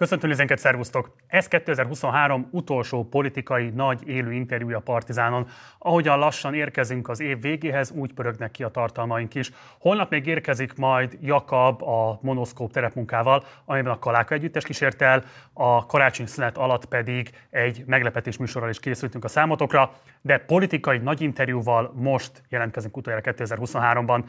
Köszöntöm nézőinket, szervusztok! Ez 2023 utolsó politikai nagy élő interjúja a Partizánon. Ahogyan lassan érkezünk az év végéhez, úgy pörögnek ki a tartalmaink is. Holnap még érkezik majd Jakab a monoszkóp terepmunkával, amiben a Kaláka együttes kísért el, a karácsony szünet alatt pedig egy meglepetés műsorral is készültünk a számotokra, de politikai nagy interjúval most jelentkezünk utoljára 2023-ban.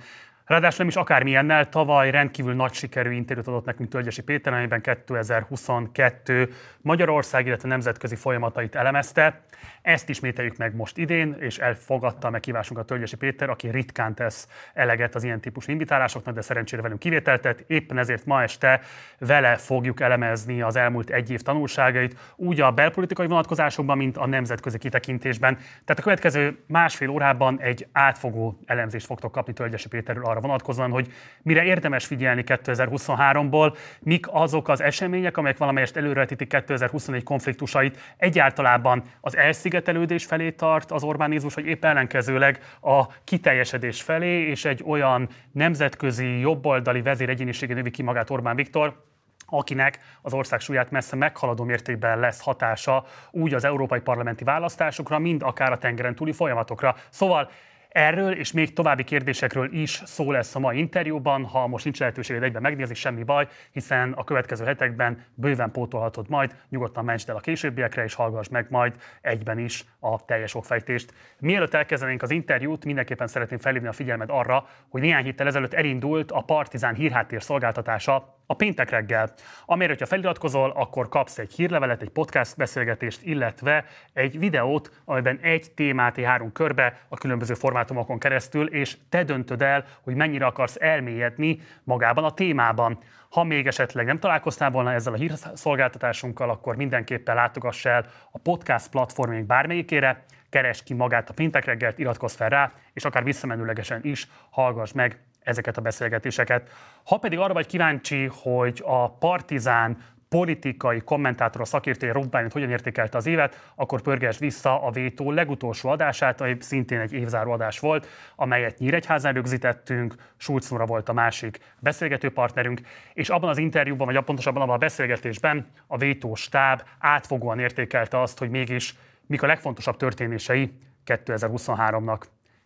Ráadásul nem is akármilyennel, tavaly rendkívül nagy sikerű interjút adott nekünk Tölgyesi Péter, amiben 2022 Magyarország, illetve nemzetközi folyamatait elemezte. Ezt ismételjük meg most idén, és elfogadta a meghívásunkat Tölgyesi Péter, aki ritkán tesz eleget az ilyen típusú invitálásoknak, de szerencsére velünk kivételtet. Éppen ezért ma este vele fogjuk elemezni az elmúlt egy év tanulságait, úgy a belpolitikai vonatkozásokban, mint a nemzetközi kitekintésben. Tehát a következő másfél órában egy átfogó elemzést fogtok kapni Tölgyesi Péterről arra vonatkozóan, hogy mire érdemes figyelni 2023-ból, mik azok az események, amelyek valamelyest előretítik 2021 konfliktusait, egyáltalában az elszigetelődés felé tart az Orbánizmus, vagy épp ellenkezőleg a kiteljesedés felé, és egy olyan nemzetközi jobboldali vezéregyénisége növi ki magát Orbán Viktor, akinek az ország súlyát messze meghaladó mértékben lesz hatása úgy az európai parlamenti választásokra, mind akár a tengeren túli folyamatokra. Szóval Erről és még további kérdésekről is szó lesz a mai interjúban. Ha most nincs lehetőséged egyben megnézni, semmi baj, hiszen a következő hetekben bőven pótolhatod majd. Nyugodtan mentsd el a későbbiekre, és hallgass meg majd egyben is a teljes okfejtést. Mielőtt elkezdenénk az interjút, mindenképpen szeretném felhívni a figyelmed arra, hogy néhány héttel ezelőtt elindult a Partizán hírháttér szolgáltatása a péntek reggel, amire, hogyha feliratkozol, akkor kapsz egy hírlevelet, egy podcast beszélgetést, illetve egy videót, amiben egy témát három körbe a különböző formátumokon keresztül, és te döntöd el, hogy mennyire akarsz elmélyedni magában a témában. Ha még esetleg nem találkoztál volna ezzel a hírszolgáltatásunkkal, akkor mindenképpen látogass el a podcast platformjunk bármelyikére, keresd ki magát a péntek reggelt, iratkozz fel rá, és akár visszamenőlegesen is hallgass meg ezeket a beszélgetéseket. Ha pedig arra vagy kíváncsi, hogy a Partizán politikai kommentátor, a szakértője Robbánit hogyan értékelte az évet, akkor pörges vissza a Vétó legutolsó adását, ami szintén egy évzáró adás volt, amelyet Nyíregyházán rögzítettünk, Schulz Nora volt a másik beszélgető partnerünk, és abban az interjúban, vagy pontosabban abban a beszélgetésben a Vétó stáb átfogóan értékelte azt, hogy mégis mik a legfontosabb történései 2023-nak.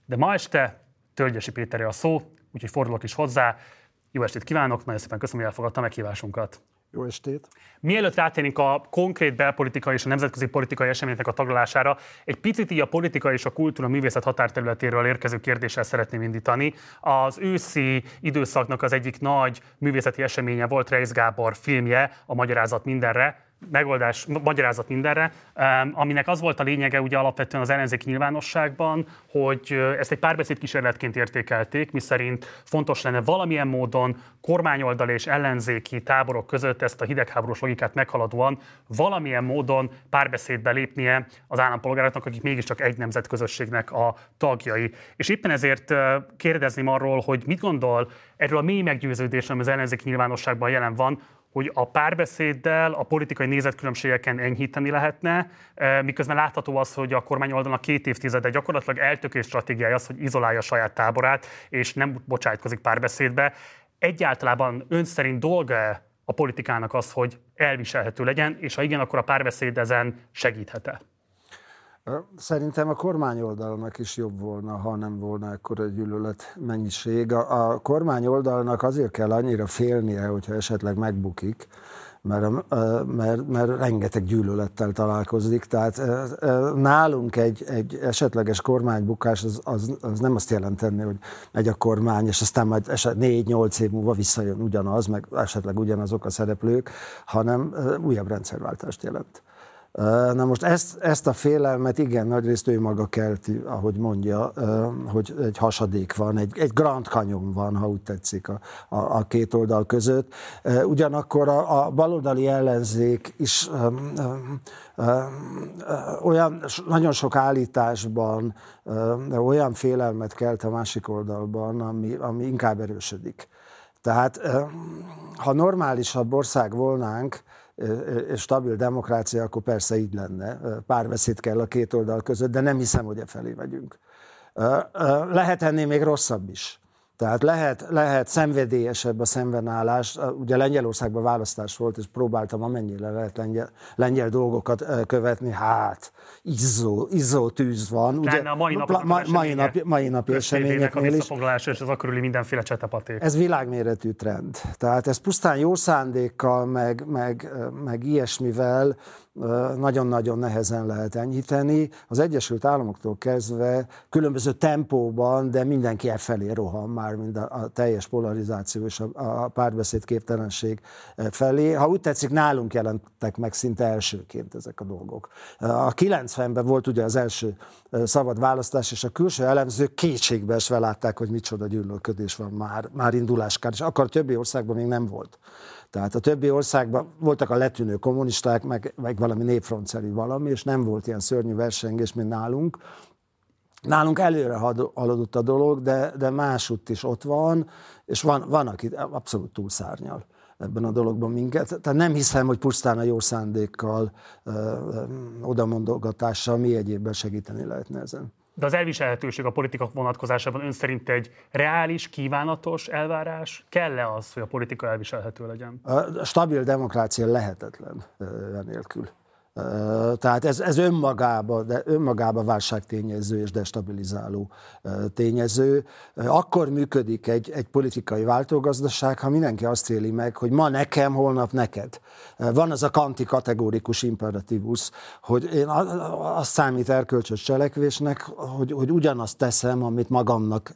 De ma este Tölgyesi Péterre a szó, úgyhogy fordulok is hozzá. Jó estét kívánok, nagyon szépen köszönöm, hogy elfogadta meghívásunkat. Jó estét! Mielőtt rátérnénk a konkrét belpolitikai és a nemzetközi politikai eseményeknek a taglalására, egy picit így a politika és a kultúra művészet határterületéről érkező kérdéssel szeretném indítani. Az őszi időszaknak az egyik nagy művészeti eseménye volt Reis Gábor filmje, a Magyarázat mindenre, megoldás, magyarázat mindenre, aminek az volt a lényege ugye alapvetően az ellenzék nyilvánosságban, hogy ezt egy párbeszéd kísérletként értékelték, miszerint fontos lenne valamilyen módon kormányoldal és ellenzéki táborok között ezt a hidegháborús logikát meghaladóan valamilyen módon párbeszédbe lépnie az állampolgároknak, akik mégiscsak egy nemzetközösségnek a tagjai. És éppen ezért kérdezném arról, hogy mit gondol erről a mély meggyőződésről, ami az ellenzék nyilvánosságban jelen van, hogy a párbeszéddel a politikai nézetkülönbségeken enyhíteni lehetne, eh, miközben látható az, hogy a kormány oldalnak két évtizede gyakorlatilag eltökélt stratégiája az, hogy izolálja a saját táborát, és nem bocsájtkozik párbeszédbe. Egyáltalában ön szerint dolga a politikának az, hogy elviselhető legyen, és ha igen, akkor a párbeszéd ezen segíthet-e? Szerintem a kormányoldalnak is jobb volna, ha nem volna egy gyűlölet mennyiség. A, a kormányoldalnak azért kell annyira félnie, hogyha esetleg megbukik, mert, mert, mert rengeteg gyűlölettel találkozik. Tehát nálunk egy, egy esetleges kormánybukás az, az, az nem azt jelenteni, hogy megy a kormány, és aztán majd eset négy-nyolc év múlva visszajön ugyanaz, meg esetleg ugyanazok a szereplők, hanem újabb rendszerváltást jelent. Na most ezt, ezt a félelmet igen, nagyrészt ő maga kelti, ahogy mondja, hogy egy hasadék van, egy, egy Grand Canyon van, ha úgy tetszik a, a, a két oldal között. Ugyanakkor a, a baloldali ellenzék is um, um, um, olyan nagyon sok állításban olyan félelmet kelt a másik oldalban, ami, ami inkább erősödik. Tehát ha normálisabb ország volnánk, stabil demokrácia, akkor persze így lenne. Párbeszéd kell a két oldal között, de nem hiszem, hogy e felé megyünk. Lehet ennél még rosszabb is. Tehát lehet, lehet szenvedélyesebb a szembenállás. Ugye Lengyelországban választás volt, és próbáltam amennyire lehet lengyel, lengyel dolgokat követni. Hát, izzó, izzó tűz van. Ugye, a mai nap, ma, mai nap, mai nap eseményeknél is. és az akkor mindenféle csetepaték. Ez világméretű trend. Tehát ez pusztán jó szándékkal, meg, meg, meg ilyesmivel nagyon-nagyon nehezen lehet enyhíteni. Az Egyesült Államoktól kezdve különböző tempóban, de mindenki e felé rohan már, mint a, a teljes polarizáció és a, a párbeszéd képtelenség felé. Ha úgy tetszik, nálunk jelentek meg szinte elsőként ezek a dolgok. A 90-ben volt ugye az első szabad választás, és a külső elemzők kétségbe esve látták, hogy micsoda gyűlölködés van már, már induláskor, és akkor a többi országban még nem volt. Tehát a többi országban voltak a letűnő kommunisták, meg, meg valami népfrontszerű valami, és nem volt ilyen szörnyű versengés, mint nálunk. Nálunk előre haladott a dolog, de, de másutt is ott van, és van, van aki abszolút túlszárnyal ebben a dologban minket. Tehát nem hiszem, hogy pusztán a jó szándékkal, odamondogatással mi egyébben segíteni lehetne ezen. De az elviselhetőség a politika vonatkozásában ön szerint egy reális, kívánatos elvárás? Kell-e az, hogy a politika elviselhető legyen? A stabil demokrácia lehetetlen nélkül. Tehát ez, ez önmagában, de önmagában válságtényező és destabilizáló tényező. Akkor működik egy, egy politikai váltógazdaság, ha mindenki azt éli meg, hogy ma nekem, holnap neked. Van az a kanti kategórikus imperatívus, hogy én azt számít erkölcsös cselekvésnek, hogy, hogy ugyanazt teszem, amit magamnak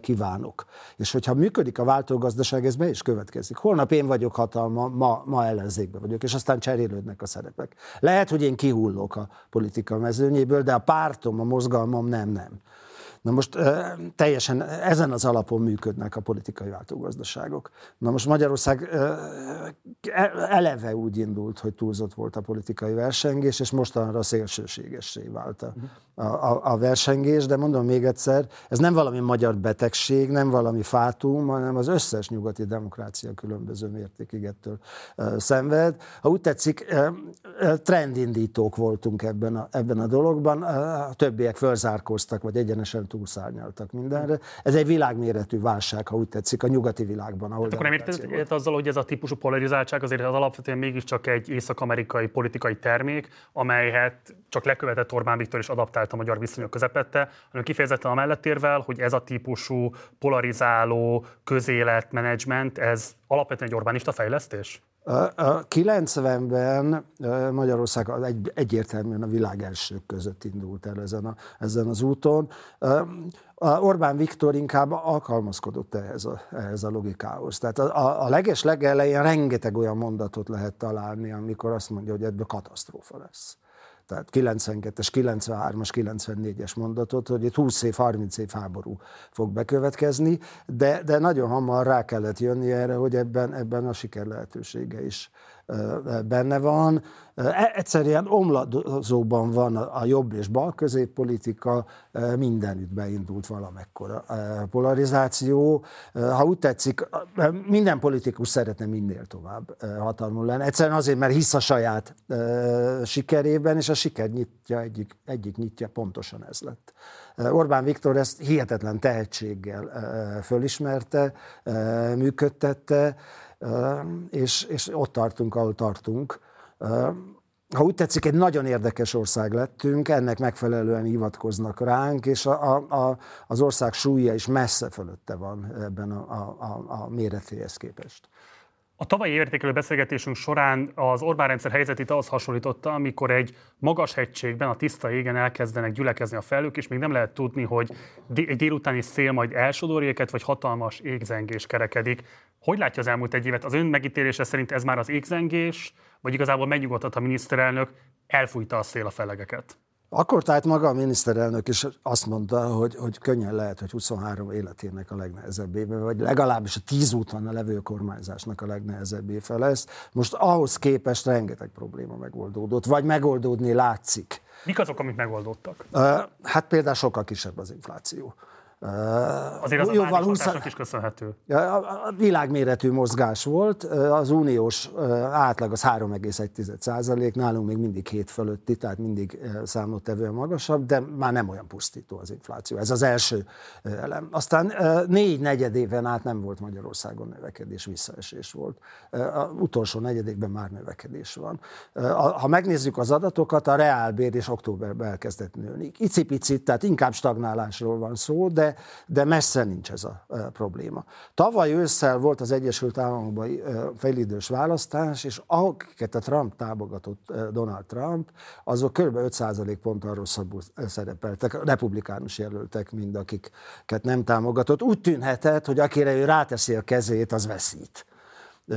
kívánok. És hogyha működik a váltógazdaság, ez be is következik. Holnap én vagyok hatalma, ma, ma ellenzékben vagyok, és aztán cserélődnek a szerepek. Lehet, hogy én kihullok a politika mezőnyéből, de a pártom, a mozgalmam nem, nem. Na most teljesen ezen az alapon működnek a politikai váltógazdaságok. Na most Magyarország e, eleve úgy indult, hogy túlzott volt a politikai versengés, és mostanra szélsőségessé vált a, a, a versengés, de mondom még egyszer, ez nem valami magyar betegség, nem valami fátum, hanem az összes nyugati demokrácia különböző mértékig ettől szenved. Ha úgy tetszik, trendindítók voltunk ebben a, ebben a dologban, a többiek fölzárkóztak, vagy egyenesen túlszárnyaltak mindenre. Ez egy világméretű válság, ha úgy tetszik, a nyugati világban. Ahol hát akkor nem érted azzal, hogy ez a típusú polarizáltság azért az alapvetően mégiscsak egy észak-amerikai politikai termék, amelyet csak lekövetett Orbán Viktor is adaptált a magyar viszonyok közepette, hanem kifejezetten amellett érvel, hogy ez a típusú polarizáló közéletmenedzsment, ez alapvetően egy Orbánista fejlesztés? A 90-ben Magyarország egy, egyértelműen a világ elsők között indult el ezen, a, ezen az úton. Orbán Viktor inkább alkalmazkodott ehhez a, ehhez a logikához. Tehát a, a, a leges legelején rengeteg olyan mondatot lehet találni, amikor azt mondja, hogy ebből katasztrófa lesz tehát 92-es, 93-as, 94-es mondatot, hogy itt 20 év, 30 év háború fog bekövetkezni, de, de nagyon hamar rá kellett jönni erre, hogy ebben, ebben a siker lehetősége is benne van. E, egyszerűen omladozóban van a jobb és bal középpolitika, mindenütt beindult valamekkora polarizáció. Ha úgy tetszik, minden politikus szeretne minél tovább hatalmon lenni. Egyszerűen azért, mert hisz a saját sikerében, és a siker nyitja egyik, egyik nyitja pontosan ez lett. Orbán Viktor ezt hihetetlen tehetséggel fölismerte, működtette, és, és ott tartunk, ahol tartunk. Ha úgy tetszik, egy nagyon érdekes ország lettünk, ennek megfelelően hivatkoznak ránk, és a, a, az ország súlya is messze fölötte van ebben a, a, a méretéhez képest. A tavalyi értékelő beszélgetésünk során az Orbán rendszer helyzetét az hasonlította, amikor egy magas hegységben, a tiszta égen elkezdenek gyülekezni a felők, és még nem lehet tudni, hogy egy délutáni szél majd elsodorja őket, vagy hatalmas égzengés kerekedik. Hogy látja az elmúlt egy évet? Az ön megítélése szerint ez már az égzengés, vagy igazából megnyugodhat a miniszterelnök, elfújta a szél a felegeket? Akkor tehát maga a miniszterelnök is azt mondta, hogy, hogy könnyen lehet, hogy 23 életének a legnehezebb éve, vagy legalábbis a 10 úton a levő kormányzásnak a legnehezebb éve lesz. Most ahhoz képest rengeteg probléma megoldódott, vagy megoldódni látszik. Mik azok, amik megoldottak? Hát például sokkal kisebb az infláció. Azért az jóval a 20... is köszönhető. A világméretű mozgás volt, az uniós átlag az 3,1 százalék, nálunk még mindig 7 fölötti, tehát mindig számottevően magasabb, de már nem olyan pusztító az infláció. Ez az első elem. Aztán négy negyed éven át nem volt Magyarországon növekedés, visszaesés volt. A utolsó negyedékben már növekedés van. Ha megnézzük az adatokat, a reálbér és októberben elkezdett nőni. Icipicit, tehát inkább stagnálásról van szó, de de, messze nincs ez a, a probléma. Tavaly ősszel volt az Egyesült Államokban felidős választás, és akiket a Trump támogatott, Donald Trump, azok kb. 5% ponttal rosszabbul szerepeltek, republikánus jelöltek, mind akiket nem támogatott. Úgy tűnhetett, hogy akire ő ráteszi a kezét, az veszít.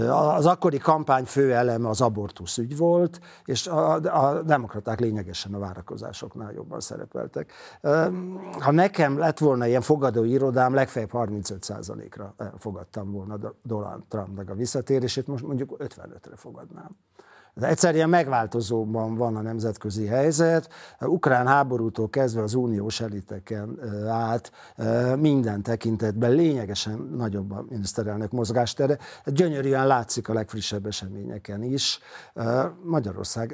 Az akkori kampány fő eleme az abortusz ügy volt, és a, a demokraták lényegesen a várakozásoknál jobban szerepeltek. Ha nekem lett volna ilyen fogadó irodám, legfeljebb 35%-ra fogadtam volna Donald Trumpnak a visszatérését, most mondjuk 55-re fogadnám. De egyszerűen megváltozóban van a nemzetközi helyzet. Ukrán háborútól kezdve az uniós eliteken át minden tekintetben lényegesen nagyobb a miniszterelnök mozgástere. Gyönyörűen látszik a legfrissebb eseményeken is. Magyarország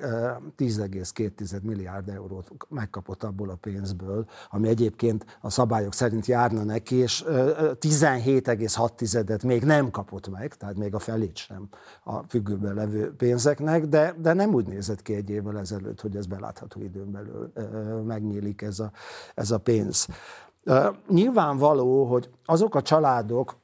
10,2 milliárd eurót megkapott abból a pénzből, ami egyébként a szabályok szerint járna neki, és 17,6-et még nem kapott meg, tehát még a felét sem a függőben levő pénzeknek, de, de nem úgy nézett ki egy évvel ezelőtt, hogy ez belátható időn belül megnyílik ez a, ez a pénz. Nyilvánvaló, hogy azok a családok,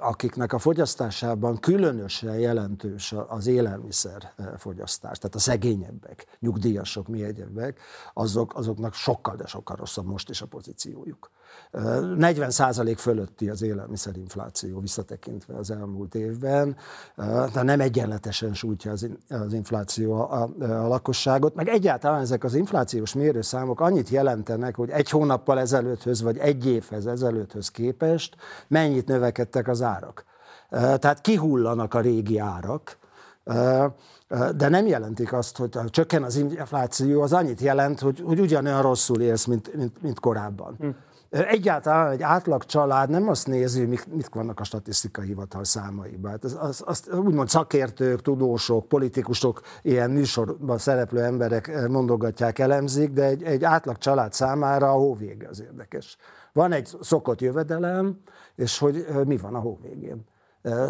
akiknek a fogyasztásában különösen jelentős az élelmiszer fogyasztás, tehát a szegényebbek, nyugdíjasok, mi egyebek, azok, azoknak sokkal, de sokkal rosszabb most is a pozíciójuk. 40 százalék fölötti az élelmiszerinfláció visszatekintve az elmúlt évben, de nem egyenletesen sújtja az infláció a, a lakosságot, meg egyáltalán ezek az inflációs mérőszámok annyit jelentenek, hogy egy hónappal ezelőtthöz, vagy egy évhez ezelőtthöz képest mennyit növekedtek az árak. Tehát kihullanak a régi árak, de nem jelentik azt, hogy csökken az infláció, az annyit jelent, hogy, hogy ugyanolyan rosszul élsz, mint, mint, mint korábban. Hm. Egyáltalán egy átlag család nem azt nézi, mit, mit vannak a statisztikai hivatal számaiban. Hát az, az, azt úgymond szakértők, tudósok, politikusok, ilyen műsorban szereplő emberek mondogatják, elemzik, de egy, egy átlag család számára a hóvége az érdekes. Van egy szokott jövedelem, és hogy mi van a hóvégén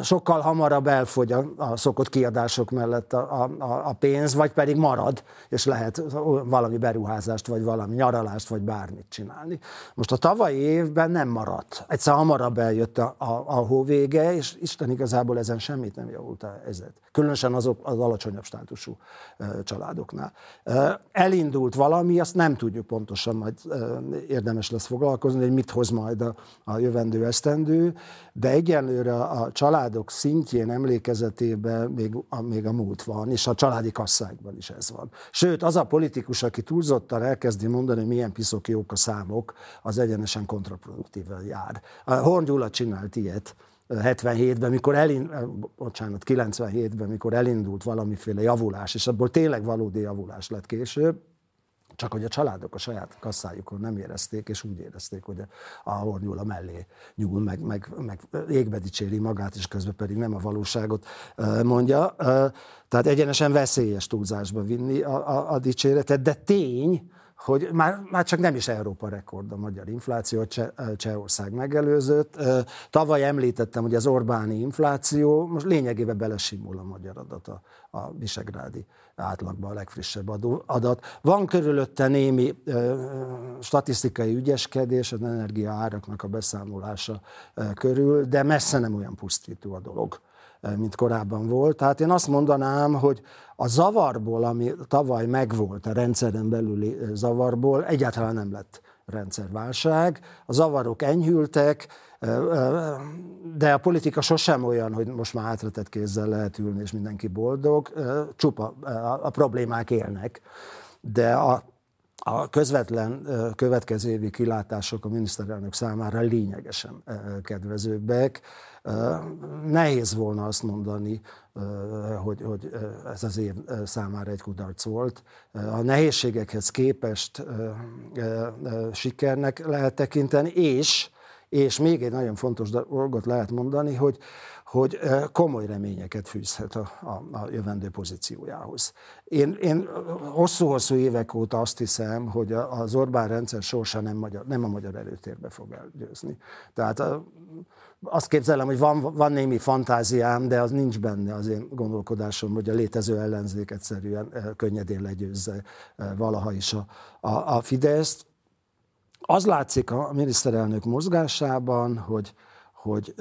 sokkal hamarabb elfogy a, a szokott kiadások mellett a, a, a pénz, vagy pedig marad, és lehet valami beruházást, vagy valami nyaralást, vagy bármit csinálni. Most a tavalyi évben nem maradt. Egyszer hamarabb eljött a, a, a hóvége, és Isten igazából ezen semmit nem javult a helyzet. Különösen azok az alacsonyabb státusú családoknál. Elindult valami, azt nem tudjuk pontosan, majd érdemes lesz foglalkozni, hogy mit hoz majd a, a jövendő esztendő, de egyenlőre a családok szintjén emlékezetében még a, még a múlt van, és a családi kasszákban is ez van. Sőt, az a politikus, aki túlzottan elkezdi mondani, milyen piszok jók a számok, az egyenesen kontraproduktíven jár. Horn Gyula csinált ilyet, 77-ben, mikor elindult, bocsánat, 97-ben, mikor elindult valamiféle javulás, és abból tényleg valódi javulás lett később, csak hogy a családok a saját kasszájukon nem érezték, és úgy érezték, hogy a hornyula mellé nyúl, meg, meg, meg égbe dicséri magát, és közben pedig nem a valóságot mondja. Tehát egyenesen veszélyes túlzásba vinni a, a, a dicséretet, de tény, hogy már, már csak nem is Európa rekord a magyar infláció, Cseh, Csehország megelőzött. Tavaly említettem, hogy az Orbáni infláció most lényegében belesimul a magyar adat a, a visegrádi átlagban a legfrissebb adat. Van körülötte némi ö, statisztikai ügyeskedés, az energia áraknak a beszámolása ö, körül, de messze nem olyan pusztító a dolog mint korábban volt. Tehát én azt mondanám, hogy a zavarból, ami tavaly megvolt, a rendszeren belüli zavarból, egyáltalán nem lett rendszerválság. A zavarok enyhültek, de a politika sosem olyan, hogy most már hátratett kézzel lehet ülni, és mindenki boldog. Csupa a problémák élnek. De a, a közvetlen következő évi kilátások a miniszterelnök számára lényegesen kedvezőbbek. Nehéz volna azt mondani, hogy, hogy ez az év számára egy kudarc volt. A nehézségekhez képest sikernek lehet tekinteni, és, és még egy nagyon fontos dolgot lehet mondani, hogy, hogy komoly reményeket fűzhet a, a, a jövendő pozíciójához. Én, én hosszú-hosszú évek óta azt hiszem, hogy az Orbán rendszer sorsa nem, magyar, nem a magyar előtérbe fog elgyőzni. Tehát azt képzelem, hogy van, van némi fantáziám, de az nincs benne az én gondolkodásom, hogy a létező ellenzék egyszerűen könnyedén legyőzze valaha is a, a, a Fideszt. Az látszik a miniszterelnök mozgásában, hogy, hogy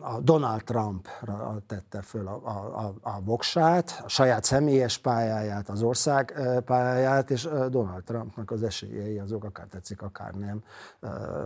a Donald Trumpra tette föl a, a, a voksát, a saját személyes pályáját, az ország pályáját, és Donald Trumpnak az esélyei azok akár tetszik, akár nem,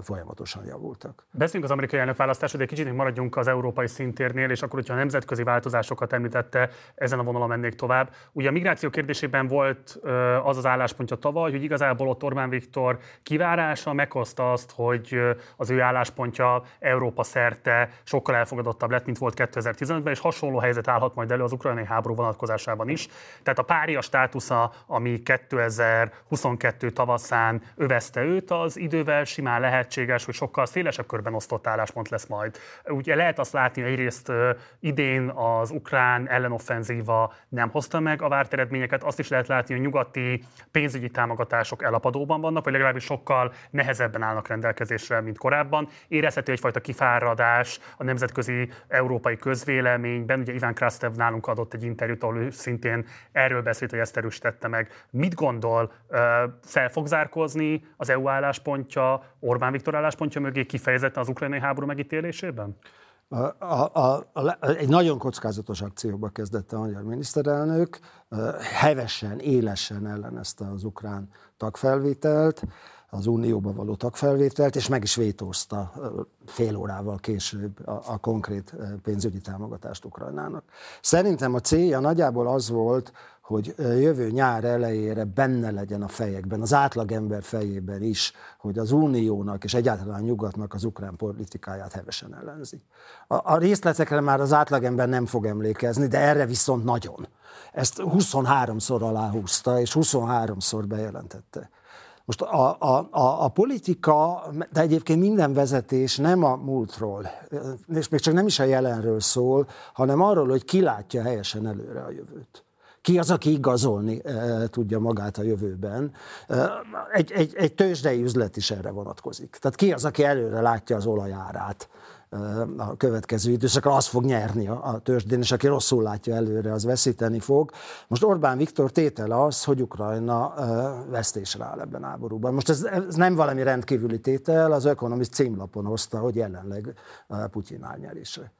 folyamatosan javultak. Beszéljünk az amerikai elnökválasztásról, de kicsit maradjunk az európai szintérnél, és akkor, hogyha a nemzetközi változásokat említette, ezen a vonalon mennék tovább. Ugye a migráció kérdésében volt az az álláspontja tavaly, hogy igazából ott Orbán Viktor kivárása meghozta azt, hogy az ő álláspontja Európa szerte sokkal elfogadottabb lett, mint volt 2015-ben, és hasonló helyzet állhat majd elő az ukrajnai háború vonatkozásában is. Tehát a pária státusza, ami 2022 tavaszán övezte őt, az idővel simán lehetséges, hogy sokkal szélesebb körben osztott álláspont lesz majd. Ugye lehet azt látni, hogy egyrészt idén az ukrán ellenoffenzíva nem hozta meg a várt eredményeket, azt is lehet látni, hogy nyugati pénzügyi támogatások elapadóban vannak, vagy legalábbis sokkal nehezebben állnak rendelkezésre, mint korábban. Érezhető egyfajta kifáradás, a nemzetközi európai közvéleményben. Ugye Iván Krastev nálunk adott egy interjút, ahol ő szintén erről beszélt, hogy ezt erősítette meg. Mit gondol, fel fog zárkozni az EU álláspontja, Orbán Viktor álláspontja mögé kifejezetten az ukrajnai háború megítélésében? A, a, a, a, egy nagyon kockázatos akcióba kezdett a magyar miniszterelnök, hevesen, élesen ellenezte az ukrán tagfelvételt, az Unióba való tagfelvételt, és meg is vétózta fél órával később a, a konkrét pénzügyi támogatást Ukrajnának. Szerintem a célja nagyjából az volt, hogy jövő nyár elejére benne legyen a fejekben, az átlagember fejében is, hogy az Uniónak és egyáltalán nyugatnak az ukrán politikáját hevesen ellenzi. A, a részletekre már az átlagember nem fog emlékezni, de erre viszont nagyon. Ezt 23-szor aláhúzta, és 23-szor bejelentette. Most a, a, a, a politika, de egyébként minden vezetés nem a múltról, és még csak nem is a jelenről szól, hanem arról, hogy ki látja helyesen előre a jövőt. Ki az, aki igazolni e, tudja magát a jövőben? E, egy, egy, egy tőzsdei üzlet is erre vonatkozik. Tehát ki az, aki előre látja az olajárát? A következő időszakra, az fog nyerni a, a tőzsdén, és aki rosszul látja előre, az veszíteni fog. Most Orbán Viktor tétele az, hogy Ukrajna vesztésre áll ebben a háborúban. Most ez, ez nem valami rendkívüli tétel, az Economist címlapon hozta, hogy jelenleg Putyin álnyerése.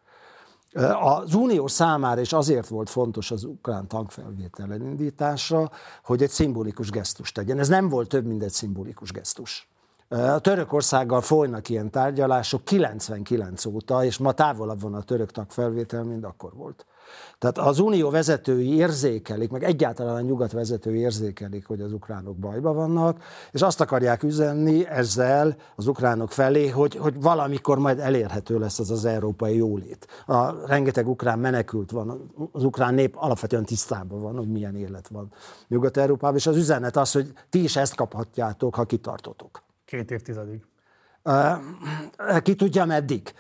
Az Unió számára is azért volt fontos az ukrán tankfelvétel elindítása, hogy egy szimbolikus gesztus tegyen. Ez nem volt több, mint egy szimbolikus gesztus. A Törökországgal folynak ilyen tárgyalások 99 óta, és ma távolabb van a török tagfelvétel, mint akkor volt. Tehát az unió vezetői érzékelik, meg egyáltalán a nyugat vezetői érzékelik, hogy az ukránok bajba vannak, és azt akarják üzenni ezzel az ukránok felé, hogy, hogy valamikor majd elérhető lesz az az európai jólét. A rengeteg ukrán menekült van, az ukrán nép alapvetően tisztában van, hogy milyen élet van Nyugat-Európában, és az üzenet az, hogy ti is ezt kaphatjátok, ha kitartotok. Két évtizedig. Ki tudja meddig.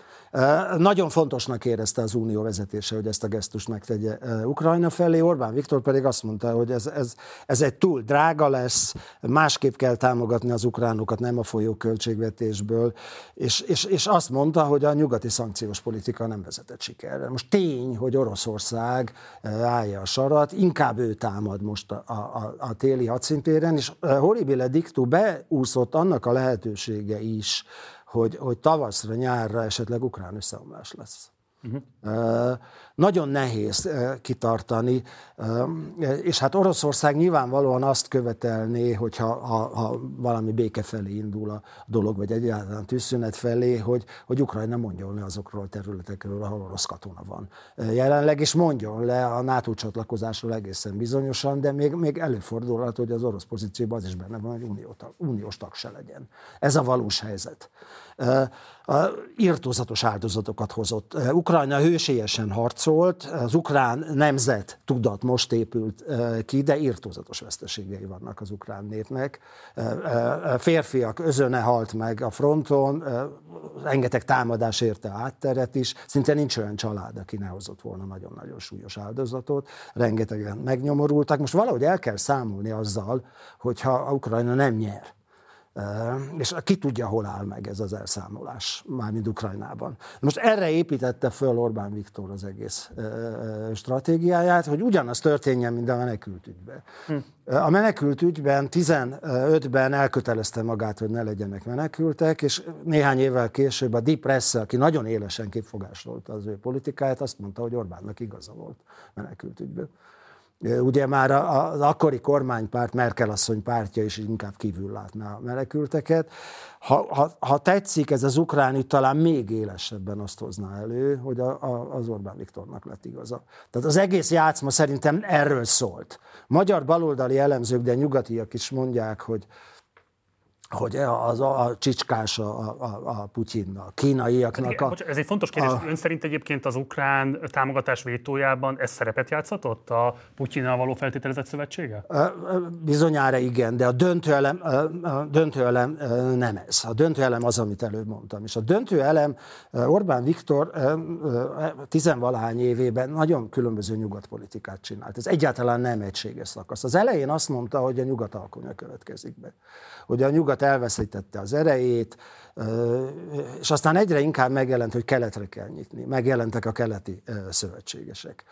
Nagyon fontosnak érezte az unió vezetése, hogy ezt a gesztust megtegye Ukrajna felé. Orbán Viktor pedig azt mondta, hogy ez, ez, ez egy túl drága lesz, másképp kell támogatni az ukránokat, nem a folyó költségvetésből, és, és, és azt mondta, hogy a nyugati szankciós politika nem vezetett sikerre. Most tény, hogy Oroszország állja a sarat, inkább ő támad most a, a, a téli hadszintéren, és horribile dictu beúszott annak a lehetősége is, hogy, hogy tavaszra, nyárra esetleg ukrán összeomlás lesz. Uh-huh. Nagyon nehéz kitartani, és hát Oroszország nyilvánvalóan azt követelné, hogyha ha, ha valami béke felé indul a dolog, vagy egyáltalán tűzszünet felé, hogy, hogy Ukrajna mondjon le azokról a területekről, ahol orosz katona van jelenleg, és mondjon le a NATO csatlakozásról egészen bizonyosan, de még, még előfordulhat, hogy az orosz pozícióban az is benne van, hogy unió, uniós tag se legyen. Ez a valós helyzet. Írtózatos áldozatokat hozott. Ukrajna hősiesen harcolt, az ukrán nemzet tudat most épült ki, de írtózatos veszteségei vannak az ukrán népnek. Férfiak özöne halt meg a fronton, rengeteg támadás érte átteret is, szinte nincs olyan család, aki ne hozott volna nagyon-nagyon súlyos áldozatot, rengetegen megnyomorultak. Most valahogy el kell számolni azzal, hogyha Ukrajna nem nyer, és ki tudja, hol áll meg ez az elszámolás, mármint Ukrajnában. Most erre építette föl Orbán Viktor az egész stratégiáját, hogy ugyanaz történjen, mint a menekültügyben. Hm. A menekültügyben 15-ben elkötelezte magát, hogy ne legyenek menekültek, és néhány évvel később a Deep Press, aki nagyon élesen kifogásolta az ő politikáját, azt mondta, hogy Orbánnak igaza volt menekültügyből. Ugye már az akkori kormánypárt, Merkel asszony pártja is inkább kívül látná a menekülteket. Ha, ha, ha tetszik, ez az ukrán ügy talán még élesebben azt hozná elő, hogy a, a, az Orbán Viktornak lett igaza. Tehát az egész játszma szerintem erről szólt. Magyar baloldali elemzők, de nyugatiak is mondják, hogy, hogy az a, a csicskás a, a, a Putyinnak, kínaiaknak. A, ez egy fontos kérdés. A, Ön szerint egyébként az ukrán támogatás vétójában ez szerepet játszatott a Putyinnal való feltételezett szövetsége? Bizonyára igen, de a döntőelem, a döntőelem nem ez. A döntőelem az, amit előbb mondtam. És a döntőelem Orbán Viktor tizenvalahány évében nagyon különböző nyugatpolitikát csinált. Ez egyáltalán nem egységes szakasz. Az elején azt mondta, hogy a nyugat alkonya következik be. Hogy a nyugat elveszítette az erejét, és aztán egyre inkább megjelent, hogy keletre kell nyitni. Megjelentek a keleti szövetségesek.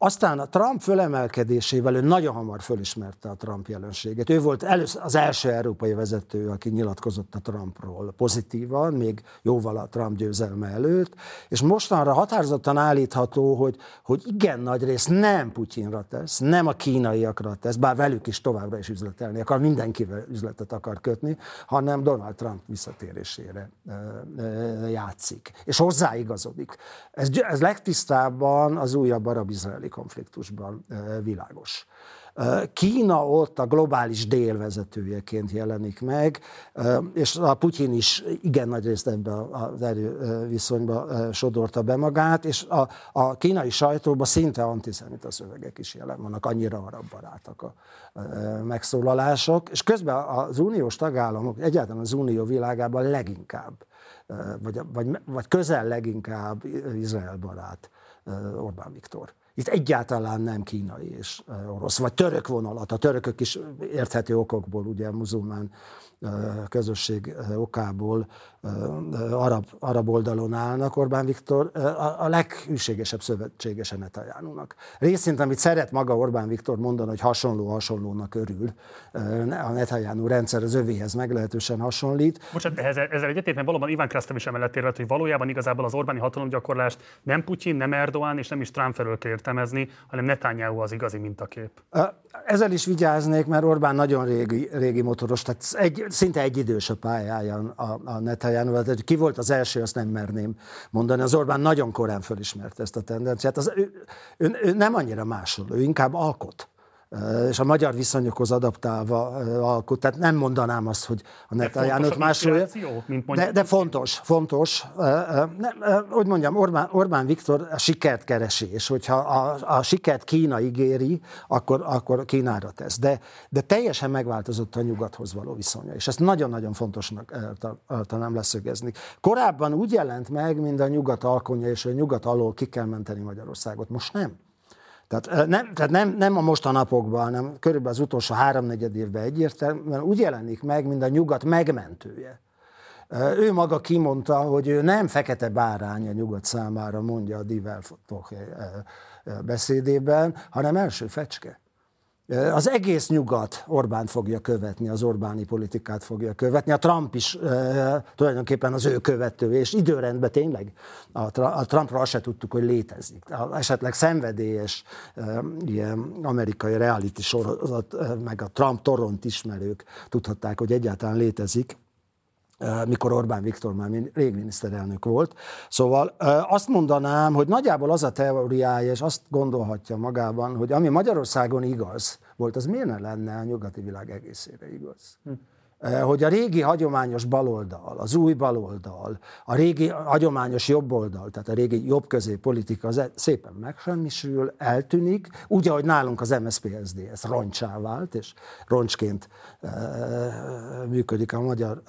Aztán a Trump fölemelkedésével ő nagyon hamar fölismerte a Trump jelenséget. Ő volt először az első európai vezető, aki nyilatkozott a Trumpról pozitívan, még jóval a Trump győzelme előtt, és mostanra határozottan állítható, hogy, hogy igen nagy rész nem Putyinra tesz, nem a kínaiakra tesz, bár velük is továbbra is üzletelni akar, mindenkivel üzletet akar kötni, hanem Donald Trump visszatérésére játszik, és hozzáigazodik. Ez, ez legtisztábban az újabb arab-izraeli konfliktusban világos. Kína ott a globális délvezetőjeként jelenik meg, és a Putyin is igen nagy részt ebbe az erőviszonyba sodorta be magát, és a, a kínai sajtóban szinte antiszemita szövegek is jelen vannak, annyira arab barátak a megszólalások, és közben az uniós tagállamok, egyáltalán az unió világában leginkább, vagy, vagy, vagy közel leginkább Izrael barát Orbán Viktor. Itt egyáltalán nem kínai és orosz, vagy török vonalat. A törökök is érthető okokból, ugye muzulmán közösség okából arab, arab oldalon állnak Orbán Viktor, a, a leghűségesebb szövetségese Netanyahu-nak. Részint, amit szeret maga Orbán Viktor mondani, hogy hasonló hasonlónak örül, a Netanyahu rendszer az övéhez meglehetősen hasonlít. Bocsánat, ezzel, ezzel egyetértve valóban Iván Krasztev is emellett érvelt, hogy valójában igazából az Orbáni hatalomgyakorlást nem Putyin, nem Erdoğan és nem is Trump felől kell értelmezni, hanem Netanyahu az igazi mintakép. Ezzel is vigyáznék, mert Orbán nagyon régi, régi motoros, tehát egy, szinte egyidős a pályája a, a Netanyahu, tehát ki volt az első, azt nem merném mondani. Az Orbán nagyon korán fölismerte ezt a tendenciát. Az, ő, ő, ő nem annyira másol, ő inkább alkot és a magyar viszonyokhoz adaptálva alkot. Tehát nem mondanám azt, hogy a Netanyahu másolja. De, de fontos, fontos. Nem, hogy mondjam, Orbán, Orbán Viktor a sikert keresi, és hogyha a, a sikert Kína ígéri, akkor, akkor Kínára tesz. De, de teljesen megváltozott a nyugathoz való viszonya, és ezt nagyon-nagyon fontosnak talán leszögezni. Korábban úgy jelent meg, mint a nyugat alkonya, és a nyugat alól ki kell menteni Magyarországot. Most nem. Tehát, nem, tehát nem, nem a mostanapokban, hanem körülbelül az utolsó háromnegyed évben egyértelműen úgy jelenik meg, mint a nyugat megmentője. Ő maga kimondta, hogy ő nem fekete bárány a nyugat számára, mondja a Divel beszédében, hanem első fecske. Az egész nyugat Orbán fogja követni, az Orbáni politikát fogja követni. A Trump is e, tulajdonképpen az ő követő, és időrendben tényleg a, a Trumpra azt se tudtuk, hogy létezik. A, esetleg szenvedélyes e, ilyen amerikai reality sorozat, e, meg a Trump toront ismerők tudhatták, hogy egyáltalán létezik mikor Orbán Viktor már rég miniszterelnök volt. Szóval azt mondanám, hogy nagyjából az a teóriája, és azt gondolhatja magában, hogy ami Magyarországon igaz volt, az miért ne lenne a nyugati világ egészére igaz? Hm. hogy a régi hagyományos baloldal, az új baloldal, a régi hagyományos jobboldal, tehát a régi jobb-közép politika az szépen megsemmisül, eltűnik, úgy, ahogy nálunk az MSZP-SD, ez roncsá vált, és roncsként működik a magyar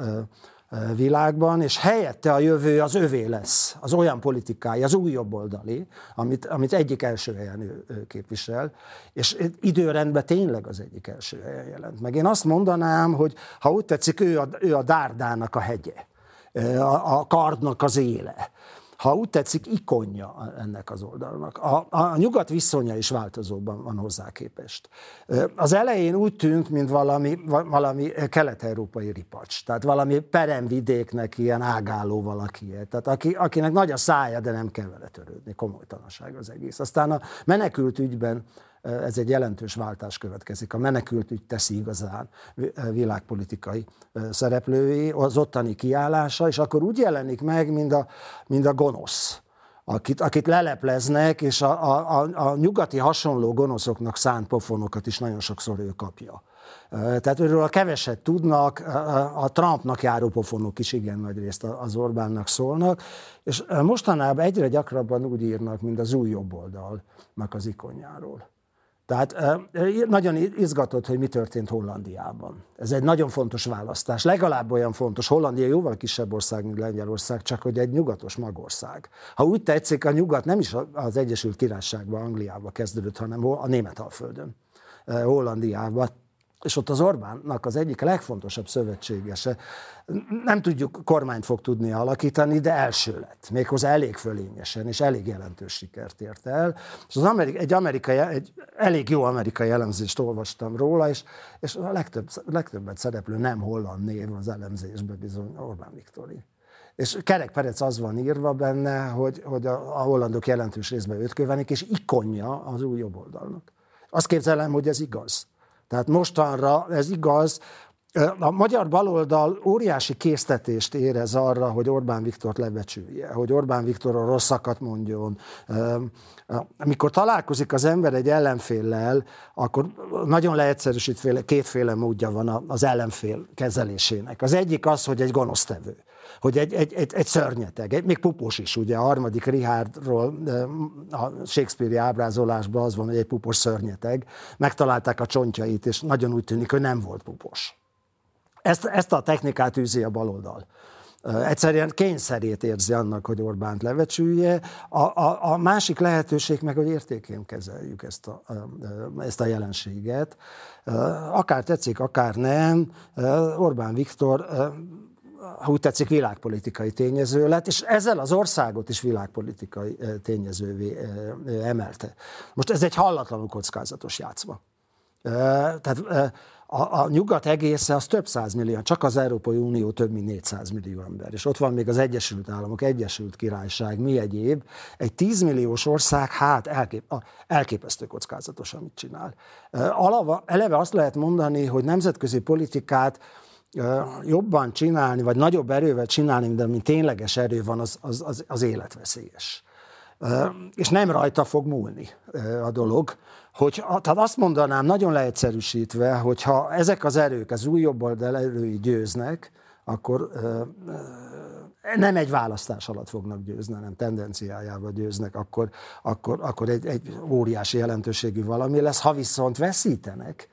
világban, és helyette a jövő az övé lesz, az olyan politikája, az új jobboldali, amit, amit egyik első helyen ő, ő képvisel, és időrendben tényleg az egyik első helyen jelent meg. Én azt mondanám, hogy ha úgy tetszik, ő a, ő a dárdának a hegye, a, a kardnak az éle ha úgy tetszik, ikonja ennek az oldalnak. A, a nyugat viszonya is változóban van hozzá képest. Az elején úgy tűnt, mint valami, valami kelet-európai ripacs, tehát valami peremvidéknek ilyen ágáló valaki. Tehát aki, akinek nagy a szája, de nem kell vele törődni, komolytanaság az egész. Aztán a menekült ügyben ez egy jelentős váltás következik. A menekült ügy teszi igazán világpolitikai szereplői, az ottani kiállása, és akkor úgy jelenik meg, mint a, mint a gonosz akit, akit lelepleznek, és a, a, a, a nyugati hasonló gonoszoknak szánt pofonokat is nagyon sokszor ő kapja. Tehát őről a keveset tudnak, a Trumpnak járó pofonok is igen nagy részt az Orbánnak szólnak, és mostanában egyre gyakrabban úgy írnak, mint az új jobboldalnak az ikonjáról. Tehát nagyon izgatott, hogy mi történt Hollandiában. Ez egy nagyon fontos választás. Legalább olyan fontos. Hollandia jóval kisebb ország, mint Lengyelország, csak hogy egy nyugatos magország. Ha úgy tetszik, a nyugat nem is az Egyesült Királyságban, Angliában kezdődött, hanem a Németalföldön, Hollandiában és ott az Orbánnak az egyik legfontosabb szövetségese. Nem tudjuk, kormányt fog tudni alakítani, de első lett. Méghozzá elég fölényesen, és elég jelentős sikert ért el. És az amerikai, egy, amerikai, egy elég jó amerikai elemzést olvastam róla, és, és a legtöbb, legtöbbet szereplő nem holland név az elemzésben bizony Orbán Viktori. És Kerek Perec az van írva benne, hogy, hogy a, a hollandok jelentős részben őt követik, és ikonja az új jobboldalnak. Azt képzelem, hogy ez igaz. Tehát mostanra ez igaz, a magyar baloldal óriási késztetést érez arra, hogy Orbán Viktort lebecsülje, hogy Orbán Viktor a rosszakat mondjon. Amikor találkozik az ember egy ellenféllel, akkor nagyon leegyszerűsítve kétféle módja van az ellenfél kezelésének. Az egyik az, hogy egy gonosztevő hogy egy, egy, egy, egy szörnyeteg, egy, még pupos is, ugye a harmadik Richardról a Shakespeare-i ábrázolásban az van, hogy egy pupos szörnyeteg, megtalálták a csontjait, és nagyon úgy tűnik, hogy nem volt pupos. Ezt, ezt a technikát űzi a baloldal. Egyszerűen kényszerét érzi annak, hogy Orbánt levecsülje. A, a, a másik lehetőség meg, hogy értékén kezeljük ezt a, ezt a jelenséget. Akár tetszik, akár nem, Orbán Viktor ha úgy tetszik, világpolitikai tényező lett, és ezzel az országot is világpolitikai tényezővé emelte. Most ez egy hallatlanul kockázatos játszma. Tehát a, a nyugat egésze az több millió, csak az Európai Unió több mint 400 millió ember. És ott van még az Egyesült Államok, Egyesült Királyság, mi egyéb. Egy 10 milliós ország, hát elkép, elképesztő kockázatos, amit csinál. Alava, eleve azt lehet mondani, hogy nemzetközi politikát jobban csinálni, vagy nagyobb erővel csinálni, mint tényleges erő van, az, az, az, az életveszélyes. És nem rajta fog múlni a dolog. Hogy, tehát azt mondanám, nagyon leegyszerűsítve, hogyha ezek az erők, az új jobboldal erői győznek, akkor nem egy választás alatt fognak győzni, hanem tendenciájával győznek, akkor, akkor, akkor egy, egy óriási jelentőségű valami lesz. Ha viszont veszítenek,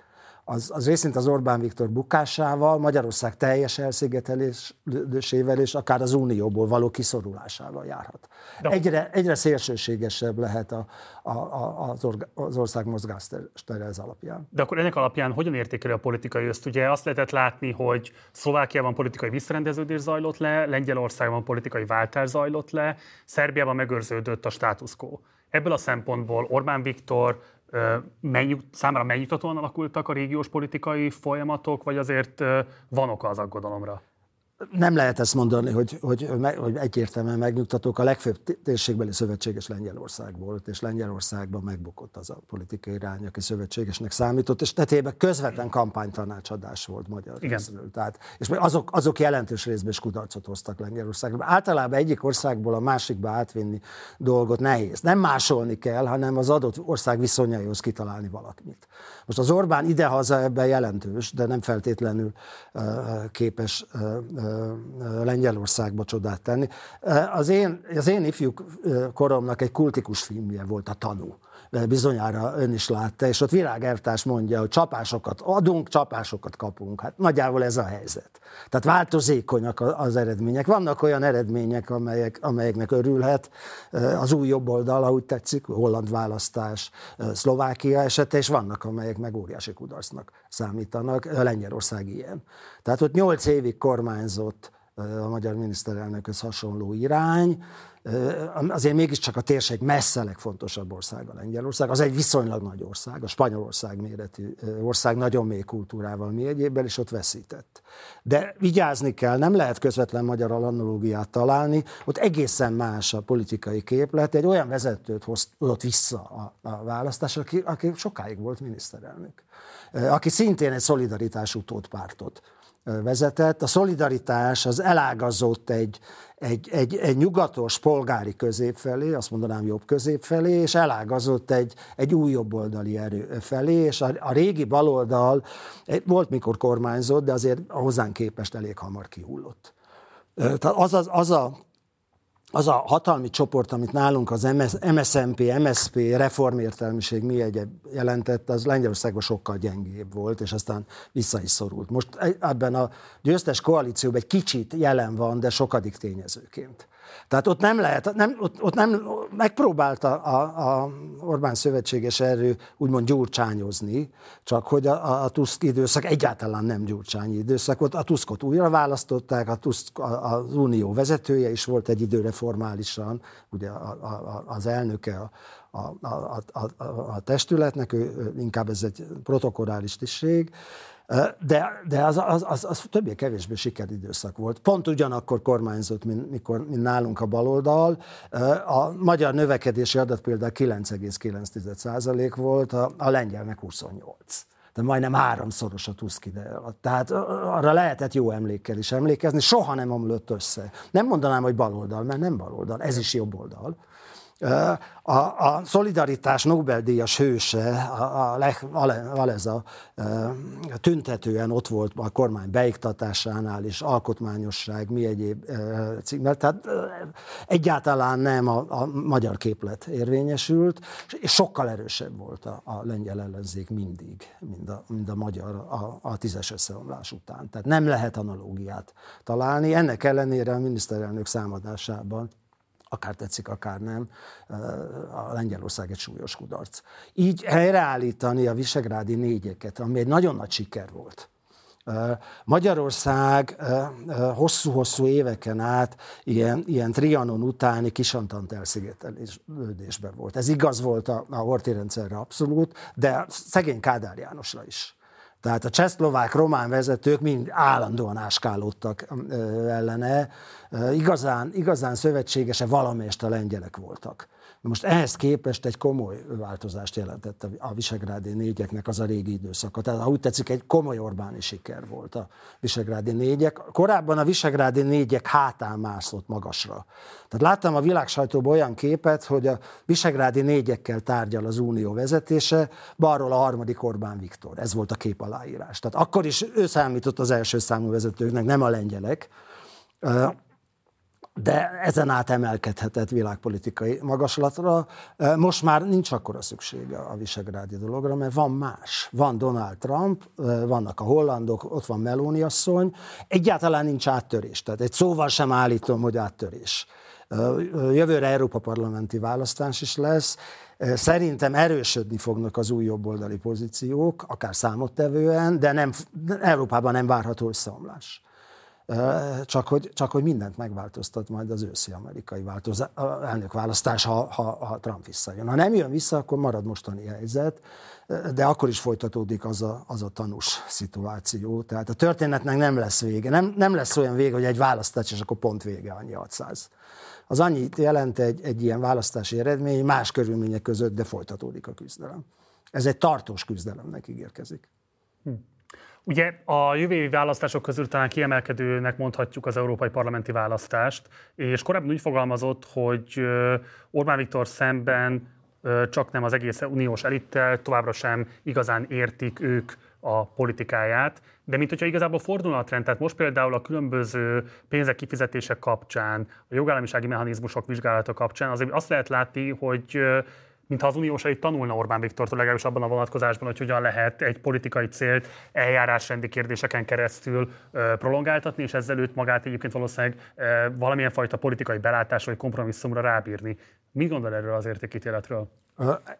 az, az részint az Orbán Viktor bukásával, Magyarország teljes elszigetelésével és akár az unióból való kiszorulásával járhat. Egyre, egyre szélsőségesebb lehet a, a, a, az, orga, az ország mozgástere ez alapján. De akkor ennek alapján hogyan értékeli a politikai öszt? Ugye azt lehetett látni, hogy Szlovákiában politikai visszarendeződés zajlott le, Lengyelországban politikai váltás zajlott le, Szerbiában megőrződött a status quo. Ebből a szempontból Orbán Viktor mennyi, számára megnyugtatóan alakultak a régiós politikai folyamatok, vagy azért van oka az aggodalomra? Nem lehet ezt mondani, hogy, hogy, hogy egyértelműen megnyugtatók. A legfőbb térségbeli szövetséges Lengyelország volt, és Lengyelországban megbukott az a politikai irány, aki szövetségesnek számított, és tetében közvetlen kampánytanácsadás volt magyar Igen. részről. Tehát, és azok, azok jelentős részben is kudarcot hoztak Lengyelországba. Általában egyik országból a másikba átvinni dolgot nehéz. Nem másolni kell, hanem az adott ország viszonyaihoz kitalálni valamit. Most az Orbán idehaza ebben jelentős, de nem feltétlenül képes Lengyelországba csodát tenni. Az én, az én ifjú koromnak egy kultikus filmje volt a Tanú bizonyára ön is látta, és ott Virág mondja, hogy csapásokat adunk, csapásokat kapunk. Hát nagyjából ez a helyzet. Tehát változékonyak az eredmények. Vannak olyan eredmények, amelyek, amelyeknek örülhet az új jobb oldal, ahogy tetszik, holland választás, Szlovákia esete, és vannak, amelyek meg óriási kudarcnak számítanak. Lengyelország ilyen. Tehát ott nyolc évig kormányzott a magyar miniszterelnökhöz hasonló irány, azért mégiscsak a térség messze legfontosabb ország a Lengyelország. Az egy viszonylag nagy ország, a Spanyolország méretű ország, nagyon mély kultúrával mi egyébben, és ott veszített. De vigyázni kell, nem lehet közvetlen magyar analógiát találni, ott egészen más a politikai képlet. Egy olyan vezetőt hozott vissza a, a választás, aki, aki sokáig volt miniszterelnök, aki szintén egy szolidaritás utódpártot vezetett. A szolidaritás az elágazott egy, egy, egy, egy nyugatos polgári közép felé, azt mondanám jobb közép felé, és elágazott egy, egy új jobboldali erő felé, és a, a régi baloldal volt, mikor kormányzott, de azért hozzánk képest elég hamar kihullott. Tehát az, az, az a az a hatalmi csoport, amit nálunk az MS, MSZMP, MSP, reformértelmiség mi egyéb jelentett, az Lengyelországban sokkal gyengébb volt, és aztán vissza is szorult. Most ebben a győztes koalícióban egy kicsit jelen van, de sokadik tényezőként. Tehát ott nem lehet, nem, ott, ott nem, megpróbálta a, a Orbán szövetséges erő úgymond gyurcsányozni, csak hogy a, a Tusk időszak egyáltalán nem gyurcsányi időszak volt. A Tuskot újra választották, a Tusk, a, az unió vezetője is volt egy időre formálisan, ugye a, a, az elnöke a, a, a, a, a testületnek, ő, inkább ez egy protokollális tisztség, de, de az, az, az, az többé-kevésbé sikeridőszak volt. Pont ugyanakkor kormányzott, mint, mikor, mint nálunk a baloldal. A magyar növekedési adat például 9,9% volt, a, a lengyelnek 28 de majdnem háromszoros a Tusk ide alatt. Tehát arra lehetett jó emlékkel is emlékezni, soha nem omlott össze. Nem mondanám, hogy baloldal, mert nem baloldal, ez is jobb oldal. A, a szolidaritás Nobel-díjas hőse, a, Lech Walesa tüntetően ott volt a kormány beiktatásánál, és alkotmányosság, mi egyéb címmel. Tehát egyáltalán nem a, a magyar képlet érvényesült, és sokkal erősebb volt a, a lengyel ellenzék mindig, mint a, mint a magyar a, a tízes összeomlás után. Tehát nem lehet analógiát találni. Ennek ellenére a miniszterelnök számadásában akár tetszik, akár nem, a Lengyelország egy súlyos kudarc. Így helyreállítani a visegrádi négyeket, ami egy nagyon nagy siker volt. Magyarország hosszú-hosszú éveken át ilyen, ilyen Trianon utáni kisantant elszigetelésben volt. Ez igaz volt a, a Horti rendszerre abszolút, de szegény Kádár Jánosra is. Tehát a csehszlovák román vezetők mind állandóan áskálódtak ellene. Igazán, igazán szövetségese valamelyest a lengyelek voltak. Most ehhez képest egy komoly változást jelentett a Visegrádi négyeknek az a régi időszaka. Tehát, ha úgy tetszik, egy komoly Orbáni siker volt a Visegrádi négyek. Korábban a Visegrádi négyek hátán mászott magasra. Tehát láttam a világsajtóban olyan képet, hogy a Visegrádi négyekkel tárgyal az unió vezetése, balról a harmadik Orbán Viktor. Ez volt a kép aláírás. Tehát akkor is ő számított az első számú vezetőknek, nem a lengyelek de ezen át emelkedhetett világpolitikai magaslatra. Most már nincs akkora szüksége a visegrádi dologra, mert van más. Van Donald Trump, vannak a hollandok, ott van Meloni asszony, egyáltalán nincs áttörés. Tehát egy szóval sem állítom, hogy áttörés. Jövőre Európa parlamenti választás is lesz. Szerintem erősödni fognak az új jobboldali pozíciók, akár számottevően, de nem, Európában nem várható összeomlás. Csak hogy, csak hogy mindent megváltoztat majd az őszi amerikai változás, elnökválasztás, ha, ha, ha Trump visszajön. Ha nem jön vissza, akkor marad mostani helyzet, de akkor is folytatódik az a, az a tanús szituáció. Tehát a történetnek nem lesz vége. Nem, nem lesz olyan vége, hogy egy választás, és akkor pont vége annyi 600. Az annyit jelent egy, egy ilyen választási eredmény más körülmények között, de folytatódik a küzdelem. Ez egy tartós küzdelemnek ígérkezik. Ugye a jövő évi választások közül talán kiemelkedőnek mondhatjuk az európai parlamenti választást, és korábban úgy fogalmazott, hogy Orbán Viktor szemben csak nem az egész uniós elittel, továbbra sem igazán értik ők a politikáját, de mint hogyha igazából fordulna a trend, tehát most például a különböző pénzek kifizetések kapcsán, a jogállamisági mechanizmusok vizsgálata kapcsán, azért azt lehet látni, hogy mintha az uniós elit tanulna Orbán Viktortól legalábbis abban a vonatkozásban, hogy hogyan lehet egy politikai célt eljárásrendi kérdéseken keresztül prolongáltatni, és ezzel őt magát egyébként valószínűleg valamilyen fajta politikai belátás vagy kompromisszumra rábírni. Mi gondol erről az értékítéletről?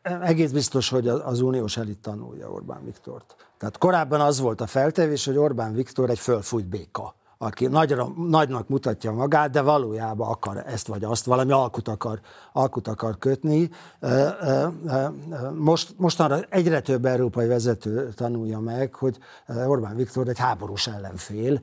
Egész biztos, hogy az uniós elit tanulja Orbán Viktort. Tehát korábban az volt a feltevés, hogy Orbán Viktor egy fölfújt béka aki nagyra, nagynak mutatja magát, de valójában akar ezt vagy azt, valami alkut akar, alkut akar kötni. Most, mostanra egyre több európai vezető tanulja meg, hogy Orbán Viktor egy háborús ellenfél,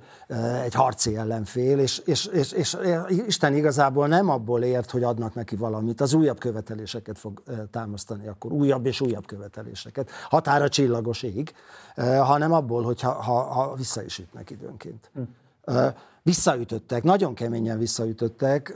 egy harci ellenfél, és, és, és, és Isten igazából nem abból ért, hogy adnak neki valamit, az újabb követeléseket fog támasztani, akkor újabb és újabb követeléseket, határa csillagos ég, hanem abból, hogy ha, ha, ha vissza is ütnek időnként. Hm visszaütöttek, nagyon keményen visszaütöttek.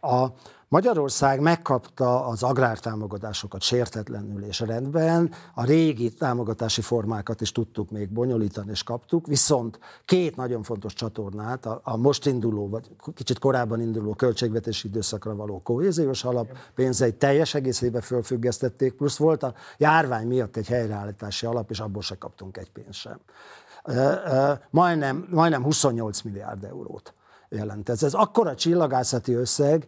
A Magyarország megkapta az agrártámogatásokat sértetlenül és rendben, a régi támogatási formákat is tudtuk még bonyolítani és kaptuk, viszont két nagyon fontos csatornát, a, most induló, vagy kicsit korábban induló költségvetési időszakra való kohéziós alap pénzeit teljes egészében fölfüggesztették, plusz volt a járvány miatt egy helyreállítási alap, és abból se kaptunk egy pénzt sem majdnem, majdnem 28 milliárd eurót jelent. Ez, ez akkora csillagászati összeg,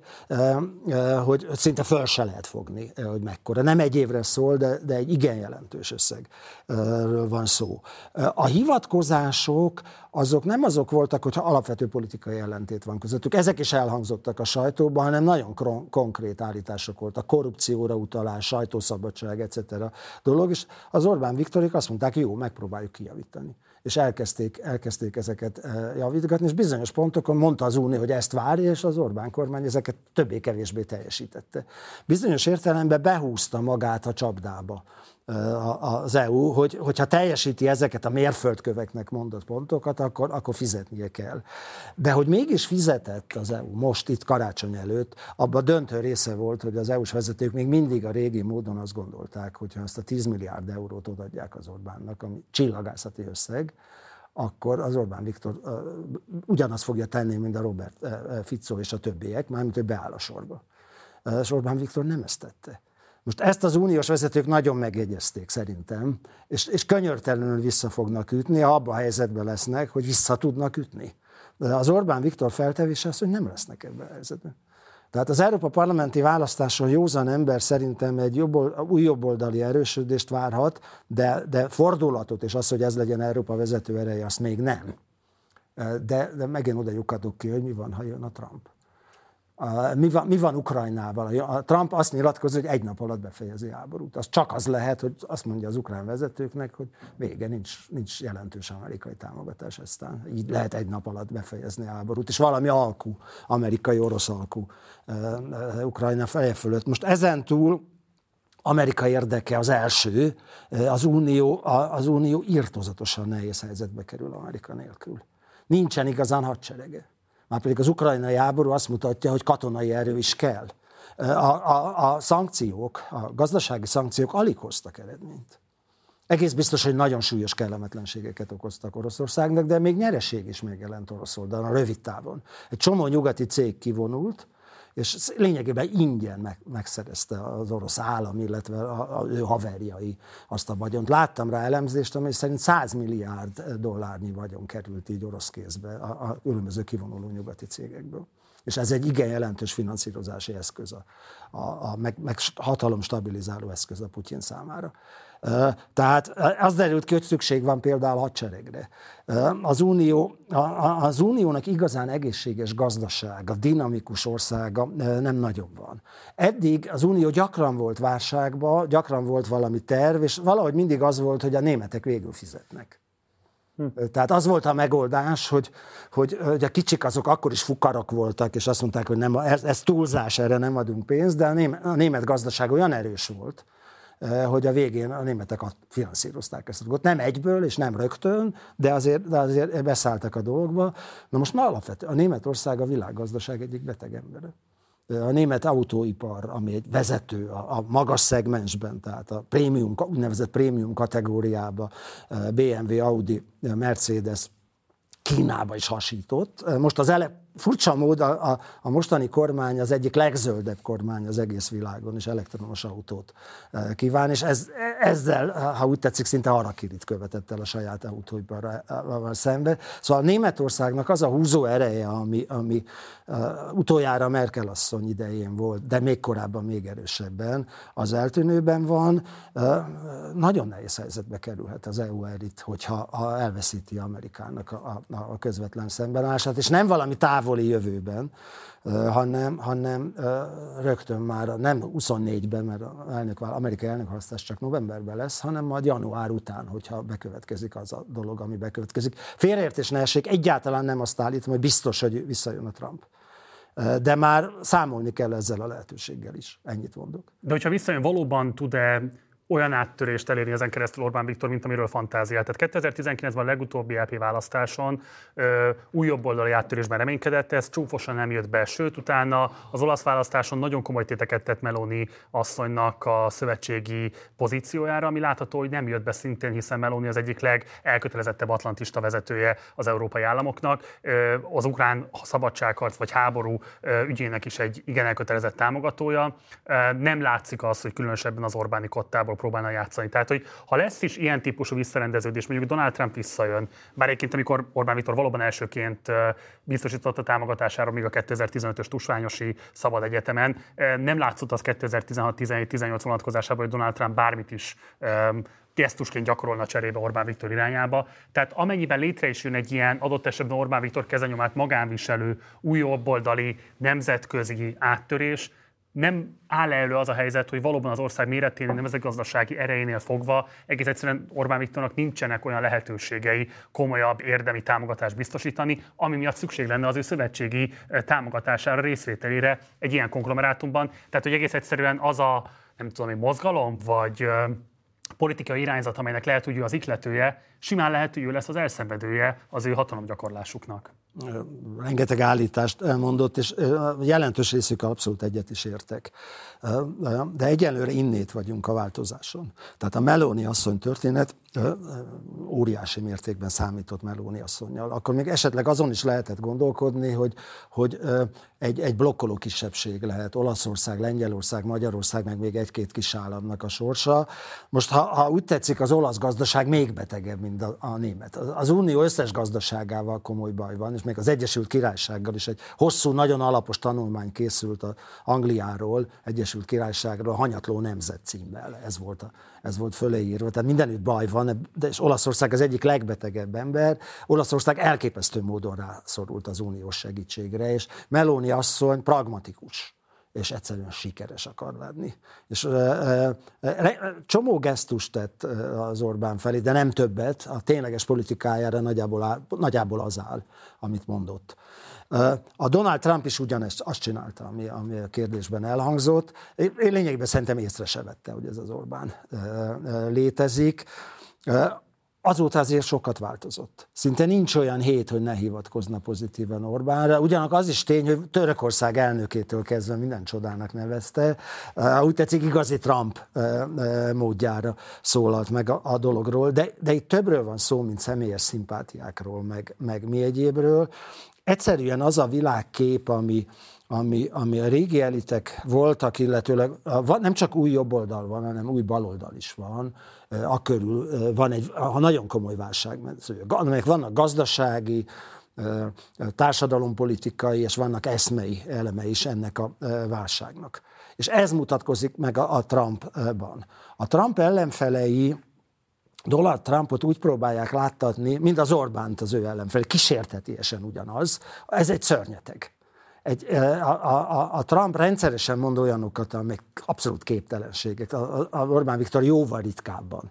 hogy szinte föl se lehet fogni, hogy mekkora. Nem egy évre szól, de, de egy igen jelentős összegről van szó. A hivatkozások azok nem azok voltak, hogyha alapvető politikai ellentét van közöttük. Ezek is elhangzottak a sajtóban, hanem nagyon konkrét állítások voltak. Korrupcióra utalás, sajtószabadság, etc. dolog, és az Orbán Viktorik azt mondták, jó, megpróbáljuk kijavítani és elkezdték, elkezdték ezeket eh, javítgatni, és bizonyos pontokon mondta az Unió, hogy ezt várja, és az Orbán kormány ezeket többé-kevésbé teljesítette. Bizonyos értelemben behúzta magát a csapdába az EU, hogy, hogyha teljesíti ezeket a mérföldköveknek mondott pontokat, akkor, akkor fizetnie kell. De hogy mégis fizetett az EU most itt karácsony előtt, abban döntő része volt, hogy az EU-s vezetők még mindig a régi módon azt gondolták, hogy ha ezt a 10 milliárd eurót odaadják az Orbánnak, ami csillagászati összeg, akkor az Orbán Viktor uh, ugyanazt fogja tenni, mint a Robert uh, Fico és a többiek, mármint hogy beáll a sorba. Uh, és Orbán Viktor nem ezt tette. Most ezt az uniós vezetők nagyon megjegyezték szerintem, és, és könyörtelenül vissza fognak ütni, ha abban a helyzetben lesznek, hogy vissza tudnak ütni. De az Orbán Viktor feltevése az, hogy nem lesznek ebben a helyzetben. Tehát az Európa parlamenti választáson józan ember szerintem egy jobb, új jobboldali erősödést várhat, de, de fordulatot, és az, hogy ez legyen Európa vezető ereje, azt még nem. De, de megint oda lyukadok ki, hogy mi van, ha jön a Trump mi van, mi van Ukrajnával? A Trump azt nyilatkozza, hogy egy nap alatt befejezi a háborút. Az csak az lehet, hogy azt mondja az ukrán vezetőknek, hogy vége, nincs, nincs jelentős amerikai támogatás aztán. Így lehet egy nap alatt befejezni a háborút, és valami alkú, amerikai-orosz alkú Ukrajna feje fölött. Most ezen túl Amerika érdeke az első, az Unió, az Unió írtozatosan nehéz helyzetbe kerül Amerika nélkül. Nincsen igazán hadserege. Már pedig az ukrajnai háború azt mutatja, hogy katonai erő is kell. A, a, a szankciók, a gazdasági szankciók alig hoztak eredményt. Egész biztos, hogy nagyon súlyos kellemetlenségeket okoztak Oroszországnak, de még nyereség is megjelent orosz oldalon, rövid távon. Egy csomó nyugati cég kivonult, és lényegében ingyen meg, megszerezte az orosz állam, illetve a, a, ő haverjai azt a vagyont. Láttam rá elemzést, amely szerint 100 milliárd dollárnyi vagyon került így orosz kézbe a, a különböző kivonuló nyugati cégekből. És ez egy igen jelentős finanszírozási eszköz, a, a, a meg, meg hatalom stabilizáló eszköz a Putyin számára. Tehát az derült ki, hogy szükség van például hadseregre. Az, unió, az uniónak igazán egészséges gazdasága, dinamikus országa nem nagyon van. Eddig az unió gyakran volt válságban, gyakran volt valami terv, és valahogy mindig az volt, hogy a németek végül fizetnek. Hm. Tehát az volt a megoldás, hogy, hogy, hogy a kicsik azok akkor is fukarok voltak, és azt mondták, hogy nem, ez, ez túlzás, erre nem adunk pénzt, de a német, a német gazdaság olyan erős volt, hogy a végén a németek finanszírozták ezt a dolgot. Nem egyből és nem rögtön, de azért, de azért beszálltak a dolgokba. Na most már alapvetően a Németország a világgazdaság egyik beteg embere. Eh, a német autóipar, ami egy vezető a, a magas szegmensben, tehát a prémium, úgynevezett prémium kategóriába, eh, BMW, Audi, Mercedes, Kínába is hasított. Most az ele, furcsa mód a, a, a mostani kormány az egyik legzöldebb kormány az egész világon, és elektromos autót e, kíván, és ez, ezzel, ha úgy tetszik, szinte kirit követett el a saját autóiparral szembe. Szóval a Németországnak az a húzó ereje, ami, ami uh, utoljára Merkel asszony idején volt, de még korábban még erősebben, az eltűnőben van. Uh, nagyon nehéz helyzetbe kerülhet az EU erit, hogyha ha elveszíti Amerikának a, a, a közvetlen szembenállását, és nem valami táv távoli jövőben, hanem, hanem rögtön már nem 24-ben, mert elnök, amerikai elnökválasztás csak novemberben lesz, hanem majd január után, hogyha bekövetkezik az a dolog, ami bekövetkezik. Félreértés ne essék, egyáltalán nem azt állítom, hogy biztos, hogy visszajön a Trump. De már számolni kell ezzel a lehetőséggel is. Ennyit mondok. De hogyha visszajön, valóban tud-e olyan áttörést elérni ezen keresztül Orbán Viktor, mint amiről fantáziált. Tehát 2019-ben a legutóbbi LP választáson ö, új jobboldali áttörésben reménykedett, ez csúfosan nem jött be, sőt utána az olasz választáson nagyon komoly téteket tett Meloni asszonynak a szövetségi pozíciójára, ami látható, hogy nem jött be szintén, hiszen Meloni az egyik legelkötelezettebb atlantista vezetője az európai államoknak. Az ukrán szabadságharc vagy háború ügyének is egy igen elkötelezett támogatója. Nem látszik az, hogy különösebben az Orbáni kottából próbálna játszani. Tehát, hogy ha lesz is ilyen típusú visszarendeződés, mondjuk Donald Trump visszajön, bár egyébként amikor Orbán Viktor valóban elsőként biztosította támogatására még a 2015-ös tusványosi szabad egyetemen, nem látszott az 2016-17-18 vonatkozásában, hogy Donald Trump bármit is gesztusként gyakorolna cserébe Orbán Viktor irányába. Tehát amennyiben létre is jön egy ilyen adott esetben Orbán Viktor kezenyomát magánviselő, új jobboldali, nemzetközi áttörés, nem áll elő az a helyzet, hogy valóban az ország méreténél, nemzetgazdasági erejénél fogva egész egyszerűen Orbán Viktornak nincsenek olyan lehetőségei komolyabb érdemi támogatást biztosítani, ami miatt szükség lenne az ő szövetségi eh, támogatására, részvételére egy ilyen konglomerátumban. Tehát, hogy egész egyszerűen az a, nem tudom, egy mozgalom, vagy eh, politikai irányzat, amelynek lehet, hogy ő az ikletője, simán lehet, hogy ő lesz az elszenvedője az ő hatalomgyakorlásuknak rengeteg állítást elmondott, és jelentős részük abszolút egyet is értek. De egyelőre innét vagyunk a változáson. Tehát a Meloni asszony történet óriási mértékben számított Meloni asszonynal. Akkor még esetleg azon is lehetett gondolkodni, hogy, hogy egy, egy blokkoló kisebbség lehet Olaszország, Lengyelország, Magyarország, meg még egy-két kis államnak a sorsa. Most, ha, ha úgy tetszik, az olasz gazdaság még betegebb, mint a, a német. Az unió összes gazdaságával komoly baj van, és még az Egyesült Királysággal is egy hosszú, nagyon alapos tanulmány készült a Angliáról, Egyesült Királyságról, a Hanyatló Nemzet címmel. Ez volt, a, ez volt föleírva. Tehát mindenütt baj van, de és Olaszország az egyik legbetegebb ember. Olaszország elképesztő módon rászorult az uniós segítségre, és Meloni asszony pragmatikus és egyszerűen sikeres akar lenni. És csomó gesztust tett az Orbán felé, de nem többet, a tényleges politikájára nagyjából, áll, nagyjából az áll, amit mondott. A Donald Trump is ugyanezt azt csinálta, ami, ami a kérdésben elhangzott. Én lényegében szerintem észre se vette, hogy ez az Orbán létezik. Azóta azért sokat változott. Szinte nincs olyan hét, hogy ne hivatkozna pozitívan Orbánra. Ugyanak az is tény, hogy Törökország elnökétől kezdve minden csodának nevezte. Úgy tetszik, igazi Trump módjára szólalt meg a dologról, de, de itt többről van szó, mint személyes szimpátiákról, meg, meg mi egyébről. Egyszerűen az a világkép, ami, ami, ami a régi elitek voltak, illetőleg nem csak új jobboldal van, hanem új baloldal is van, a körül van egy ha nagyon komoly válság, amelyek vannak gazdasági, társadalompolitikai és vannak eszmei eleme is ennek a válságnak. És ez mutatkozik meg a, a Trumpban. A Trump ellenfelei Donald Trumpot úgy próbálják láttatni, mint az Orbánt az ő ellenfelé, kísértetiesen ugyanaz. Ez egy szörnyeteg egy, a, a, a Trump rendszeresen mond olyanokat, amik abszolút képtelenségek. A, a Orbán Viktor jóval ritkábban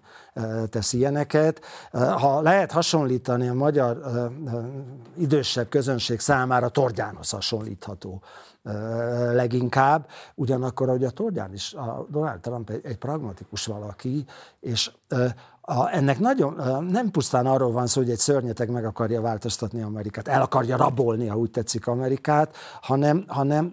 tesz ilyeneket. Ha lehet hasonlítani a magyar idősebb közönség számára, Tordjános hasonlítható leginkább. Ugyanakkor, hogy a Tordján is, a Donald Trump egy, egy pragmatikus valaki, és a, ennek nagyon, nem pusztán arról van szó, hogy egy szörnyeteg meg akarja változtatni Amerikát, el akarja rabolni, ha úgy tetszik Amerikát, hanem, hanem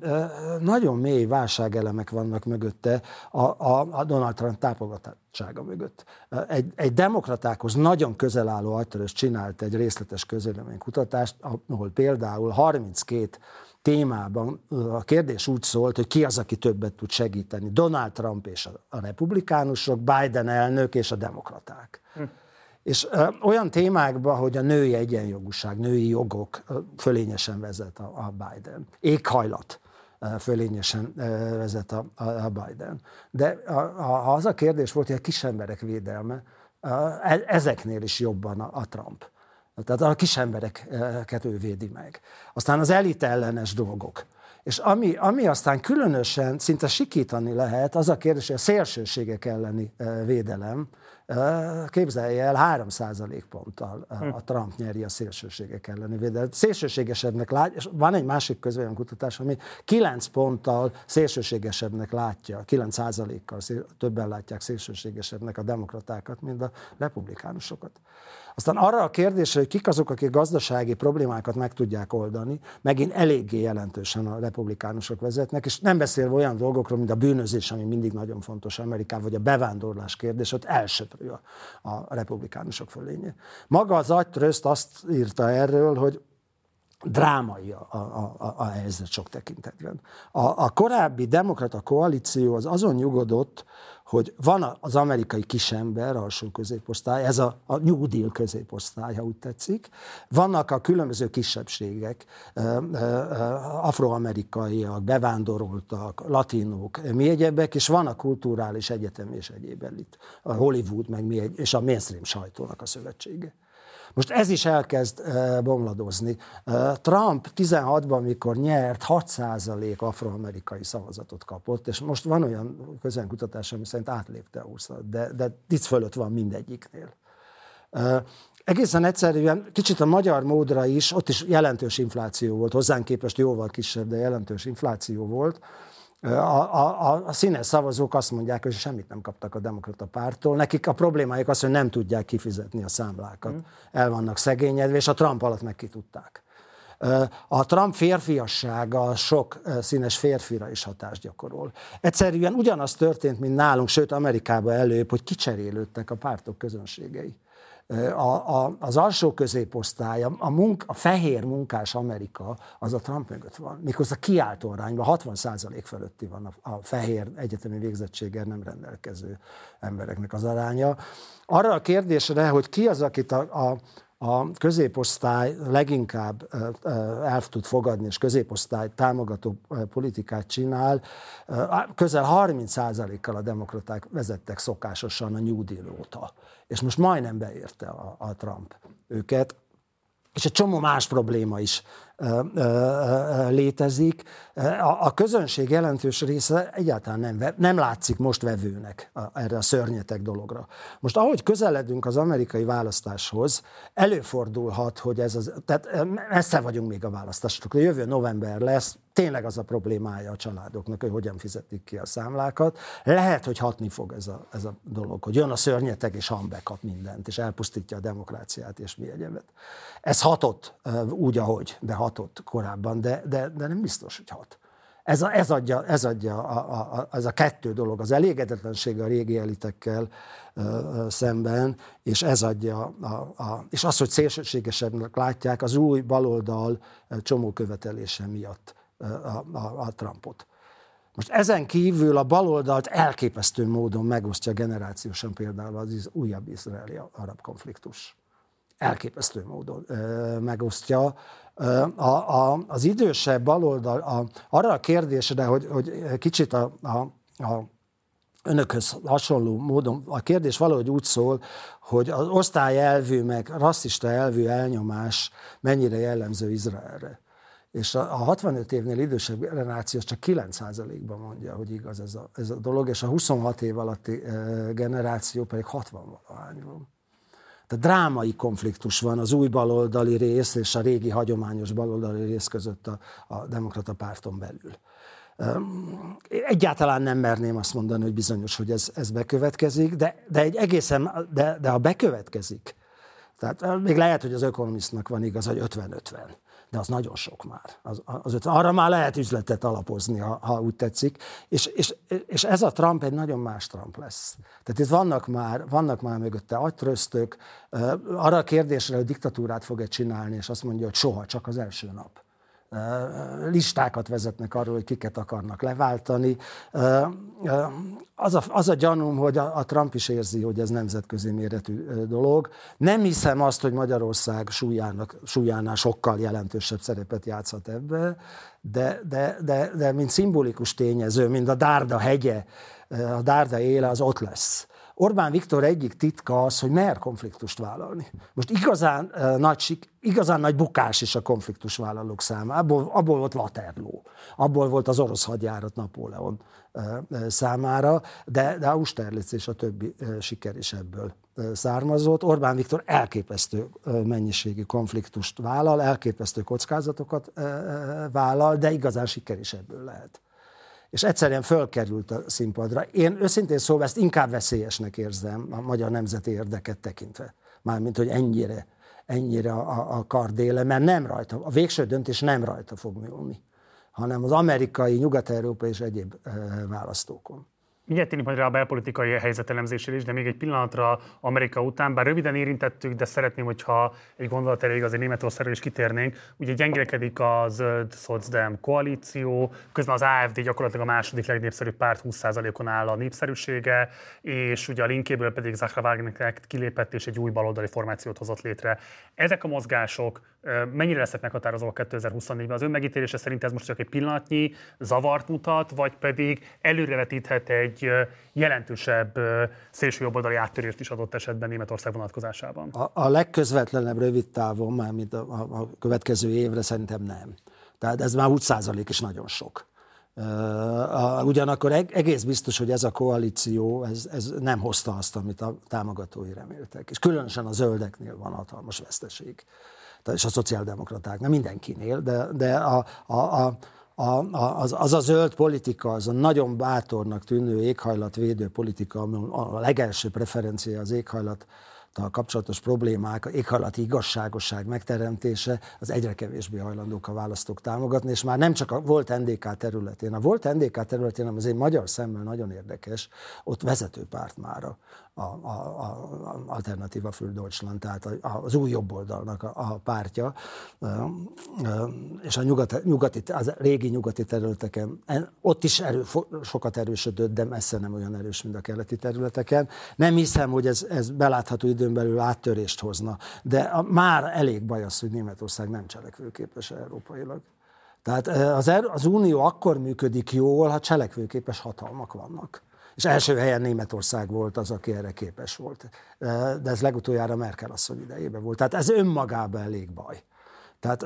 nagyon mély válságelemek vannak mögötte a, a, a Donald Trump tápogatottsága mögött. Egy, egy demokratákhoz nagyon közel álló agytörös csinált egy részletes közvéleménykutatást, ahol például 32 témában a kérdés úgy szólt, hogy ki az, aki többet tud segíteni. Donald Trump és a republikánusok, Biden elnök és a demokraták. Hm. És ö, olyan témákban, hogy a női egyenjogúság, női jogok ö, fölényesen vezet a, a Biden. Éghajlat fölényesen vezet a, a Biden. De a, a, az a kérdés volt, hogy a kisemberek védelme, e, ezeknél is jobban a, a Trump. Tehát a kis embereket ő védi meg. Aztán az elit ellenes dolgok. És ami, ami aztán különösen szinte sikítani lehet, az a kérdés, hogy a szélsőségek elleni védelem, képzelje el, 3 ponttal a hm. Trump nyeri a szélsőségek elleni védelmet. Szélsőségesebbnek lát, és van egy másik kutatás, ami 9 ponttal szélsőségesebbnek látja, 9 kal többen látják szélsőségesebbnek a demokratákat, mint a republikánusokat. Aztán arra a kérdésre, hogy kik azok, akik gazdasági problémákat meg tudják oldani, megint eléggé jelentősen a republikánusok vezetnek, és nem beszélve olyan dolgokról, mint a bűnözés, ami mindig nagyon fontos Amerikában, vagy a bevándorlás kérdés, ott elsöprő a, a republikánusok fölénye. Maga az agytrözt azt írta erről, hogy drámai a, a, a, a helyzet sok tekintetben. A, a korábbi demokrata koalíció az azon nyugodott, hogy van az amerikai kisember, alsó középosztály, ez a, a New Deal középosztály, ha úgy tetszik. Vannak a különböző kisebbségek, afroamerikaiak, bevándoroltak, latinók, mi egyebek, és van a kulturális egyetem és egyéb elit, a Hollywood, meg mi egy, és a mainstream sajtónak a szövetsége. Most ez is elkezd bomladozni. Trump 16-ban, mikor nyert, 6% afroamerikai szavazatot kapott, és most van olyan közenkutatás, ami szerint átlépte a 20 de, de itt fölött van mindegyiknél. Egészen egyszerűen, kicsit a magyar módra is, ott is jelentős infláció volt, hozzánk képest jóval kisebb, de jelentős infláció volt. A, a, a színes szavazók azt mondják, hogy semmit nem kaptak a demokrata pártól. Nekik a problémájuk az, hogy nem tudják kifizetni a számlákat. Mm. El vannak szegényedve, és a Trump alatt meg ki tudták. A Trump férfiassága sok színes férfira is hatást gyakorol. Egyszerűen ugyanaz történt, mint nálunk, sőt Amerikában előbb, hogy kicserélődtek a pártok közönségei a, a, az alsó középosztály, a, munk, a fehér munkás Amerika, az a Trump mögött van. A kiáltó arányban 60% fölötti van a, a fehér egyetemi végzettséggel nem rendelkező embereknek az aránya. Arra a kérdésre, hogy ki az, akit a, a a középosztály leginkább el tud fogadni, és középosztály támogató politikát csinál, közel 30%-kal a demokraták vezettek szokásosan a New Deal óta. És most majdnem beérte a, a Trump őket és egy csomó más probléma is létezik. A, közönség jelentős része egyáltalán nem, nem látszik most vevőnek erre a szörnyetek dologra. Most ahogy közeledünk az amerikai választáshoz, előfordulhat, hogy ez az, tehát messze vagyunk még a választások. Jövő november lesz, tényleg az a problémája a családoknak, hogy hogyan fizetik ki a számlákat. Lehet, hogy hatni fog ez a, ez a dolog, hogy jön a szörnyeteg és hambekap mindent, és elpusztítja a demokráciát és mi egyebet. Ez hatott úgy, ahogy, de hatott korábban, de, de, de nem biztos, hogy hat. Ez, a, ez adja, ez adja a, a, a, ez a kettő dolog, az elégedetlenség a régi elitekkel ö, szemben, és ez adja, a, a, és az, hogy szélsőségesebbnek látják, az új baloldal csomó követelése miatt a, a, a Trumpot. Most ezen kívül a baloldalt elképesztő módon megosztja generációsan például az újabb izraeli arab konfliktus. elképesztő módon megosztja. A, a, az idősebb baloldal a, arra a kérdésre, hogy, hogy kicsit a, a, a önökhöz hasonló módon a kérdés valahogy úgy szól, hogy az osztály elvű, meg rasszista elvű elnyomás mennyire jellemző Izraelre. És a, a 65 évnél idősebb generáció csak 9%-ban mondja, hogy igaz ez a, ez a dolog, és a 26 év alatti generáció pedig 60 valahány van. Tehát drámai konfliktus van az új baloldali rész és a régi hagyományos baloldali rész között a, a demokrata párton belül. Egyáltalán nem merném azt mondani, hogy bizonyos, hogy ez, ez bekövetkezik, de, de egy egészen, de, de ha bekövetkezik, tehát még lehet, hogy az ökonomisztnak van igaz, hogy 50-50, de az nagyon sok már. Az, az 50, arra már lehet üzletet alapozni, ha, ha úgy tetszik. És, és, és ez a Trump egy nagyon más Trump lesz. Tehát itt vannak már, vannak már mögötte agytröztök, arra a kérdésre, hogy diktatúrát fog-e csinálni, és azt mondja, hogy soha, csak az első nap listákat vezetnek arról, hogy kiket akarnak leváltani. Az a, az a gyanúm, hogy a, a Trump is érzi, hogy ez nemzetközi méretű dolog. Nem hiszem azt, hogy Magyarország súlyának, súlyánál sokkal jelentősebb szerepet játszhat ebbe, de, de, de, de mint szimbolikus tényező, mint a Dárda hegye, a Dárda éle, az ott lesz. Orbán Viktor egyik titka az, hogy mer konfliktust vállalni. Most igazán uh, nagy, igazán nagy bukás is a konfliktus vállalók számára. Abból, abból volt Waterloo, abból volt az orosz hadjárat Napóleon uh, számára, de, de Austerlitz és a többi uh, siker is ebből származott. Orbán Viktor elképesztő mennyiségű konfliktust vállal, elképesztő kockázatokat vállal, de igazán siker is ebből lehet és egyszerűen fölkerült a színpadra. Én őszintén szóval ezt inkább veszélyesnek érzem a magyar nemzeti érdeket tekintve. Mármint, hogy ennyire, ennyire a, a kardéle, mert nem rajta, a végső döntés nem rajta fog múlni, hanem az amerikai, nyugat-európai és egyéb választókon. Mindjárt térünk majd rá a belpolitikai helyzet elemzésére is, de még egy pillanatra Amerika után, bár röviden érintettük, de szeretném, hogyha egy gondolat elég azért Németországra is kitérnénk. Ugye gyengélkedik a zöld szocdem koalíció, közben az AFD gyakorlatilag a második legnépszerűbb párt 20%-on áll a népszerűsége, és ugye a linkéből pedig Zachra Wagner kilépett és egy új baloldali formációt hozott létre. Ezek a mozgások mennyire lesznek meghatározóak 2024-ben? Az ön megítélése szerint ez most csak egy pillanatnyi zavart mutat, vagy pedig előrevetíthet egy jelentősebb szélsőjobboldali áttörést is adott esetben Németország vonatkozásában? A, a legközvetlenebb rövid távon, mármint a, a, a következő évre szerintem nem. Tehát ez már 20 százalék is nagyon sok. Ugyanakkor egész biztos, hogy ez a koalíció ez, ez nem hozta azt, amit a támogatói reméltek. És különösen a zöldeknél van hatalmas veszteség és a szociáldemokraták, nem mindenkinél, de, de a, a, a, a, az, az a zöld politika, az a nagyon bátornak tűnő éghajlatvédő politika, a legelső preferencia az éghajlat kapcsolatos problémák, éghajlati igazságosság megteremtése, az egyre kevésbé hajlandók a választók támogatni, és már nem csak a volt NDK területén. A volt NDK területén, az egy magyar szemmel nagyon érdekes, ott vezető párt mára a, a, a Alternativa für Deutschland, tehát az új jobboldalnak a, a pártja, és a nyugati, nyugati, az régi nyugati területeken, ott is erő, sokat erősödött, de messze nem olyan erős, mint a keleti területeken. Nem hiszem, hogy ez, ez belátható időn belül áttörést hozna, de a, már elég baj az, hogy Németország nem cselekvőképes európailag. Tehát az, er, az Unió akkor működik jól, ha cselekvőképes hatalmak vannak. És első helyen Németország volt az, aki erre képes volt. De ez legutoljára Merkel asszony idejében volt. Tehát ez önmagában elég baj. Tehát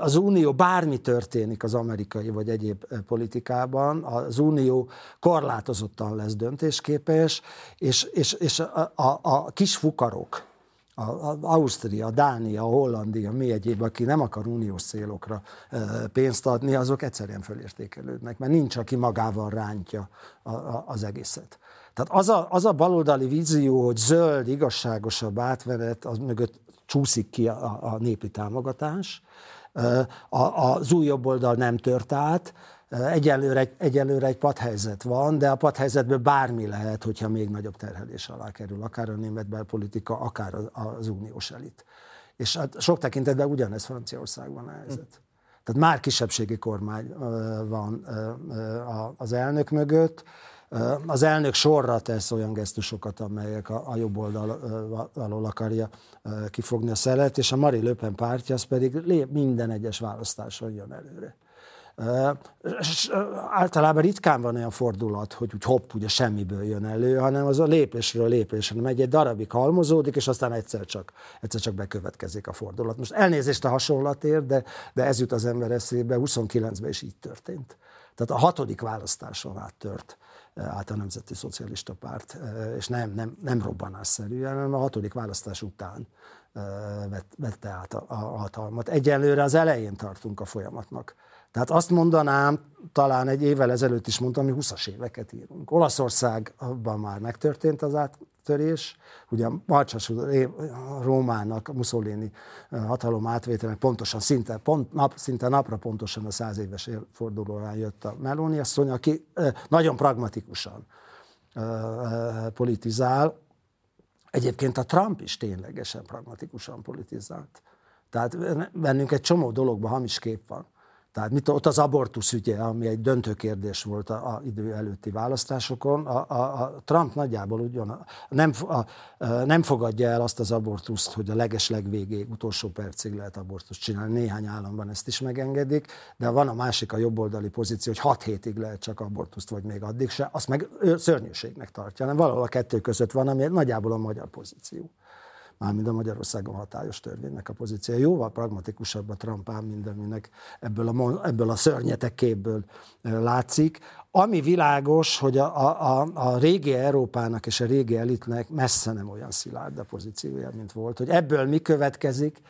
az Unió bármi történik az amerikai vagy egyéb politikában, az Unió korlátozottan lesz döntésképes, és, és, és a, a, a kis fukarok, a, Ausztria, a Dánia, a Hollandia, mi egyéb, aki nem akar uniós célokra pénzt adni, azok egyszerűen fölértékelődnek, mert nincs, aki magával rántja a, a, az egészet. Tehát az a, az a baloldali vízió, hogy zöld, igazságosabb átvenet, az mögött csúszik ki a, a népi támogatás. A, az új jobboldal nem tört át, Egyelőre, egyelőre egy padhelyzet van, de a padhelyzetből bármi lehet, hogyha még nagyobb terhelés alá kerül, akár a német belpolitika, akár az uniós elit. És hát sok tekintetben ugyanez Franciaországban a helyzet. Tehát már kisebbségi kormány van az elnök mögött, Az elnök sorra tesz olyan gesztusokat, amelyek a, a jobb oldal alól akarja kifogni a szelet, és a Mari Löpen pártja az pedig minden egyes választáson jön előre. És általában ritkán van olyan fordulat, hogy úgy hopp, ugye semmiből jön elő, hanem az a lépésről lépésre megy, egy darabig halmozódik, és aztán egyszer csak, egyszer csak bekövetkezik a fordulat. Most elnézést a hasonlatért, de, de ez jut az ember eszébe, 29-ben is így történt. Tehát a hatodik választáson áttört át a Nemzeti Szocialista Párt, és nem, nem, nem robbanásszerűen, hanem a hatodik választás után vette át a, a hatalmat. Egyelőre az elején tartunk a folyamatnak. Tehát azt mondanám, talán egy évvel ezelőtt is mondtam, hogy 20-as éveket írunk. Olaszországban már megtörtént az áttörés, ugye Marcsas Rómának, Mussolini hatalom átvételnek pontosan, szinte, pont, nap, szinte napra pontosan a száz éves fordulóján jött a Meloni asszony, aki nagyon pragmatikusan politizál. Egyébként a Trump is ténylegesen pragmatikusan politizált. Tehát bennünk egy csomó dologban hamis kép van. Tehát mit, ott az abortusz ügye, ami egy döntő kérdés volt a, a idő előtti választásokon, a, a, a Trump nagyjából ugyan nem, a, nem fogadja el azt az abortuszt, hogy a leges legvégéig, utolsó percig lehet abortuszt csinálni. Néhány államban ezt is megengedik, de van a másik a jobboldali pozíció, hogy 6 hétig lehet csak abortuszt, vagy még addig se, azt meg szörnyűségnek tartja, hanem valahol a kettő között van, ami nagyjából a magyar pozíció mármint a Magyarországon hatályos törvénynek a pozíció. Jóval pragmatikusabb a Trump ám, mint ebből a, ebből a szörnyetek látszik. Ami világos, hogy a, a, a régi Európának és a régi elitnek messze nem olyan szilárd a pozíciója, mint volt. Hogy ebből mi következik,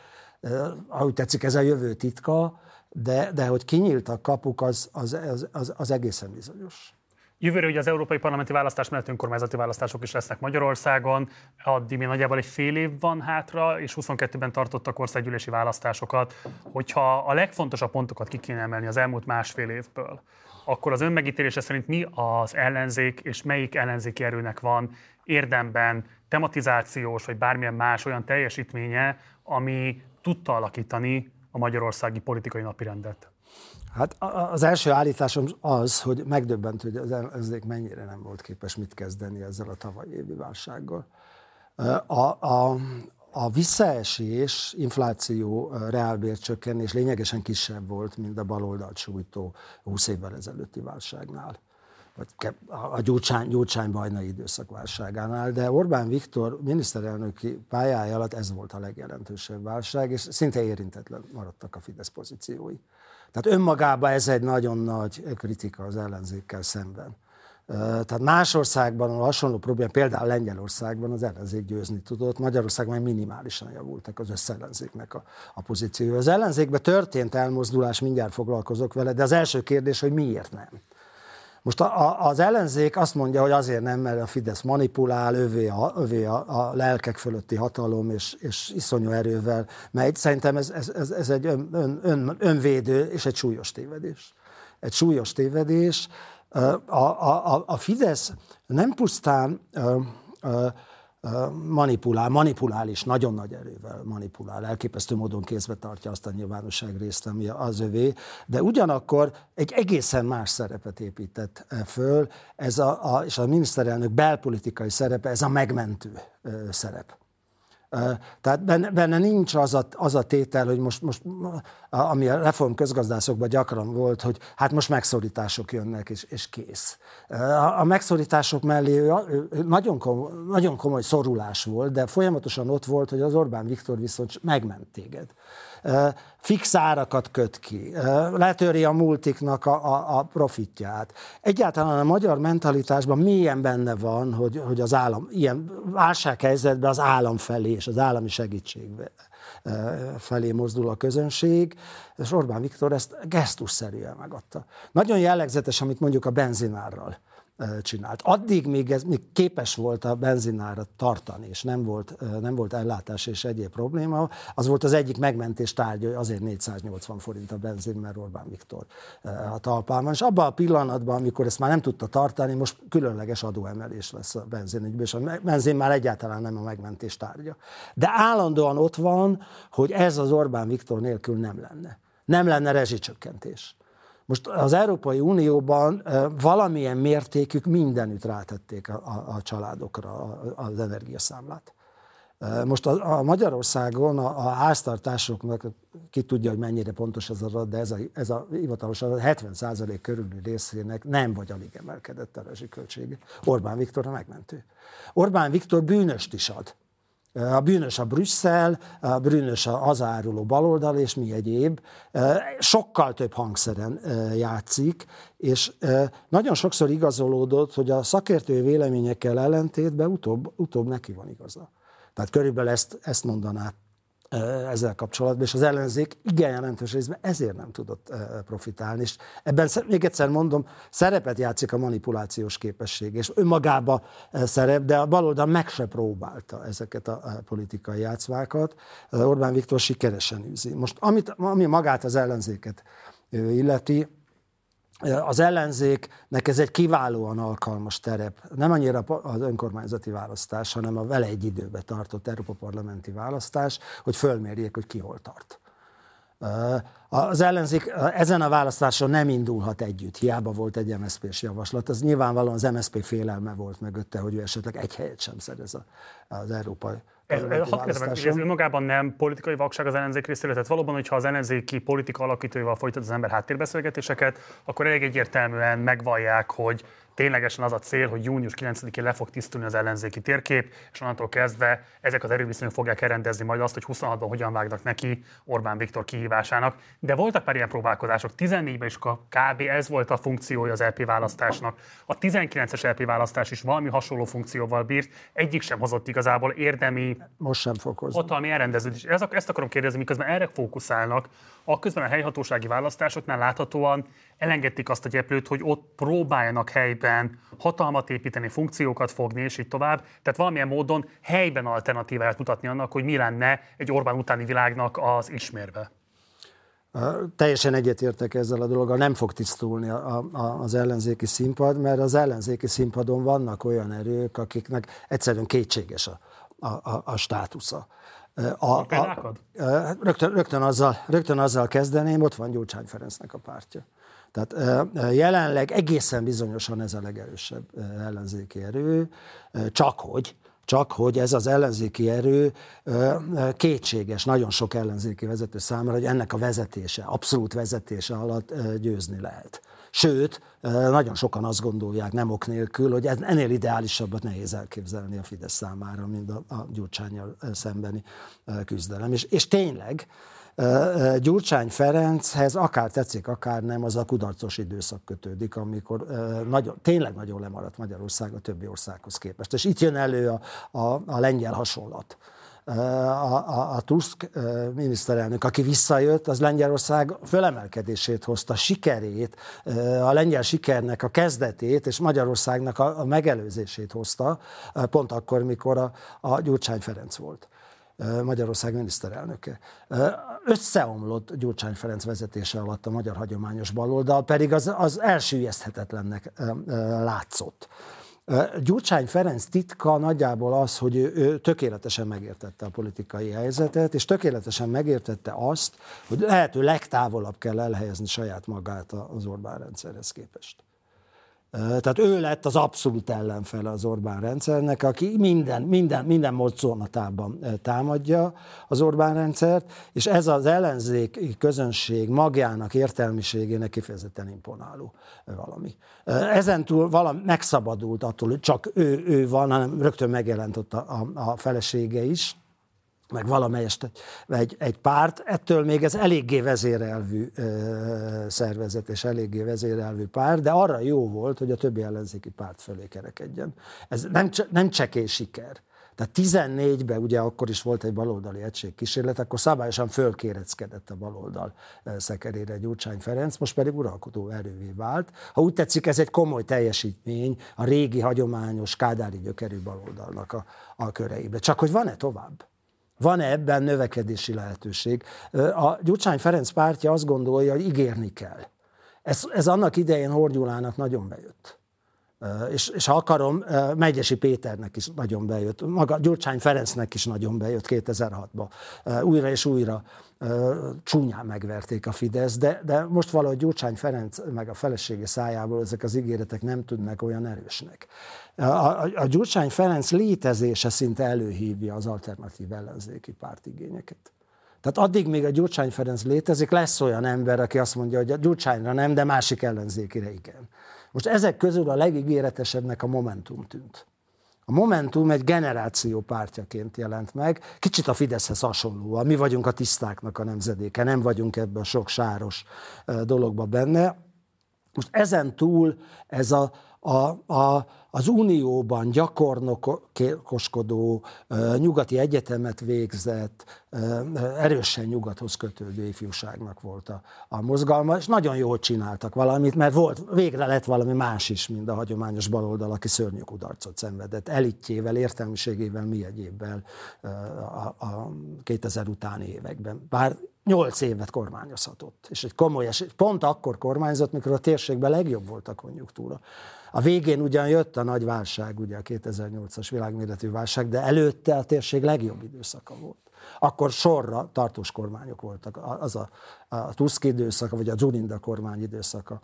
ahogy tetszik, ez a jövő titka, de, de hogy kinyíltak kapuk, az, az, az, az, az egészen bizonyos. Jövőre ugye az európai parlamenti választás mellett önkormányzati választások is lesznek Magyarországon, addig még nagyjából egy fél év van hátra, és 22-ben tartottak országgyűlési választásokat. Hogyha a legfontosabb pontokat ki kéne emelni az elmúlt másfél évből, akkor az önmegítélése szerint mi az ellenzék, és melyik ellenzéki erőnek van érdemben tematizációs, vagy bármilyen más olyan teljesítménye, ami tudta alakítani a magyarországi politikai napirendet? Hát az első állításom az, hogy megdöbbentő, hogy az ellenzék mennyire nem volt képes mit kezdeni ezzel a tavalyi évi válsággal. A, a, a visszaesés, infláció, reálbércsökkenés lényegesen kisebb volt, mint a baloldalt sújtó 20 évvel ezelőtti válságnál vagy a Gyurcsány, Gyurcsány bajnai időszak válságánál, de Orbán Viktor miniszterelnöki pályája alatt ez volt a legjelentősebb válság, és szinte érintetlen maradtak a Fidesz pozíciói. Tehát önmagában ez egy nagyon nagy kritika az ellenzékkel szemben. Tehát más országban a hasonló probléma, például Lengyelországban az ellenzék győzni tudott, Magyarországban minimálisan javultak az összellenzéknek a, a pozíciója. Az ellenzékben történt elmozdulás, mindjárt foglalkozok vele, de az első kérdés, hogy miért nem. Most a, a, az ellenzék azt mondja, hogy azért nem, mert a Fidesz manipulál, övé a, övé a, a lelkek fölötti hatalom, és, és iszonyú erővel megy. Szerintem ez, ez, ez, ez egy ön, ön, ön, önvédő és egy súlyos tévedés. Egy súlyos tévedés. A, a, a, a Fidesz nem pusztán manipulál, manipulál is, nagyon nagy erővel manipulál, elképesztő módon kézbe tartja azt a nyilvánosság részt, ami az övé, de ugyanakkor egy egészen más szerepet épített föl, ez a, a, és a miniszterelnök belpolitikai szerepe, ez a megmentő szerep. Tehát benne, benne nincs az a, az a tétel, hogy most, most, ami a reform közgazdászokban gyakran volt, hogy hát most megszorítások jönnek, és, és kész. A megszorítások mellé nagyon komoly, nagyon komoly szorulás volt, de folyamatosan ott volt, hogy az Orbán Viktor viszont megment téged fix árakat köt ki, letöri a multiknak a, a, a profitját. Egyáltalán a magyar mentalitásban milyen benne van, hogy, hogy az állam, ilyen válsághelyzetben az állam felé és az állami segítség felé mozdul a közönség, és Orbán Viktor ezt gesztusszerűen megadta. Nagyon jellegzetes, amit mondjuk a benzinárral csinált. Addig még ez még képes volt a benzinára tartani, és nem volt, nem volt ellátás és egyéb probléma, az volt az egyik megmentés tárgya, azért 480 forint a benzin, mert Orbán Viktor a talpában. És abban a pillanatban, amikor ezt már nem tudta tartani, most különleges adóemelés lesz a benzinügyben, és a benzin már egyáltalán nem a megmentés tárgya. De állandóan ott van, hogy ez az Orbán Viktor nélkül nem lenne. Nem lenne rezsicsökkentés Most az Európai Unióban valamilyen mértékük mindenütt rátették a, a, a családokra az energiaszámlát. Most a, a Magyarországon a, a háztartásoknak, ki tudja, hogy mennyire pontos ez adat, de ez a, ez a hivatalos adat 70% körüli részének nem vagy alig emelkedett a rezsiköltsége. Orbán Viktor a megmentő. Orbán Viktor bűnöst is ad. A bűnös a Brüsszel, a bűnös az áruló baloldal, és mi egyéb. Sokkal több hangszeren játszik, és nagyon sokszor igazolódott, hogy a szakértői véleményekkel ellentétben utóbb, utóbb neki van igaza. Tehát körülbelül ezt, ezt mondaná ezzel kapcsolatban, és az ellenzék igen jelentős részben ezért nem tudott profitálni. És ebben még egyszer mondom, szerepet játszik a manipulációs képesség, és önmagában szerep, de a baloldal meg se próbálta ezeket a politikai játszmákat. Orbán Viktor sikeresen űzi. Most amit, ami magát az ellenzéket illeti, az ellenzéknek ez egy kiválóan alkalmas terep. Nem annyira az önkormányzati választás, hanem a vele egy időbe tartott Európa parlamenti választás, hogy fölmérjék, hogy ki hol tart. Az ellenzék ezen a választáson nem indulhat együtt, hiába volt egy MSZP-s javaslat. Az nyilvánvalóan az MSZP félelme volt mögötte, hogy ő esetleg egy helyet sem szerez az európai hadd ez önmagában nem politikai vakság az ellenzék részéről, tehát valóban, hogyha az ellenzéki politika alakítóival folytat az ember háttérbeszélgetéseket, akkor elég egyértelműen megvallják, hogy ténylegesen az a cél, hogy június 9-én le fog tisztulni az ellenzéki térkép, és onnantól kezdve ezek az erőviszonyok fogják elrendezni majd azt, hogy 26-ban hogyan vágnak neki Orbán Viktor kihívásának. De voltak már ilyen próbálkozások. 14-ben is kb. ez volt a funkciója az LP választásnak. A 19-es LP választás is valami hasonló funkcióval bírt, egyik sem hozott igazából érdemi Most sem fog hozni. hatalmi elrendeződés. Ezt akarom kérdezni, miközben erre fókuszálnak, akközben a helyhatósági választásoknál láthatóan elengedték azt a gyeplőt, hogy ott próbáljanak helyben hatalmat építeni, funkciókat fogni, és így tovább. Tehát valamilyen módon helyben alternatíváját mutatni annak, hogy mi lenne egy Orbán utáni világnak az ismérve. Teljesen egyetértek ezzel a dologgal, nem fog tisztulni a, a, az ellenzéki színpad, mert az ellenzéki színpadon vannak olyan erők, akiknek egyszerűen kétséges a, a, a, a státusza. A, a, a, rögtön, rögtön, azzal, rögtön azzal kezdeném, ott van Gyurcsány Ferencnek a pártja. Tehát jelenleg egészen bizonyosan ez a legerősebb ellenzéki erő, csak hogy, csak hogy ez az ellenzéki erő kétséges nagyon sok ellenzéki vezető számára, hogy ennek a vezetése, abszolút vezetése alatt győzni lehet. Sőt, nagyon sokan azt gondolják, nem ok nélkül, hogy ennél ideálisabbat nehéz elképzelni a Fidesz számára, mint a, a Gyurcsányjal szembeni küzdelem. És, és tényleg, Gyurcsány Ferenchez akár tetszik, akár nem, az a kudarcos időszak kötődik, amikor nagyon, tényleg nagyon lemaradt Magyarország a többi országhoz képest. És itt jön elő a, a, a lengyel hasonlat. A, a, a Tusk miniszterelnök, aki visszajött, az Lengyelország fölemelkedését hozta, sikerét, a lengyel sikernek a kezdetét, és Magyarországnak a, a megelőzését hozta, pont akkor, mikor a, a Gyurcsány Ferenc volt. Magyarország miniszterelnöke. Összeomlott Gyurcsány Ferenc vezetése alatt a magyar hagyományos baloldal, pedig az, az elsüllyeszthetetlennek látszott. Gyurcsány Ferenc titka nagyjából az, hogy ő, tökéletesen megértette a politikai helyzetet, és tökéletesen megértette azt, hogy lehető legtávolabb kell elhelyezni saját magát az Orbán rendszerhez képest. Tehát ő lett az abszolút ellenfele az Orbán rendszernek, aki minden, minden, minden mozzonatában támadja az Orbán rendszert, és ez az ellenzéki közönség magjának, értelmiségének kifejezetten imponáló valami. Ezen túl valami megszabadult attól, hogy csak ő, ő van, hanem rögtön megjelent ott a, a felesége is, meg valamelyest egy, egy párt, ettől még ez eléggé vezérelvű ö, szervezet és eléggé vezérelvű párt, de arra jó volt, hogy a többi ellenzéki párt fölé kerekedjen. Ez nem, nem csekély siker. Tehát 14-ben ugye akkor is volt egy baloldali egység kísérlet, akkor szabályosan fölkéreckedett a baloldal szekerére Gyurcsány Ferenc, most pedig uralkodó erővé vált. Ha úgy tetszik, ez egy komoly teljesítmény a régi, hagyományos, kádári gyökerű baloldalnak a, a köreibe. Csak hogy van-e tovább? Van-e ebben növekedési lehetőség? A Gyurcsány Ferenc pártja azt gondolja, hogy ígérni kell. Ez, ez annak idején Hordyulának nagyon bejött. És, és ha akarom, Megyesi Péternek is nagyon bejött, maga Gyurcsány Ferencnek is nagyon bejött 2006-ban. Újra és újra csúnyán megverték a Fidesz, de, de most valahogy Gyurcsány Ferenc meg a felesége szájából ezek az ígéretek nem tűnnek olyan erősnek. A, a, a Gyurcsány Ferenc létezése szinte előhívja az alternatív ellenzéki pártigényeket. Tehát addig még a Gyurcsány Ferenc létezik, lesz olyan ember, aki azt mondja, hogy a Gyurcsányra nem, de másik ellenzékire igen. Most ezek közül a legígéretesebbnek a Momentum tűnt. A Momentum egy generáció pártjaként jelent meg, kicsit a Fideszhez hasonlóan. Mi vagyunk a tisztáknak a nemzedéke, nem vagyunk ebben a sok sáros dologba benne. Most ezen túl ez a, a, a, az unióban gyakornokoskodó, nyugati egyetemet végzett, erősen nyugathoz kötődő ifjúságnak volt a, a mozgalma, és nagyon jól csináltak valamit, mert volt, végre lett valami más is, mint a hagyományos baloldal, aki szörnyű kudarcot szenvedett. Elitjével, értelmiségével, mi egyébbel a, a 2000 utáni években. Bár nyolc évet kormányozhatott, és egy komoly esély. Pont akkor kormányzott, mikor a térségben legjobb volt a konjunktúra. A végén ugyan jött a nagy válság, ugye a 2008-as világméretű válság, de előtte a térség legjobb időszaka volt. Akkor sorra tartós kormányok voltak. Az a, a Tusk időszaka, vagy a Zurinda kormány időszaka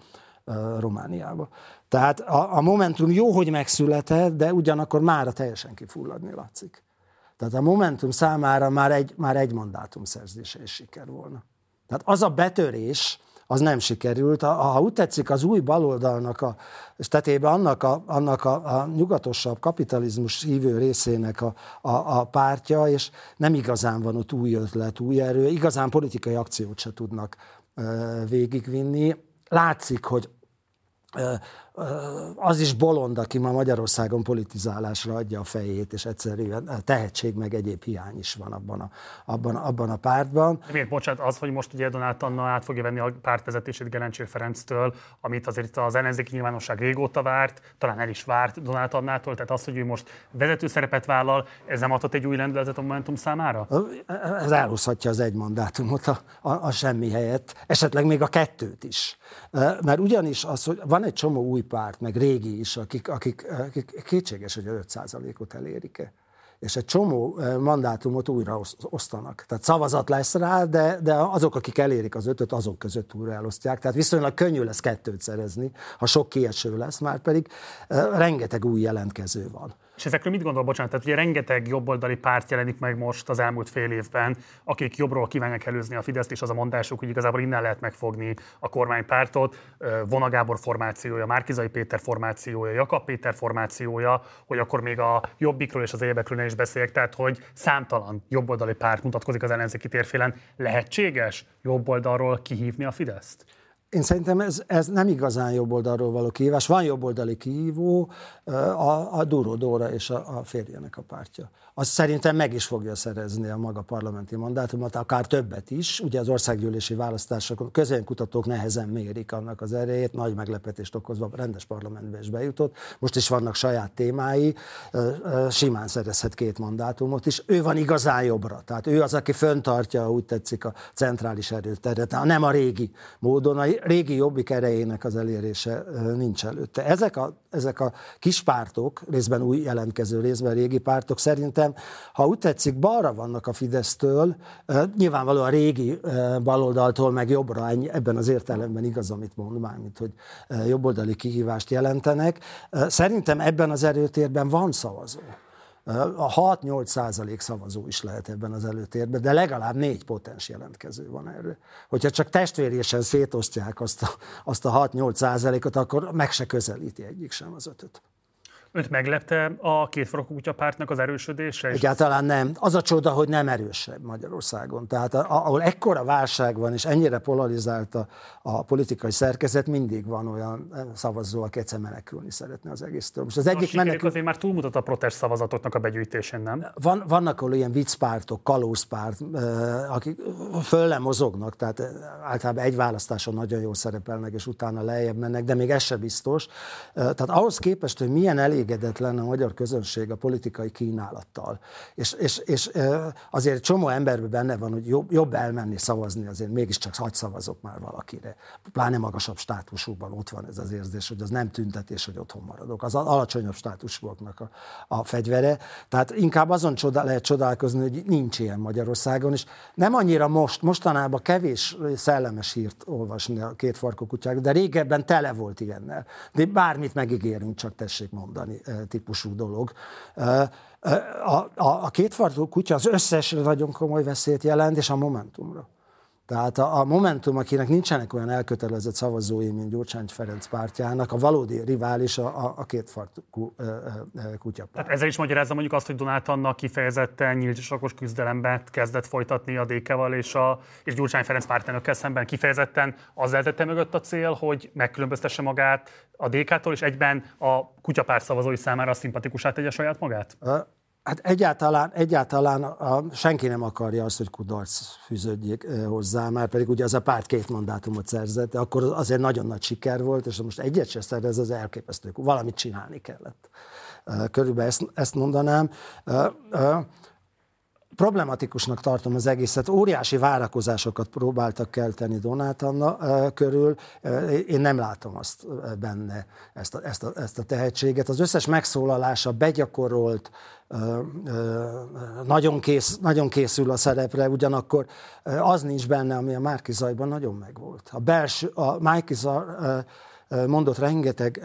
Romániába. Tehát a, a Momentum jó, hogy megszületett, de ugyanakkor mára teljesen kifulladni látszik. Tehát a Momentum számára már egy, már egy mandátum szerzése is siker volna. Tehát az a betörés, az nem sikerült. Ha, ha úgy tetszik, az új baloldalnak a és tetében annak a, annak a, a nyugatosabb kapitalizmus hívő részének a, a, a pártja, és nem igazán van ott új ötlet, új erő, igazán politikai akciót se tudnak ö, végigvinni. Látszik, hogy az is bolond, aki ma Magyarországon politizálásra adja a fejét, és egyszerűen tehetség meg egyéb hiány is van abban a, abban, abban a pártban. Miért, bocsánat, az, hogy most ugye Donát Anna át fogja venni a pártvezetését Gelencsér Ferenctől, amit azért az ellenzéki nyilvánosság régóta várt, talán el is várt Donát Annától, tehát az, hogy ő most vezető szerepet vállal, ez nem adott egy új lendületet a Momentum számára? Ez elhúzhatja az egy mandátumot a, a, a semmi helyett, esetleg még a kettőt is. Mert ugyanis az, hogy van egy csomó új párt, meg régi is, akik, akik, akik kétséges, hogy a 5%-ot elérik-e. És egy csomó mandátumot újra osztanak. Tehát szavazat lesz rá, de, de azok, akik elérik az ötöt, azok között újra elosztják. Tehát viszonylag könnyű lesz kettőt szerezni, ha sok kieső lesz, már pedig rengeteg új jelentkező van. És ezekről mit gondol, bocsánat, tehát ugye rengeteg jobboldali párt jelenik meg most az elmúlt fél évben, akik jobbról kívánják előzni a Fideszt, és az a mondásuk, hogy igazából innen lehet megfogni a kormánypártot. Vona Gábor formációja, Márkizai Péter formációja, Jakab Péter formációja, hogy akkor még a jobbikról és az egyebekről ne is beszéljek, tehát hogy számtalan jobboldali párt mutatkozik az ellenzéki térfélen. Lehetséges jobboldalról kihívni a Fideszt? Én szerintem ez, ez nem igazán jobb oldalról való kihívás. Van jobboldali kihívó, a, a Duró Dóra és a, a férjének a pártja. Az szerintem meg is fogja szerezni a maga parlamenti mandátumot, akár többet is. Ugye az országgyűlési választásokon közönkutatók nehezen mérik annak az erejét, nagy meglepetést okozva rendes parlamentbe is bejutott. Most is vannak saját témái, simán szerezhet két mandátumot is. Ő van igazán jobbra, tehát ő az, aki föntartja, úgy tetszik, a centrális erőteret, nem a régi módon. A régi jobbik erejének az elérése nincs előtte. Ezek a, ezek a kis pártok, részben új jelentkező, részben régi pártok szerintem, ha úgy tetszik, balra vannak a Fidesztől, nyilvánvalóan a régi baloldaltól meg jobbra, ebben az értelemben igaz, amit mond, mármint, hogy jobboldali kihívást jelentenek. Szerintem ebben az erőtérben van szavazó. A 6-8 százalék szavazó is lehet ebben az előtérben, de legalább négy potens jelentkező van erről. Hogyha csak testvérésen szétosztják azt a, azt a 6-8 százalékot, akkor meg se közelíti egyik sem az ötöt. Önt meglepte a két pártnak az erősödése? Egyáltalán nem. Az a csoda, hogy nem erősebb Magyarországon. Tehát ahol ekkora válság van, és ennyire polarizált a, a politikai szerkezet, mindig van olyan eh, szavazó, aki egyszer menekülni szeretne az egésztől. Most az egyik menekül... azért már túlmutat a protest szavazatoknak a begyűjtésén, nem? Van, vannak ahol ilyen viccpártok, kalózpárt, eh, akik fölle mozognak, tehát eh, általában egy választáson nagyon jól szerepelnek, és utána lejjebb mennek, de még ez sem biztos. Tehát ahhoz képest, hogy milyen elég elégedetlen a magyar közönség a politikai kínálattal. És, és, és azért csomó emberben benne van, hogy jobb, jobb elmenni szavazni, azért mégiscsak hagy szavazok már valakire. Pláne magasabb státusúban ott van ez az érzés, hogy az nem tüntetés, hogy otthon maradok. Az alacsonyabb státusúaknak a, a fegyvere. Tehát inkább azon csoda, lehet csodálkozni, hogy nincs ilyen Magyarországon, és nem annyira most, mostanában kevés szellemes hírt olvasni a két farkú kutyák, de régebben tele volt ilyennel. De bármit megígérünk, csak tessék mondani, típusú dolog. A, a, a kétfarkú kutya az összesre nagyon komoly veszélyt jelent, és a Momentumra. Tehát a, a Momentum, akinek nincsenek olyan elkötelezett szavazói, mint Gyurcsány Ferenc pártjának, a valódi rivális a, a, a két farkú kutyapárt. Tehát ezzel is magyarázza mondjuk azt, hogy Donát Anna kifejezetten nyílt és küzdelembe kezdett folytatni a DK-val és, a, és Gyurcsány Ferenc pártjának szemben kifejezetten az tette mögött a cél, hogy megkülönböztesse magát a DK-tól, és egyben a kutyapárt szavazói számára szimpatikusát tegye saját magát? Hát egyáltalán, egyáltalán a, senki nem akarja azt, hogy kudarc fűződjék hozzá, már pedig ugye az a párt két mandátumot szerzett, akkor azért nagyon nagy siker volt, és most egyet se szerez, az elképesztő. Valamit csinálni kellett. Körülbelül ezt, ezt mondanám problematikusnak tartom az egészet. Óriási várakozásokat próbáltak kelteni Donát Anna körül. Én nem látom azt benne, ezt a, ezt, a, ezt a tehetséget. Az összes megszólalása begyakorolt, nagyon, kész, nagyon készül a szerepre, ugyanakkor az nincs benne, ami a Márki Zajban nagyon megvolt. A belső, a Márki Zaj mondott rengeteg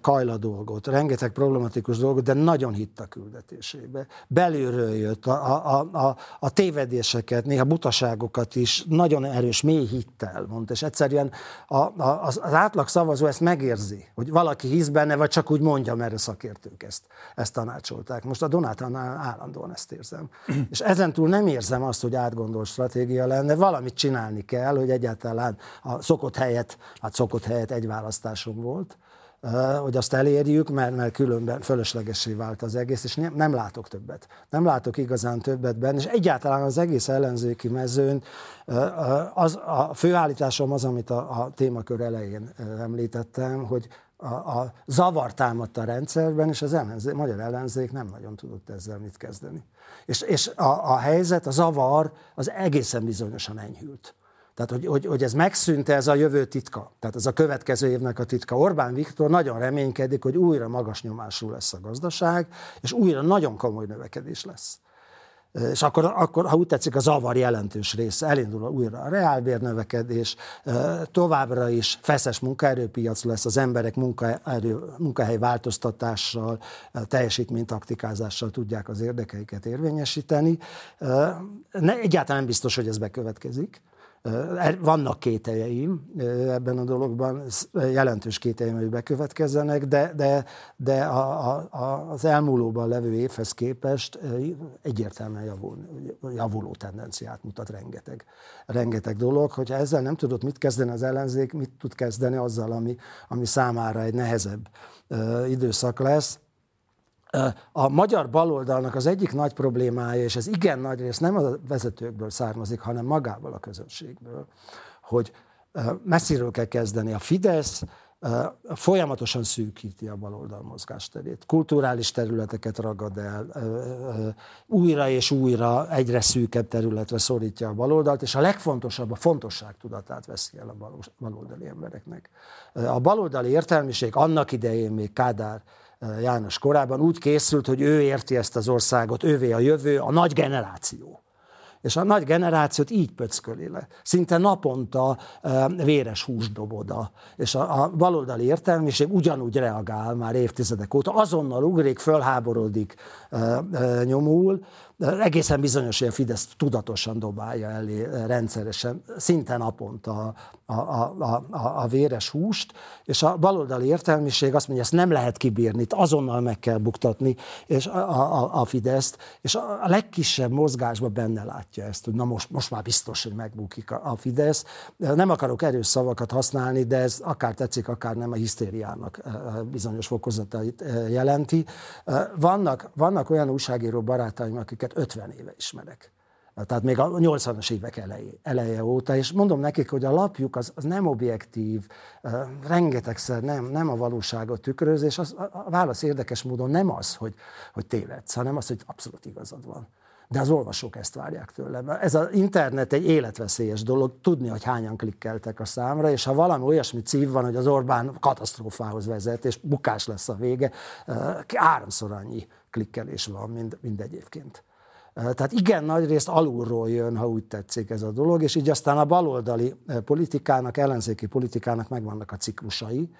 kajla dolgot, rengeteg problematikus dolgot, de nagyon hitt a küldetésébe. Belülről jött a, a, a, a tévedéseket, néha butaságokat is nagyon erős, mély hittel mondta, és egyszerűen a, a, az, az átlag szavazó ezt megérzi, hogy valaki hisz benne, vagy csak úgy mondja, mert a szakértők ezt, ezt tanácsolták. Most a Donátánál állandóan ezt érzem. és ezen túl nem érzem azt, hogy átgondolt stratégia lenne, valamit csinálni kell, hogy egyáltalán a szokott helyet, hát szokott helyet egy választáson volt, hogy azt elérjük, mert, mert különben fölöslegesé vált az egész, és nem, nem látok többet. Nem látok igazán többet benne, és egyáltalán az egész ellenzéki mezőn az, a főállításom az, amit a, a témakör elején említettem, hogy a, a zavar támadt a rendszerben, és az ellenzék, magyar ellenzék nem nagyon tudott ezzel mit kezdeni. És, és a, a helyzet, a zavar az egészen bizonyosan enyhült. Tehát, hogy, hogy, hogy ez megszűnte, ez a jövő titka. Tehát ez a következő évnek a titka. Orbán Viktor nagyon reménykedik, hogy újra magas nyomású lesz a gazdaság, és újra nagyon komoly növekedés lesz. És akkor, akkor, ha úgy tetszik, a zavar jelentős része elindul újra a reálbérnövekedés, továbbra is feszes munkaerőpiac lesz, az emberek munkaerő, munkahely változtatással, teljesítménytaktikázással tudják az érdekeiket érvényesíteni. Ne, egyáltalán nem biztos, hogy ez bekövetkezik. Er, vannak kételjeim ebben a dologban, jelentős kételjeim, hogy bekövetkezzenek, de, de, de a, a, az elmúlóban levő évhez képest egyértelműen javul, javuló tendenciát mutat rengeteg, rengeteg dolog. Hogyha ezzel nem tudott mit kezdeni az ellenzék, mit tud kezdeni azzal, ami, ami számára egy nehezebb időszak lesz a magyar baloldalnak az egyik nagy problémája, és ez igen nagy rész nem a vezetőkből származik, hanem magából a közönségből, hogy messziről kell kezdeni. A Fidesz folyamatosan szűkíti a baloldal mozgásterét. Kulturális területeket ragad el, újra és újra egyre szűkebb területre szorítja a baloldalt, és a legfontosabb, a fontosság tudatát veszi el a baloldali embereknek. A baloldali értelmiség annak idején még Kádár János korában úgy készült, hogy ő érti ezt az országot, ővé a jövő, a nagy generáció. És a nagy generációt így pöcköli le. Szinte naponta véres húsdoboda. És a, a baloldali értelmiség ugyanúgy reagál már évtizedek óta, azonnal ugrik, fölháborodik, nyomul, egészen bizonyos, hogy a Fidesz tudatosan dobálja elé rendszeresen, szinte naponta a, a, a, a, a véres húst, és a baloldali értelmiség azt mondja, ezt nem lehet kibírni, itt azonnal meg kell buktatni és a, a, a Fideszt, és a, a legkisebb mozgásban benne látja ezt, hogy na most, most már biztos, hogy megbukik a, a Fidesz. Nem akarok erős szavakat használni, de ez akár tetszik, akár nem a hisztériának bizonyos fokozatait jelenti. Vannak, vannak olyan újságíró barátaim, akiket 50 éve ismerek Tehát még a 80-as évek eleje, eleje óta, és mondom nekik, hogy a lapjuk az, az nem objektív, rengetegszer nem, nem a valóságot tükröz, és az, a válasz érdekes módon nem az, hogy, hogy tévedsz, hanem az, hogy abszolút igazad van de az olvasók ezt várják tőlem. Ez az internet egy életveszélyes dolog, tudni, hogy hányan klikkeltek a számra, és ha valami olyasmi cív van, hogy az Orbán katasztrófához vezet, és bukás lesz a vége, háromszor annyi klikkelés van, mint, mint egyébként. Tehát igen nagy részt alulról jön, ha úgy tetszik ez a dolog, és így aztán a baloldali politikának, ellenzéki politikának megvannak a ciklusai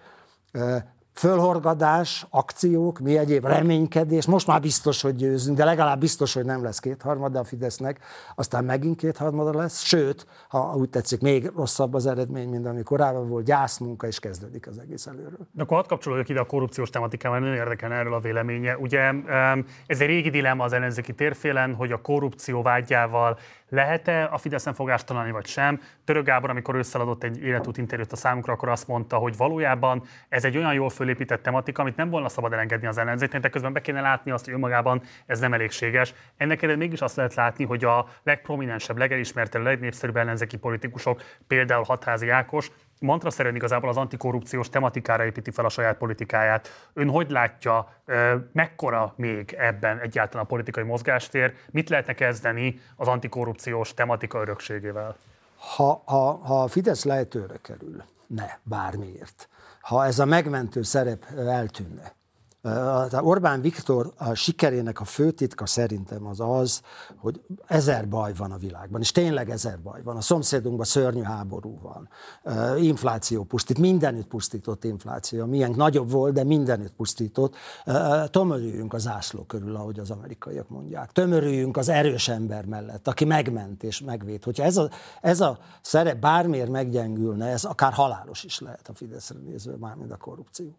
fölhorgadás, akciók, mi egyéb reménykedés, most már biztos, hogy győzünk, de legalább biztos, hogy nem lesz kétharmada a Fidesznek, aztán megint kétharmada lesz, sőt, ha úgy tetszik, még rosszabb az eredmény, mint ami korábban volt, gyászmunka, és kezdődik az egész előről. De akkor hadd kapcsolódjak ide a korrupciós tematikával, nagyon érdekel erről a véleménye. Ugye ez egy régi dilemma az ellenzéki térfélen, hogy a korrupció vágyával lehet-e a Fideszen találni, vagy sem? Török Gábor, amikor összeadott egy életút interjút a számunkra, akkor azt mondta, hogy valójában ez egy olyan jól fölépített tematika, amit nem volna szabad elengedni az ellenzéknek, de közben be kéne látni azt, hogy önmagában ez nem elégséges. Ennek ellenére mégis azt lehet látni, hogy a legprominensebb, legelismertebb, legnépszerűbb ellenzéki politikusok, például Hatházi Ákos, mantra szerint igazából az antikorrupciós tematikára építi fel a saját politikáját. Ön hogy látja, mekkora még ebben egyáltalán a politikai mozgástér? Mit lehetne kezdeni az antikorrupciós tematika örökségével? Ha, ha, ha a Fidesz lehetőre kerül, ne, bármiért, ha ez a megmentő szerep eltűnne, Orbán Viktor a sikerének a főtitka szerintem az az, hogy ezer baj van a világban, és tényleg ezer baj van. A szomszédunkban szörnyű háború van, infláció pusztít, mindenütt pusztított infláció. Milyen nagyobb volt, de mindenütt pusztított. Tömörüljünk az zászló körül, ahogy az amerikaiak mondják. Tömörüljünk az erős ember mellett, aki megment és megvéd. Hogyha ez a, ez a szerep bármiért meggyengülne, ez akár halálos is lehet a Fideszre nézve, mármint a korrupció.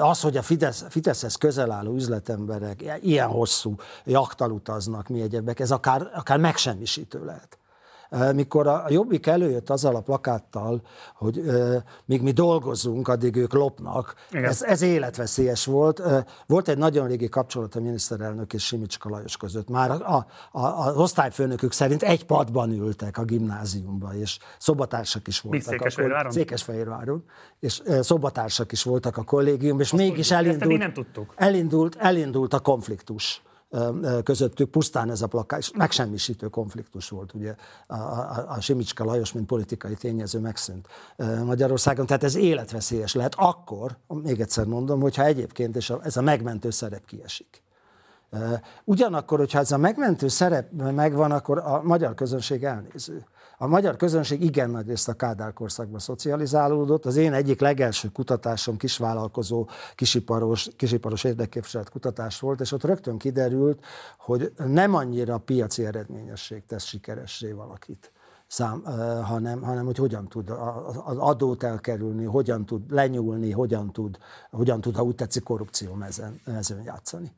Az, hogy a Fidesz, Fideszhez közel álló üzletemberek ilyen hosszú jaktal utaznak, mi egyebek, ez akár, akár megsemmisítő lehet mikor a Jobbik előjött azzal a plakáttal, hogy míg mi dolgozunk, addig ők lopnak, ez, ez életveszélyes volt. Volt egy nagyon régi kapcsolat a miniszterelnök és Simicska Lajos között. Már a, a, a, az osztályfőnökük szerint egy padban ültek a gimnáziumban, és szobatársak is voltak. Székesfehérváron? Székesfehérváron. És szobatársak is voltak a kollégium, és Azt mégis elindult, nem tudtuk. elindult, elindult a konfliktus közöttük pusztán ez a plakát, és megsemmisítő konfliktus volt, ugye a, a, a Simicska Lajos, mint politikai tényező megszűnt Magyarországon, tehát ez életveszélyes lehet akkor, még egyszer mondom, hogyha egyébként és ez a megmentő szerep kiesik. Ugyanakkor, hogyha ez a megmentő szerep megvan, akkor a magyar közönség elnéző. A magyar közönség igen nagy részt a Kádár korszakban szocializálódott. Az én egyik legelső kutatásom kisvállalkozó, kisiparos, kisiparos érdekképviselet kutatás volt, és ott rögtön kiderült, hogy nem annyira piaci eredményesség tesz sikeressé valakit szám, hanem, hanem hogy hogyan tud az adót elkerülni, hogyan tud lenyúlni, hogyan tud, hogyan tud ha úgy tetszik, korrupció mezőn, mezőn játszani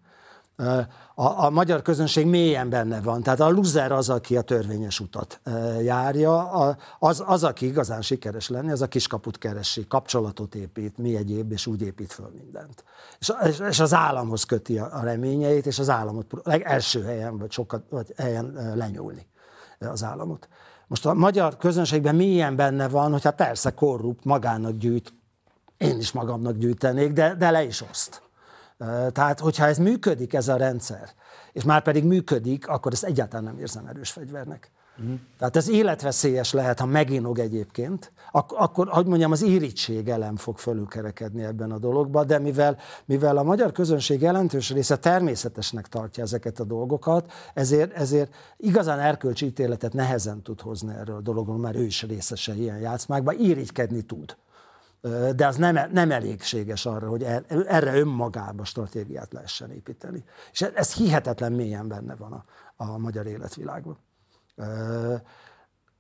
a, a magyar közönség mélyen benne van. Tehát a loser az, aki a törvényes utat járja, az, az, aki igazán sikeres lenni, az a kiskaput keresi, kapcsolatot épít, mi egyéb, és úgy épít föl mindent. És, és az államhoz köti a, a reményeit, és az államot első helyen, vagy sokat, vagy helyen lenyúlni az államot. Most a magyar közönségben milyen benne van, hogyha persze korrupt, magának gyűjt, én is magamnak gyűjtenék, de, de le is oszt. Tehát, hogyha ez működik, ez a rendszer, és már pedig működik, akkor ezt egyáltalán nem érzem erős fegyvernek. Mm. Tehát ez életveszélyes lehet, ha meginog egyébként, ak- akkor, hogy mondjam, az irítség elem fog fölülkerekedni ebben a dologba, de mivel, mivel a magyar közönség jelentős része természetesnek tartja ezeket a dolgokat, ezért, ezért igazán erkölcsi ítéletet nehezen tud hozni erről a dologról, mert ő is részese ilyen játszmákban, irigykedni tud de az nem, nem elégséges arra, hogy er, erre önmagába stratégiát lehessen építeni. És ez hihetetlen mélyen benne van a, a magyar életvilágban.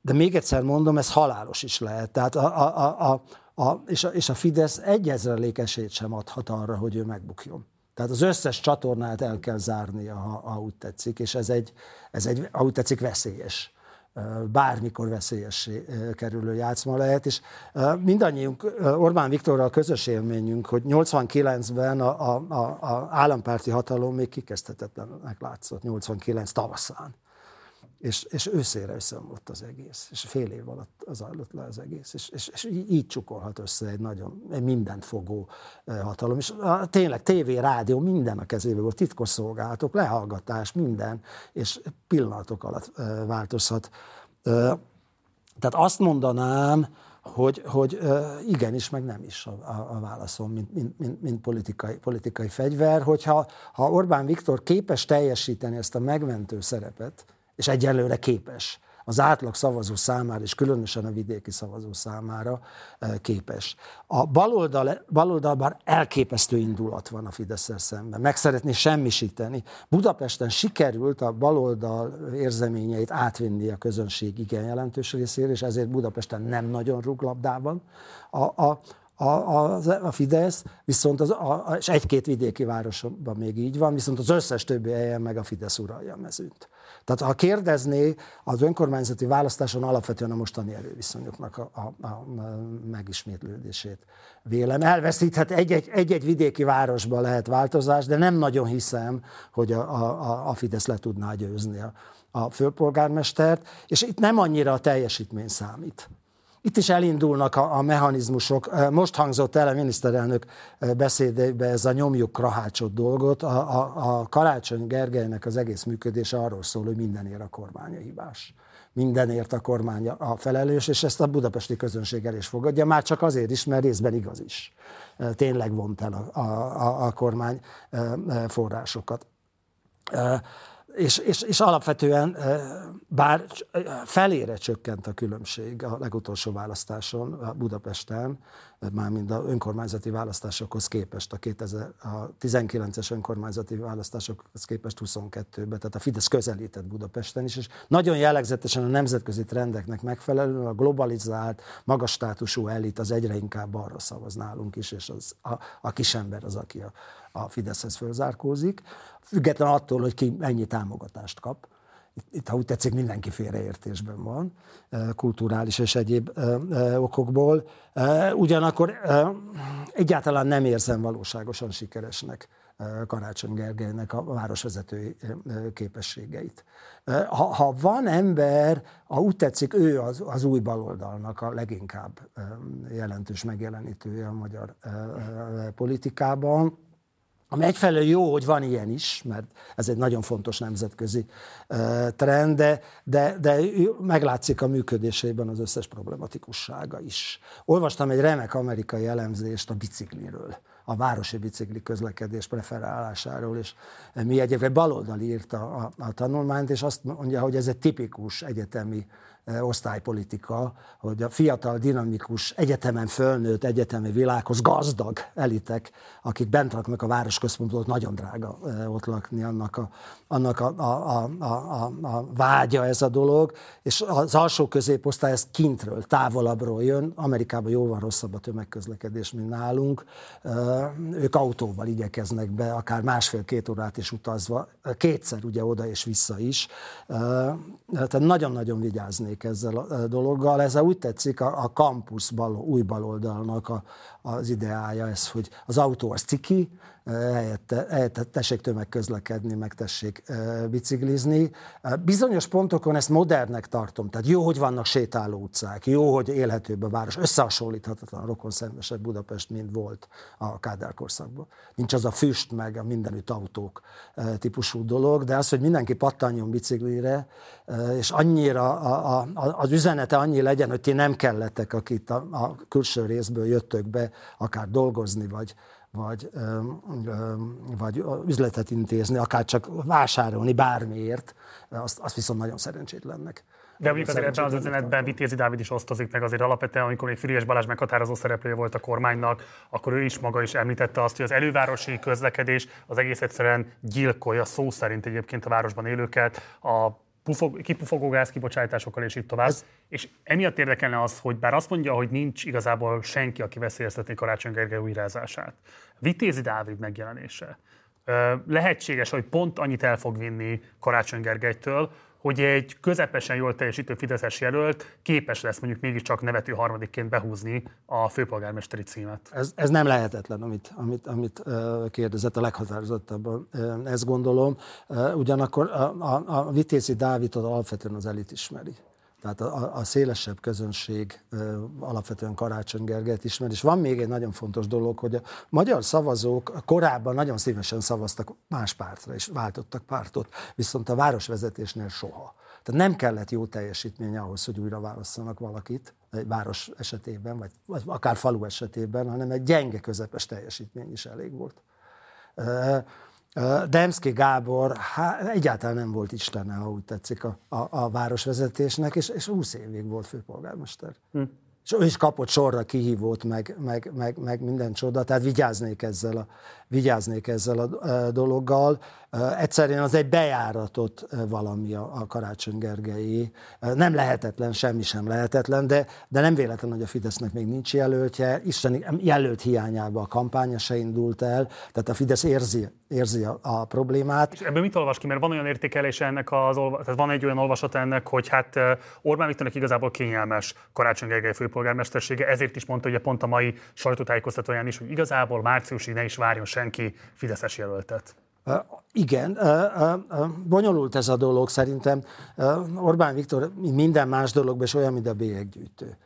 De még egyszer mondom, ez halálos is lehet. Tehát a, a, a, a, és, a, és a Fidesz egyezrelék esélyt sem adhat arra, hogy ő megbukjon. Tehát az összes csatornát el kell zárnia, ha, ha úgy tetszik, és ez egy, ez egy, ha úgy tetszik, veszélyes bármikor veszélyessé kerülő játszma lehet, és mindannyiunk Orbán Viktorral közös élményünk, hogy 89-ben a, a, a, állampárti hatalom még kikezdhetetlennek látszott, 89 tavaszán. És, és őszére összeomlott az egész, és fél év alatt az zajlott le az egész, és, és, és így csukolhat össze egy nagyon egy mindent fogó hatalom. És a, tényleg tévé, rádió, minden a kezébe volt, titkos szolgálatok, lehallgatás, minden, és pillanatok alatt változhat. Tehát azt mondanám, hogy, hogy igenis, meg nem is a, a, a válaszom, mint, mint, mint, mint politikai, politikai fegyver, hogyha ha Orbán Viktor képes teljesíteni ezt a megmentő szerepet, és egyelőre képes, az átlag szavazó számára, és különösen a vidéki szavazó számára képes. A baloldal, baloldalban elképesztő indulat van a fidesz szemben. Meg szeretné semmisíteni. Budapesten sikerült a baloldal érzeményeit átvinni a közönség igen jelentős részére, és ezért Budapesten nem nagyon rúg labdában. A, a, a, a, a Fidesz, viszont az, a, és egy-két vidéki városban még így van, viszont az összes többi helyen meg a Fidesz uralja a mezőnt. Tehát ha kérdezné, az önkormányzati választáson alapvetően a mostani erőviszonyoknak a, a, a megismétlődését vélem. Elveszíthet egy-egy, egy-egy vidéki városban lehet változás, de nem nagyon hiszem, hogy a, a, a Fidesz le tudná győzni a, a főpolgármestert, és itt nem annyira a teljesítmény számít. Itt is elindulnak a, a mechanizmusok. Most hangzott el a miniszterelnök beszédébe ez a nyomjuk krahácsot dolgot. A, a, a Karácsony Gergelynek az egész működése arról szól, hogy mindenért a kormány a hibás. Mindenért a kormány a felelős, és ezt a budapesti közönség el is fogadja, már csak azért is, mert részben igaz is. Tényleg vont el a, a, a kormány forrásokat és, és, és alapvetően, bár felére csökkent a különbség a legutolsó választáson a Budapesten, mármint a önkormányzati választásokhoz képest, a, 2000, a 19-es önkormányzati választásokhoz képest 22-ben, tehát a Fidesz közelített Budapesten is, és nagyon jellegzetesen a nemzetközi trendeknek megfelelően a globalizált, magas státusú elit az egyre inkább arra szavaz nálunk is, és az, a, a kisember az, aki a, a Fideszhez fölzárkózik, független attól, hogy ki mennyi támogatást kap. Itt, ha úgy tetszik, mindenki félreértésben van, kulturális és egyéb okokból. Ugyanakkor egyáltalán nem érzem valóságosan sikeresnek Karácsony Gergelynek a városvezetői képességeit. Ha, ha van ember, ha úgy tetszik, ő az, az új baloldalnak a leginkább jelentős megjelenítője a magyar politikában, ami egyfelől jó, hogy van ilyen is, mert ez egy nagyon fontos nemzetközi trend, de, de, de meglátszik a működésében az összes problematikussága is. Olvastam egy remek amerikai elemzést a bicikliről, a városi bicikli közlekedés preferálásáról, és mi egyébként baloldali írta a, a tanulmányt, és azt mondja, hogy ez egy tipikus egyetemi osztálypolitika, hogy a fiatal, dinamikus, egyetemen fölnőtt, egyetemi világhoz gazdag elitek, akik bent laknak a városközpontból, nagyon drága ott lakni, annak a, annak a, a, a, a, a vágya ez a dolog, és az alsó középosztály ez kintről, távolabbról jön, Amerikában jóval rosszabb a tömegközlekedés, mint nálunk, ők autóval igyekeznek be, akár másfél-két órát is utazva, kétszer ugye oda és vissza is, tehát nagyon-nagyon vigyáznék játszik ezzel a dologgal. Ez úgy tetszik a, a campus bal, új baloldalnak a, az ideája ez, hogy az autó az ciki, helyette, helyette tessék tömegközlekedni, meg tessék biciklizni. Bizonyos pontokon ezt modernnek tartom, tehát jó, hogy vannak sétáló utcák, jó, hogy élhetőbb a város, összehasonlíthatatlan rokonszenvesebb Budapest, mint volt a Kádár korszakban. Nincs az a füst, meg a mindenütt autók típusú dolog, de az, hogy mindenki pattanjon biciklire, és annyira a, a, az üzenete annyi legyen, hogy ti nem kellettek, akik a, a külső részből jöttök be, akár dolgozni, vagy, vagy, vagy üzletet intézni, akár csak vásárolni bármiért, azt, azt viszont nagyon szerencsétlennek. De mondjuk azért ebben az üzenetben Vitézi Dávid is osztozik meg azért alapvetően, amikor még Füriás Balázs meghatározó szereplője volt a kormánynak, akkor ő is maga is említette azt, hogy az elővárosi közlekedés az egész egyszerűen gyilkolja szó szerint egyébként a városban élőket, a pufog, kipufogó gázkibocsátásokkal és így tovább. Ez... És emiatt érdekelne az, hogy bár azt mondja, hogy nincs igazából senki, aki veszélyeztetné Karácsony Gergely újrázását. Vitézi Dávid megjelenése. Lehetséges, hogy pont annyit el fog vinni Karácsony Gergelytől, hogy egy közepesen jól teljesítő Fideszes jelölt képes lesz mondjuk mégiscsak nevető harmadikként behúzni a főpolgármesteri címet. Ez, ez nem lehetetlen, amit, amit, amit kérdezett a leghatározottabban, ezt gondolom. Ugyanakkor a, a, a Vitézi Dávidot alapvetően az elit ismeri. Tehát a, a szélesebb közönség alapvetően Karácsony Gergelyt ismer. És van még egy nagyon fontos dolog, hogy a magyar szavazók korábban nagyon szívesen szavaztak más pártra, és váltottak pártot, viszont a városvezetésnél soha. Tehát nem kellett jó teljesítmény ahhoz, hogy újra válasszanak valakit egy város esetében, vagy, vagy akár falu esetében, hanem egy gyenge közepes teljesítmény is elég volt. Demszki Gábor hát, egyáltalán nem volt istene, ha úgy tetszik, a, a, a városvezetésnek, és, és 20 évig volt főpolgármester. Hm és ő is kapott sorra kihívót, meg, meg, meg, meg minden csoda, tehát vigyáznék ezzel a, vigyáznék ezzel a dologgal. Egyszerűen az egy bejáratott valami a, Karácsony Gergelyi. Nem lehetetlen, semmi sem lehetetlen, de, de nem véletlen, hogy a Fidesznek még nincs jelöltje. Isten jelölt hiányában a kampánya se indult el, tehát a Fidesz érzi, érzi a, a problémát. És ebből mit olvas ki? Mert van olyan értékelése ennek az, tehát van egy olyan olvasat ennek, hogy hát Orbán Viktornak igazából kényelmes Karácsony Gergely főpolgármestersége, ezért is mondta ugye pont a mai sajtótájékoztatóján is, hogy igazából márciusig ne is várjon senki Fideszes jelöltet. Igen, bonyolult ez a dolog szerintem. Orbán Viktor minden más dologban is olyan, mint a bélyeggyűjtő.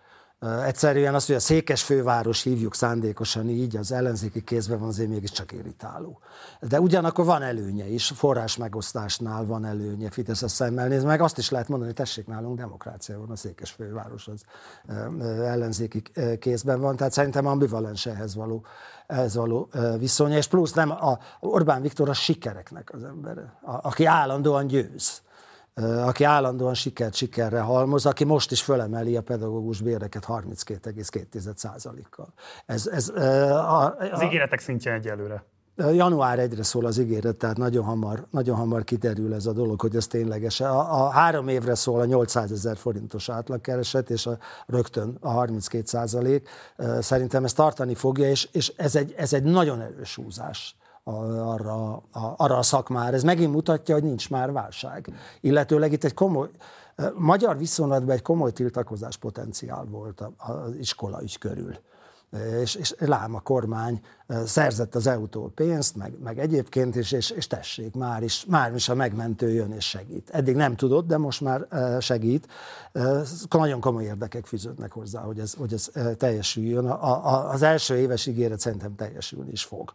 Egyszerűen az, hogy a székes főváros hívjuk szándékosan így, az ellenzéki kézben van, azért mégiscsak irritáló. De ugyanakkor van előnye is, forrás megosztásnál van előnye, Fidesz szemmel néz, meg azt is lehet mondani, hogy tessék nálunk demokrácia van, a székes főváros az ellenzéki kézben van, tehát szerintem ambivalens ehhez való, ehhez való viszonya, és plusz nem, a Orbán Viktor a sikereknek az embere, aki állandóan győz aki állandóan sikert sikerre halmoz, aki most is fölemeli a pedagógus béreket 32,2%-kal. Ez, ez, a, a, az ígéretek szintje egyelőre. Január 1-re szól az ígéret, tehát nagyon hamar, nagyon hamar kiderül ez a dolog, hogy ez tényleges. A, a három évre szól a 800 ezer forintos átlagkereset, és a, rögtön a 32 százalék. Szerintem ez tartani fogja, és, és ez, egy, ez egy nagyon erős húzás arra, a, arra a szakmára. Ez megint mutatja, hogy nincs már válság. Illetőleg itt egy komoly, magyar viszonylatban egy komoly tiltakozás potenciál volt az iskola ügy körül és, és lám a kormány szerzett az EU-tól pénzt, meg, meg egyébként is, és, és tessék, már is, már is a megmentő jön és segít. Eddig nem tudott, de most már segít. Nagyon komoly érdekek fűződnek hozzá, hogy ez, hogy ez teljesüljön. A, a, az első éves ígéret szerintem teljesülni is fog.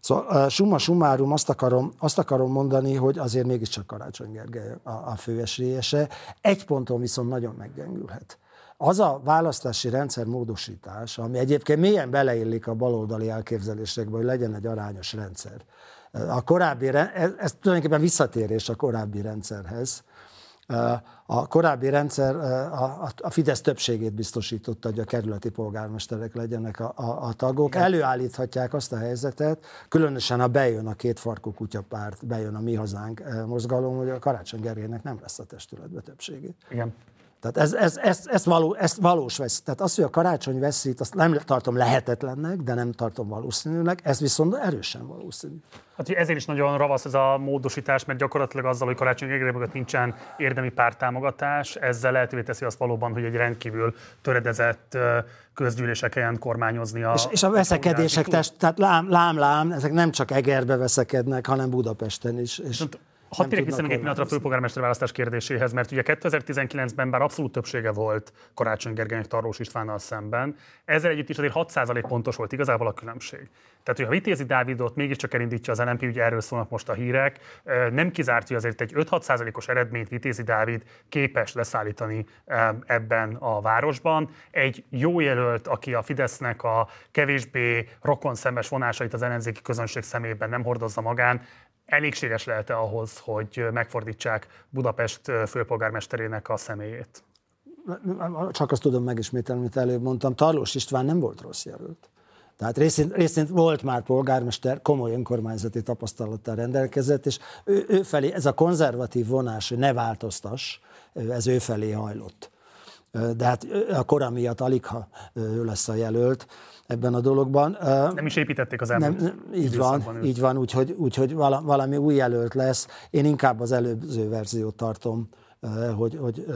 Szóval summa summarum azt akarom, azt akarom mondani, hogy azért mégiscsak Karácsony Gergely a, a főesélyese. Egy ponton viszont nagyon meggyengülhet az a választási rendszer módosítás, ami egyébként mélyen beleillik a baloldali elképzelésekbe, hogy legyen egy arányos rendszer. A korábbi, ez, ez tulajdonképpen visszatérés a korábbi rendszerhez. A korábbi rendszer a, a Fidesz többségét biztosította, hogy a kerületi polgármesterek legyenek a, a, a tagok. Igen. Előállíthatják azt a helyzetet, különösen ha bejön a két farkú kutyapárt, bejön a Mi Hazánk mozgalom, hogy a Karácsony Gergelynek nem lesz a testületbe többségét. Igen. Tehát ez, ez, ez, ez, való, ez valós vesz. Tehát az, hogy a karácsony veszít, azt nem tartom lehetetlennek, de nem tartom valószínűnek, ez viszont erősen valószínű. Hát ezért is nagyon ravasz ez a módosítás, mert gyakorlatilag azzal, hogy karácsony mögött nincsen érdemi pártámogatás, ezzel lehetővé teszi azt valóban, hogy egy rendkívül töredezett közgyűléseken kormányozni a... És, és a veszekedések, tehát lám, lám, lám, ezek nem csak Egerbe veszekednek, hanem Budapesten is. És... Hadd térjek vissza még egy pillanatra a főpolgármester választás kérdéséhez, mert ugye 2019-ben bár abszolút többsége volt Karácsony Gergelynek Tarlós Istvánnal szemben, ezzel együtt is azért 6% pontos volt igazából a különbség. Tehát, hogyha Vitézi Dávidot mégiscsak elindítja az LNP, ugye erről szólnak most a hírek, nem kizárt, hogy azért egy 5-6%-os eredményt Vitézi Dávid képes leszállítani ebben a városban. Egy jó jelölt, aki a Fidesznek a kevésbé rokon szemes vonásait az ellenzéki közönség szemében nem hordozza magán, elégséges lehet-e ahhoz, hogy megfordítsák Budapest főpolgármesterének a személyét? Csak azt tudom megismételni, amit előbb mondtam. Tarlós István nem volt rossz jelölt. Tehát részint, részint volt már polgármester, komoly önkormányzati tapasztalattal rendelkezett, és ő, ő felé, ez a konzervatív vonás, ne változtass, ez ő felé hajlott. de hát a kora miatt alig, ha ő lesz a jelölt ebben a dologban. Nem is építették az elmúlt nem, Így van, őt. így van, úgyhogy, úgyhogy valami új jelölt lesz. Én inkább az előző verziót tartom hogy, hogy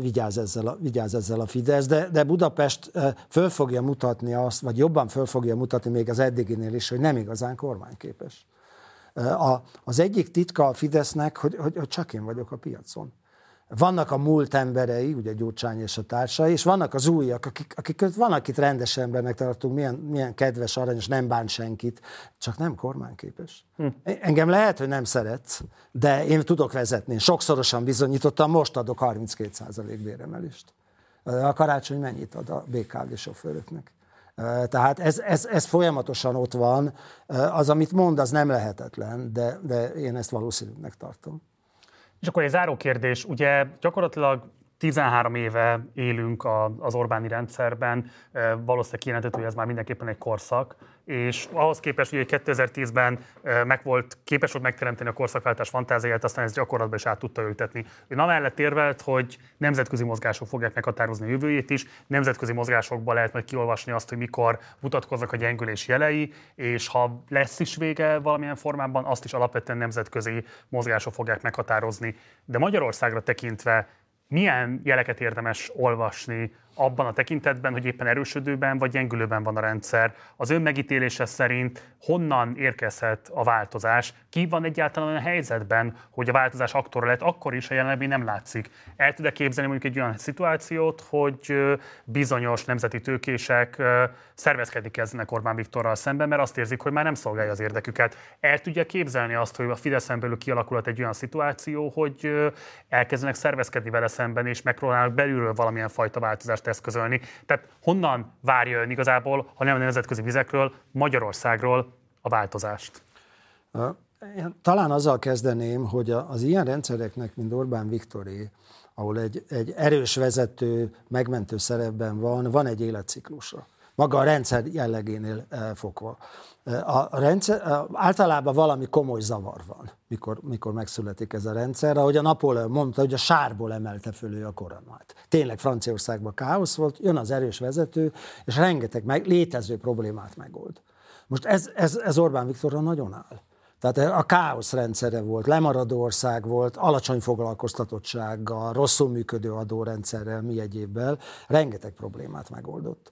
vigyáz, ezzel a, vigyáz ezzel a Fidesz, de, de Budapest föl fogja mutatni azt, vagy jobban föl fogja mutatni még az eddiginél is, hogy nem igazán kormányképes. A, az egyik titka a Fidesznek, hogy, hogy, hogy csak én vagyok a piacon. Vannak a múlt emberei, ugye Gyurcsány és a társai, és vannak az újak, akik, akik van, akit rendes embernek tartunk, milyen, milyen kedves, aranyos, nem bán senkit, csak nem kormányképes. Hm. Engem lehet, hogy nem szeretsz, de én tudok vezetni. Sokszorosan bizonyítottam, most adok 32% béremelést. A karácsony mennyit ad a BKV sofőröknek? Tehát ez, ez, ez folyamatosan ott van. Az, amit mond, az nem lehetetlen, de, de én ezt valószínűnek tartom. És akkor egy záró kérdés, ugye gyakorlatilag 13 éve élünk az Orbáni rendszerben, valószínűleg kijelenthető, hogy ez már mindenképpen egy korszak, és ahhoz képest, hogy 2010-ben meg volt, képes volt megteremteni a korszakváltás fantáziáját, aztán ezt gyakorlatban is át tudta ültetni. Ő amellett érvelt, hogy nemzetközi mozgások fogják meghatározni a jövőjét is, nemzetközi mozgásokban lehet majd kiolvasni azt, hogy mikor mutatkoznak a gyengülés jelei, és ha lesz is vége valamilyen formában, azt is alapvetően nemzetközi mozgások fogják meghatározni. De Magyarországra tekintve milyen jeleket érdemes olvasni abban a tekintetben, hogy éppen erősödőben vagy gyengülőben van a rendszer. Az ön megítélése szerint honnan érkezhet a változás? Ki van egyáltalán a helyzetben, hogy a változás akkor lett, akkor is, ha jelenleg nem látszik? El tud-e képzelni mondjuk egy olyan szituációt, hogy bizonyos nemzeti tőkések szervezkedni kezdenek Orbán Viktorral szemben, mert azt érzik, hogy már nem szolgálja az érdeküket. El tudja képzelni azt, hogy a Fideszen belül kialakulhat egy olyan szituáció, hogy elkezdenek szervezkedni vele szemben, és megpróbálnak belülről valamilyen fajta változást eszközölni. Tehát honnan várja ön igazából, ha nem a nemzetközi vizekről, Magyarországról a változást? Én talán azzal kezdeném, hogy az ilyen rendszereknek, mint Orbán Viktoré, ahol egy, egy erős vezető, megmentő szerepben van, van egy életciklusa. Maga a rendszer jellegénél fogva. A rendszer, általában valami komoly zavar van, mikor, mikor megszületik ez a rendszer. Ahogy a Napóleon mondta, hogy a sárból emelte föl a koronát. Tényleg Franciaországban káosz volt, jön az erős vezető, és rengeteg meg, létező problémát megold. Most ez, ez, ez Orbán Viktorra nagyon áll. Tehát a káosz rendszere volt, lemaradó ország volt, alacsony foglalkoztatottsággal, rosszul működő adórendszerrel, mi egyébbel, rengeteg problémát megoldott.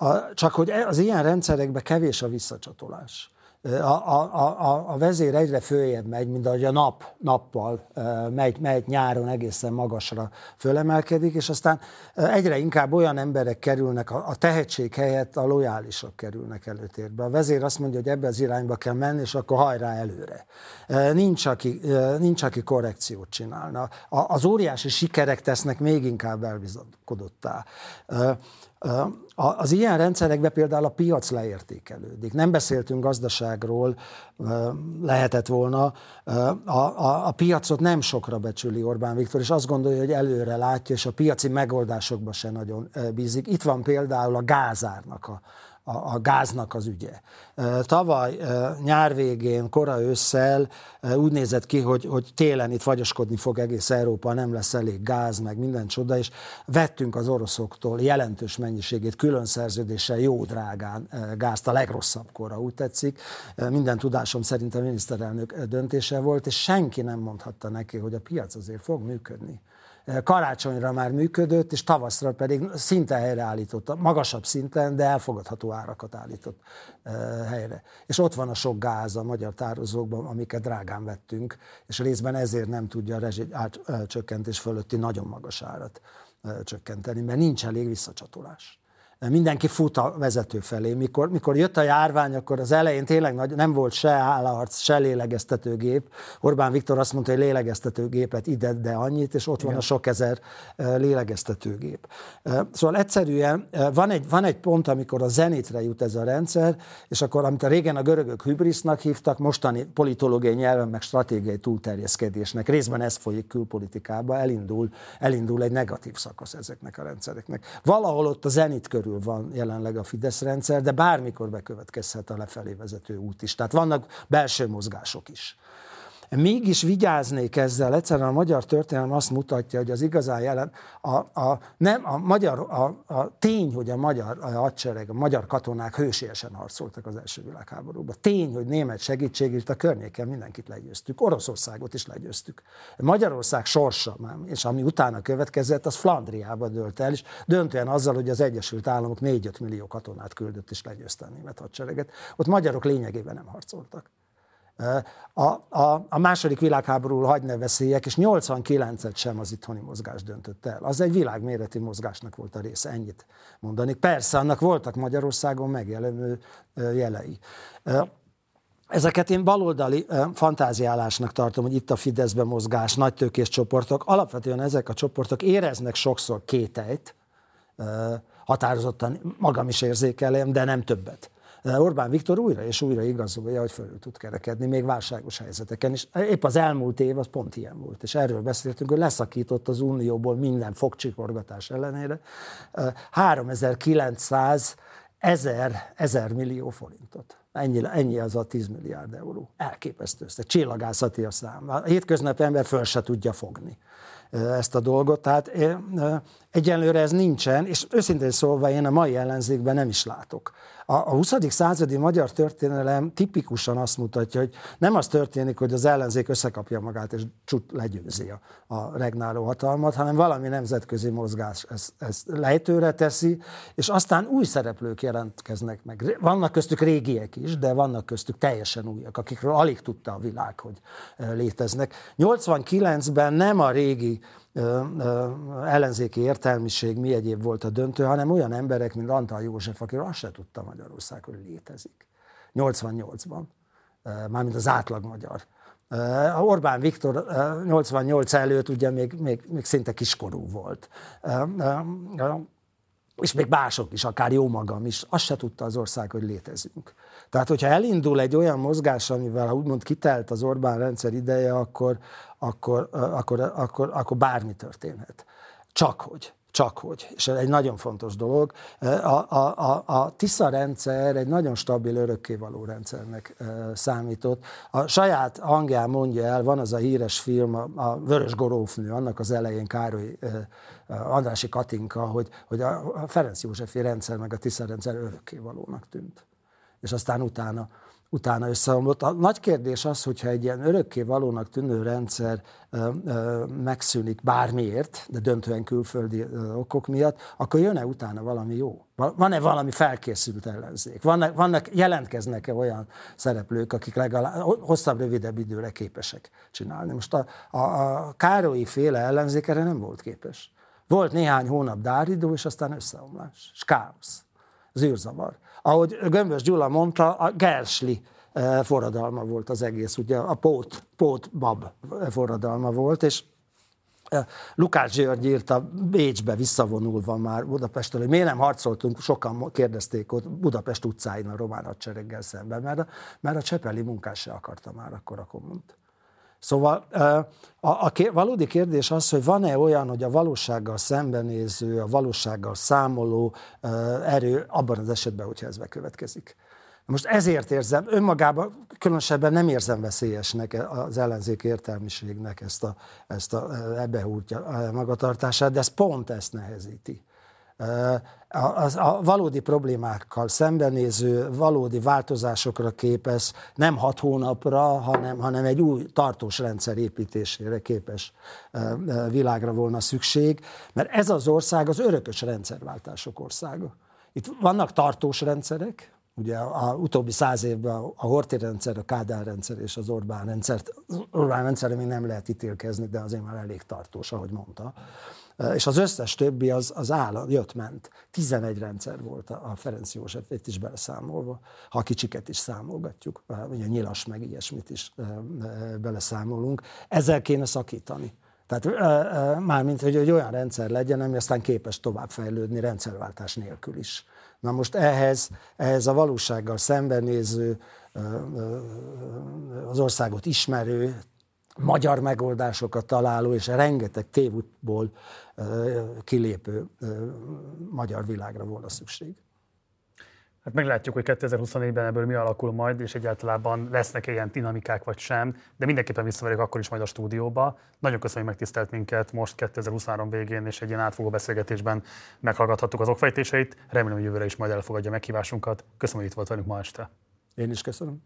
A, csak hogy e, az ilyen rendszerekben kevés a visszacsatolás. A, a, a, a vezér egyre följebb megy, mint ahogy a nap nappal megy, megy nyáron egészen magasra fölemelkedik, és aztán egyre inkább olyan emberek kerülnek, a, a tehetség helyett a lojálisok kerülnek előtérbe. A vezér azt mondja, hogy ebbe az irányba kell menni, és akkor hajrá előre. Nincs, aki, nincs, aki korrekciót csinálna. Az óriási sikerek tesznek még inkább elbizakodottá. Az ilyen rendszerekben például a piac leértékelődik. Nem beszéltünk gazdaságról, lehetett volna. A, a, a piacot nem sokra becsüli Orbán Viktor, és azt gondolja, hogy előre látja, és a piaci megoldásokba se nagyon bízik. Itt van például a gázárnak a, a, a gáznak az ügye. Tavaly nyár végén, kora ősszel úgy nézett ki, hogy, hogy télen itt fagyoskodni fog egész Európa, nem lesz elég gáz, meg minden csoda, és vettünk az oroszoktól jelentős mennyiségét, külön szerződéssel jó drágán gázt, a legrosszabb kora, úgy tetszik. Minden tudásom szerint a miniszterelnök döntése volt, és senki nem mondhatta neki, hogy a piac azért fog működni karácsonyra már működött, és tavaszra pedig szinte helyreállította, magasabb szinten, de elfogadható árakat állított helyre. És ott van a sok gáz a magyar tározókban, amiket drágán vettünk, és részben ezért nem tudja a rezsi csökkentés fölötti nagyon magas árat csökkenteni, mert nincs elég visszacsatolás mindenki fut a vezető felé. Mikor, mikor jött a járvány, akkor az elején tényleg nagy, nem volt se állarc, se lélegeztetőgép. Orbán Viktor azt mondta, hogy lélegeztetőgépet ide, de annyit, és ott Igen. van a sok ezer lélegeztetőgép. Szóval egyszerűen van egy, van egy pont, amikor a zenitre jut ez a rendszer, és akkor, amit a régen a görögök hübrisznak hívtak, mostani politológiai nyelven meg stratégiai túlterjeszkedésnek, részben ez folyik külpolitikába, elindul, elindul egy negatív szakasz ezeknek a rendszereknek. Valahol ott a zenit körül körül van jelenleg a Fidesz rendszer, de bármikor bekövetkezhet a lefelé vezető út is. Tehát vannak belső mozgások is. Mégis vigyáznék ezzel, egyszerűen a magyar történelem azt mutatja, hogy az igazán jelen, a, a, nem, a, magyar, a, a tény, hogy a magyar a hadsereg, a magyar katonák hősiesen harcoltak az első világháborúban. Tény, hogy német segítségért a környéken mindenkit legyőztük, Oroszországot is legyőztük. Magyarország sorsa, és ami utána következett, az Flandriába dőlt el, és döntően azzal, hogy az Egyesült Államok 4-5 millió katonát küldött és legyőzte a német hadsereget. Ott magyarok lényegében nem harcoltak. A, a, a második világháború hagy ne veszélyek, és 89-et sem az itthoni mozgás döntött el. Az egy világméretű mozgásnak volt a része, ennyit mondani. Persze, annak voltak Magyarországon megjelenő jelei. Ezeket én baloldali fantáziálásnak tartom, hogy itt a Fideszben mozgás, nagy tőkés csoportok. Alapvetően ezek a csoportok éreznek sokszor kételyt, határozottan magam is érzékelem, de nem többet. Orbán Viktor újra és újra igazolja, hogy fölül tud kerekedni, még válságos helyzeteken. És épp az elmúlt év az pont ilyen volt. És erről beszéltünk, hogy leszakított az Unióból minden fogcsikorgatás ellenére 3900 ezer, ezer millió forintot. Ennyi, ennyi az a 10 milliárd euró. Elképesztő össze. Csillagászati a szám. A hétköznapi ember föl se tudja fogni ezt a dolgot. Tehát egyenlőre ez nincsen, és őszintén szólva én a mai ellenzékben nem is látok a, a 20. századi magyar történelem tipikusan azt mutatja, hogy nem az történik, hogy az ellenzék összekapja magát és csut legyőzi a, a regnáló hatalmat, hanem valami nemzetközi mozgás ezt, ezt lejtőre teszi, és aztán új szereplők jelentkeznek meg. Vannak köztük régiek is, de vannak köztük teljesen újak, akikről alig tudta a világ, hogy léteznek. 89-ben nem a régi ellenzéki értelmiség mi egyéb volt a döntő, hanem olyan emberek, mint Antal József, akiről azt se tudta Magyarország, hogy létezik. 88-ban, mármint az átlag magyar. Orbán Viktor 88 előtt ugye még, még, még szinte kiskorú volt. És még mások is, akár jó magam is, azt se tudta az ország, hogy létezünk. Tehát, hogyha elindul egy olyan mozgás, amivel úgymond kitelt az Orbán rendszer ideje, akkor, akkor, akkor, akkor, akkor bármi történhet. Csak hogy. Csak hogy. És ez egy nagyon fontos dolog. A, a, a, a TISZA rendszer egy nagyon stabil, örökkévaló rendszernek számított. A saját hangján mondja el, van az a híres film, a, a Vörös Gorófnő, annak az elején Károly Andrási Katinka, hogy, hogy a Ferenc Józsefi rendszer meg a TISZA rendszer örökkévalónak tűnt. És aztán utána utána összeomlott. A nagy kérdés az, hogyha egy ilyen örökké valónak tűnő rendszer ö, ö, megszűnik bármiért, de döntően külföldi ö, okok miatt, akkor jön-e utána valami jó? Van-e valami felkészült ellenzék? Vannak, vannak jelentkeznek-e olyan szereplők, akik legalább hosszabb, rövidebb időre képesek csinálni? Most a, a, a Károlyi féle ellenzék erre nem volt képes. Volt néhány hónap dáridó, és aztán összeomlás, és káosz, zűrzavar ahogy Gömbös Gyula mondta, a Gersli eh, forradalma volt az egész, ugye a pót, pót bab forradalma volt, és eh, Lukács György írta Bécsbe visszavonulva már Budapestről, hogy miért nem harcoltunk, sokan kérdezték ott Budapest utcáin a román hadsereggel szemben, mert a, mert a Csepeli munkás se akarta már akkor a kommunt. Szóval a, a valódi kérdés az, hogy van-e olyan, hogy a valósággal szembenéző, a valósággal számoló erő abban az esetben, hogyha ez bekövetkezik. Most ezért érzem, önmagában különösebben nem érzem veszélyesnek az ellenzék értelmiségnek ezt a, ezt a ebbehúrtja magatartását, de ez pont ezt nehezíti a, a valódi problémákkal szembenéző, valódi változásokra képes, nem hat hónapra, hanem, hanem egy új tartós rendszer építésére képes világra volna szükség, mert ez az ország az örökös rendszerváltások országa. Itt vannak tartós rendszerek, Ugye a, a utóbbi száz évben a, a Horthy rendszer, a Kádár rendszer és az Orbán rendszer, az Orbán rendszerre még nem lehet ítélkezni, de azért már elég tartós, ahogy mondta és az összes többi az, az áll, jött-ment. 11 rendszer volt a Ferenc József, itt is beleszámolva, ha a kicsiket is számolgatjuk, ugye nyilas meg ilyesmit is beleszámolunk. Ezzel kéne szakítani. Tehát mármint, hogy egy olyan rendszer legyen, ami aztán képes továbbfejlődni rendszerváltás nélkül is. Na most ehhez, ehhez a valósággal szembenéző, az országot ismerő, magyar megoldásokat találó és rengeteg tévútból kilépő magyar világra volna szükség. Hát meglátjuk, hogy 2024-ben ebből mi alakul majd, és egyáltalán lesznek -e ilyen dinamikák vagy sem, de mindenképpen visszaverjük akkor is majd a stúdióba. Nagyon köszönöm, hogy megtisztelt minket most 2023 végén, és egy ilyen átfogó beszélgetésben meghallgathattuk az okfejtéseit. Remélem, hogy jövőre is majd elfogadja meghívásunkat. Köszönöm, hogy itt volt velünk ma este. Én is köszönöm.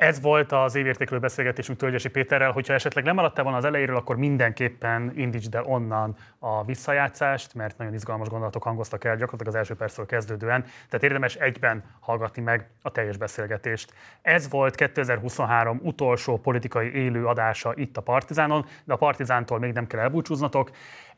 Ez volt az évértékelő beszélgetésünk Tölgyesi Péterrel. Hogyha esetleg nem maradtál volna az elejéről, akkor mindenképpen indítsd el onnan a visszajátszást, mert nagyon izgalmas gondolatok hangoztak el gyakorlatilag az első percről kezdődően. Tehát érdemes egyben hallgatni meg a teljes beszélgetést. Ez volt 2023 utolsó politikai élő adása itt a Partizánon, de a Partizántól még nem kell elbúcsúznatok.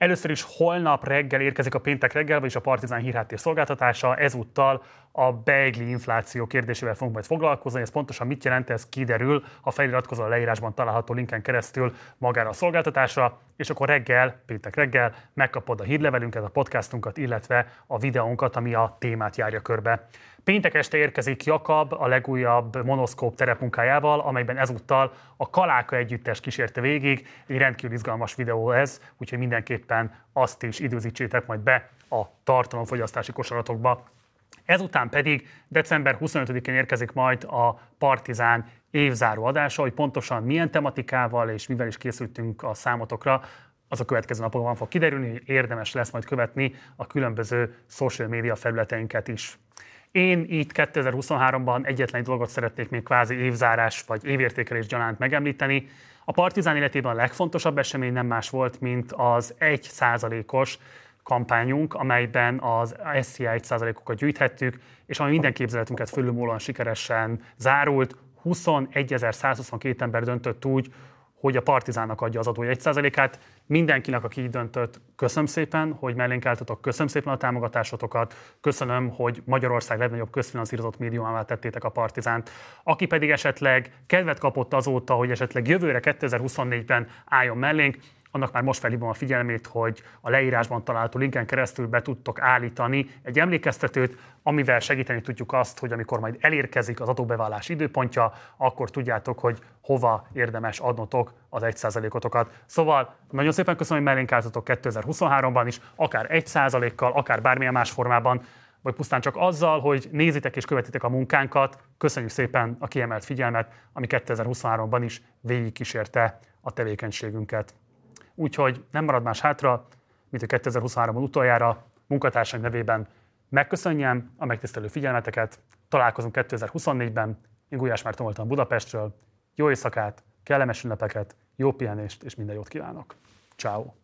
Először is holnap reggel érkezik a péntek reggel, vagyis a Partizán hírháttér szolgáltatása. Ezúttal a beigli infláció kérdésével fogunk majd foglalkozni. Ez pontosan mit jelent, ez kiderül, ha feliratkozol a leírásban található linken keresztül magára a szolgáltatásra, és akkor reggel, péntek reggel megkapod a hírlevelünket, a podcastunkat, illetve a videónkat, ami a témát járja körbe. Péntek este érkezik Jakab a legújabb monoszkóp terepmunkájával, amelyben ezúttal a Kaláka együttes kísérte végig. Egy rendkívül izgalmas videó ez, úgyhogy mindenképpen azt is időzítsétek majd be a tartalomfogyasztási kosaratokba. Ezután pedig december 25-én érkezik majd a Partizán évzáró adása, hogy pontosan milyen tematikával és mivel is készültünk a számotokra, az a következő napokban fog kiderülni, hogy érdemes lesz majd követni a különböző social média felületeinket is. Én itt 2023-ban egyetlen egy dolgot szeretnék még kvázi évzárás vagy évértékelés gyanánt megemlíteni. A Partizán életében a legfontosabb esemény nem más volt, mint az 1%-os kampányunk, amelyben az SZIA 1%-okat gyűjthettük, és ami minden képzeletünket fölülmúlóan sikeresen zárult. 21.122 ember döntött úgy, hogy a Partizánnak adja az adója 1%-át. Mindenkinek, aki így döntött, köszönöm szépen, hogy mellénk álltatok, köszönöm szépen a támogatásotokat, köszönöm, hogy Magyarország legnagyobb közfinanszírozott médiumává tettétek a Partizánt. Aki pedig esetleg kedvet kapott azóta, hogy esetleg jövőre 2024-ben álljon mellénk, annak már most felhívom a figyelmét, hogy a leírásban található linken keresztül be tudtok állítani egy emlékeztetőt, amivel segíteni tudjuk azt, hogy amikor majd elérkezik az adóbevallás időpontja, akkor tudjátok, hogy hova érdemes adnotok az 1%-otokat. Szóval nagyon szépen köszönöm, hogy mellénk álltatok 2023-ban is, akár 1%-kal, akár bármilyen más formában, vagy pusztán csak azzal, hogy nézitek és követitek a munkánkat. Köszönjük szépen a kiemelt figyelmet, ami 2023-ban is végigkísérte a tevékenységünket. Úgyhogy nem marad más hátra, mint a 2023-ban utoljára munkatársaim nevében megköszönjem a megtisztelő figyelmeteket. Találkozunk 2024-ben. Én Gulyás Márton voltam Budapestről. Jó éjszakát, kellemes ünnepeket, jó pihenést és minden jót kívánok. Ciao.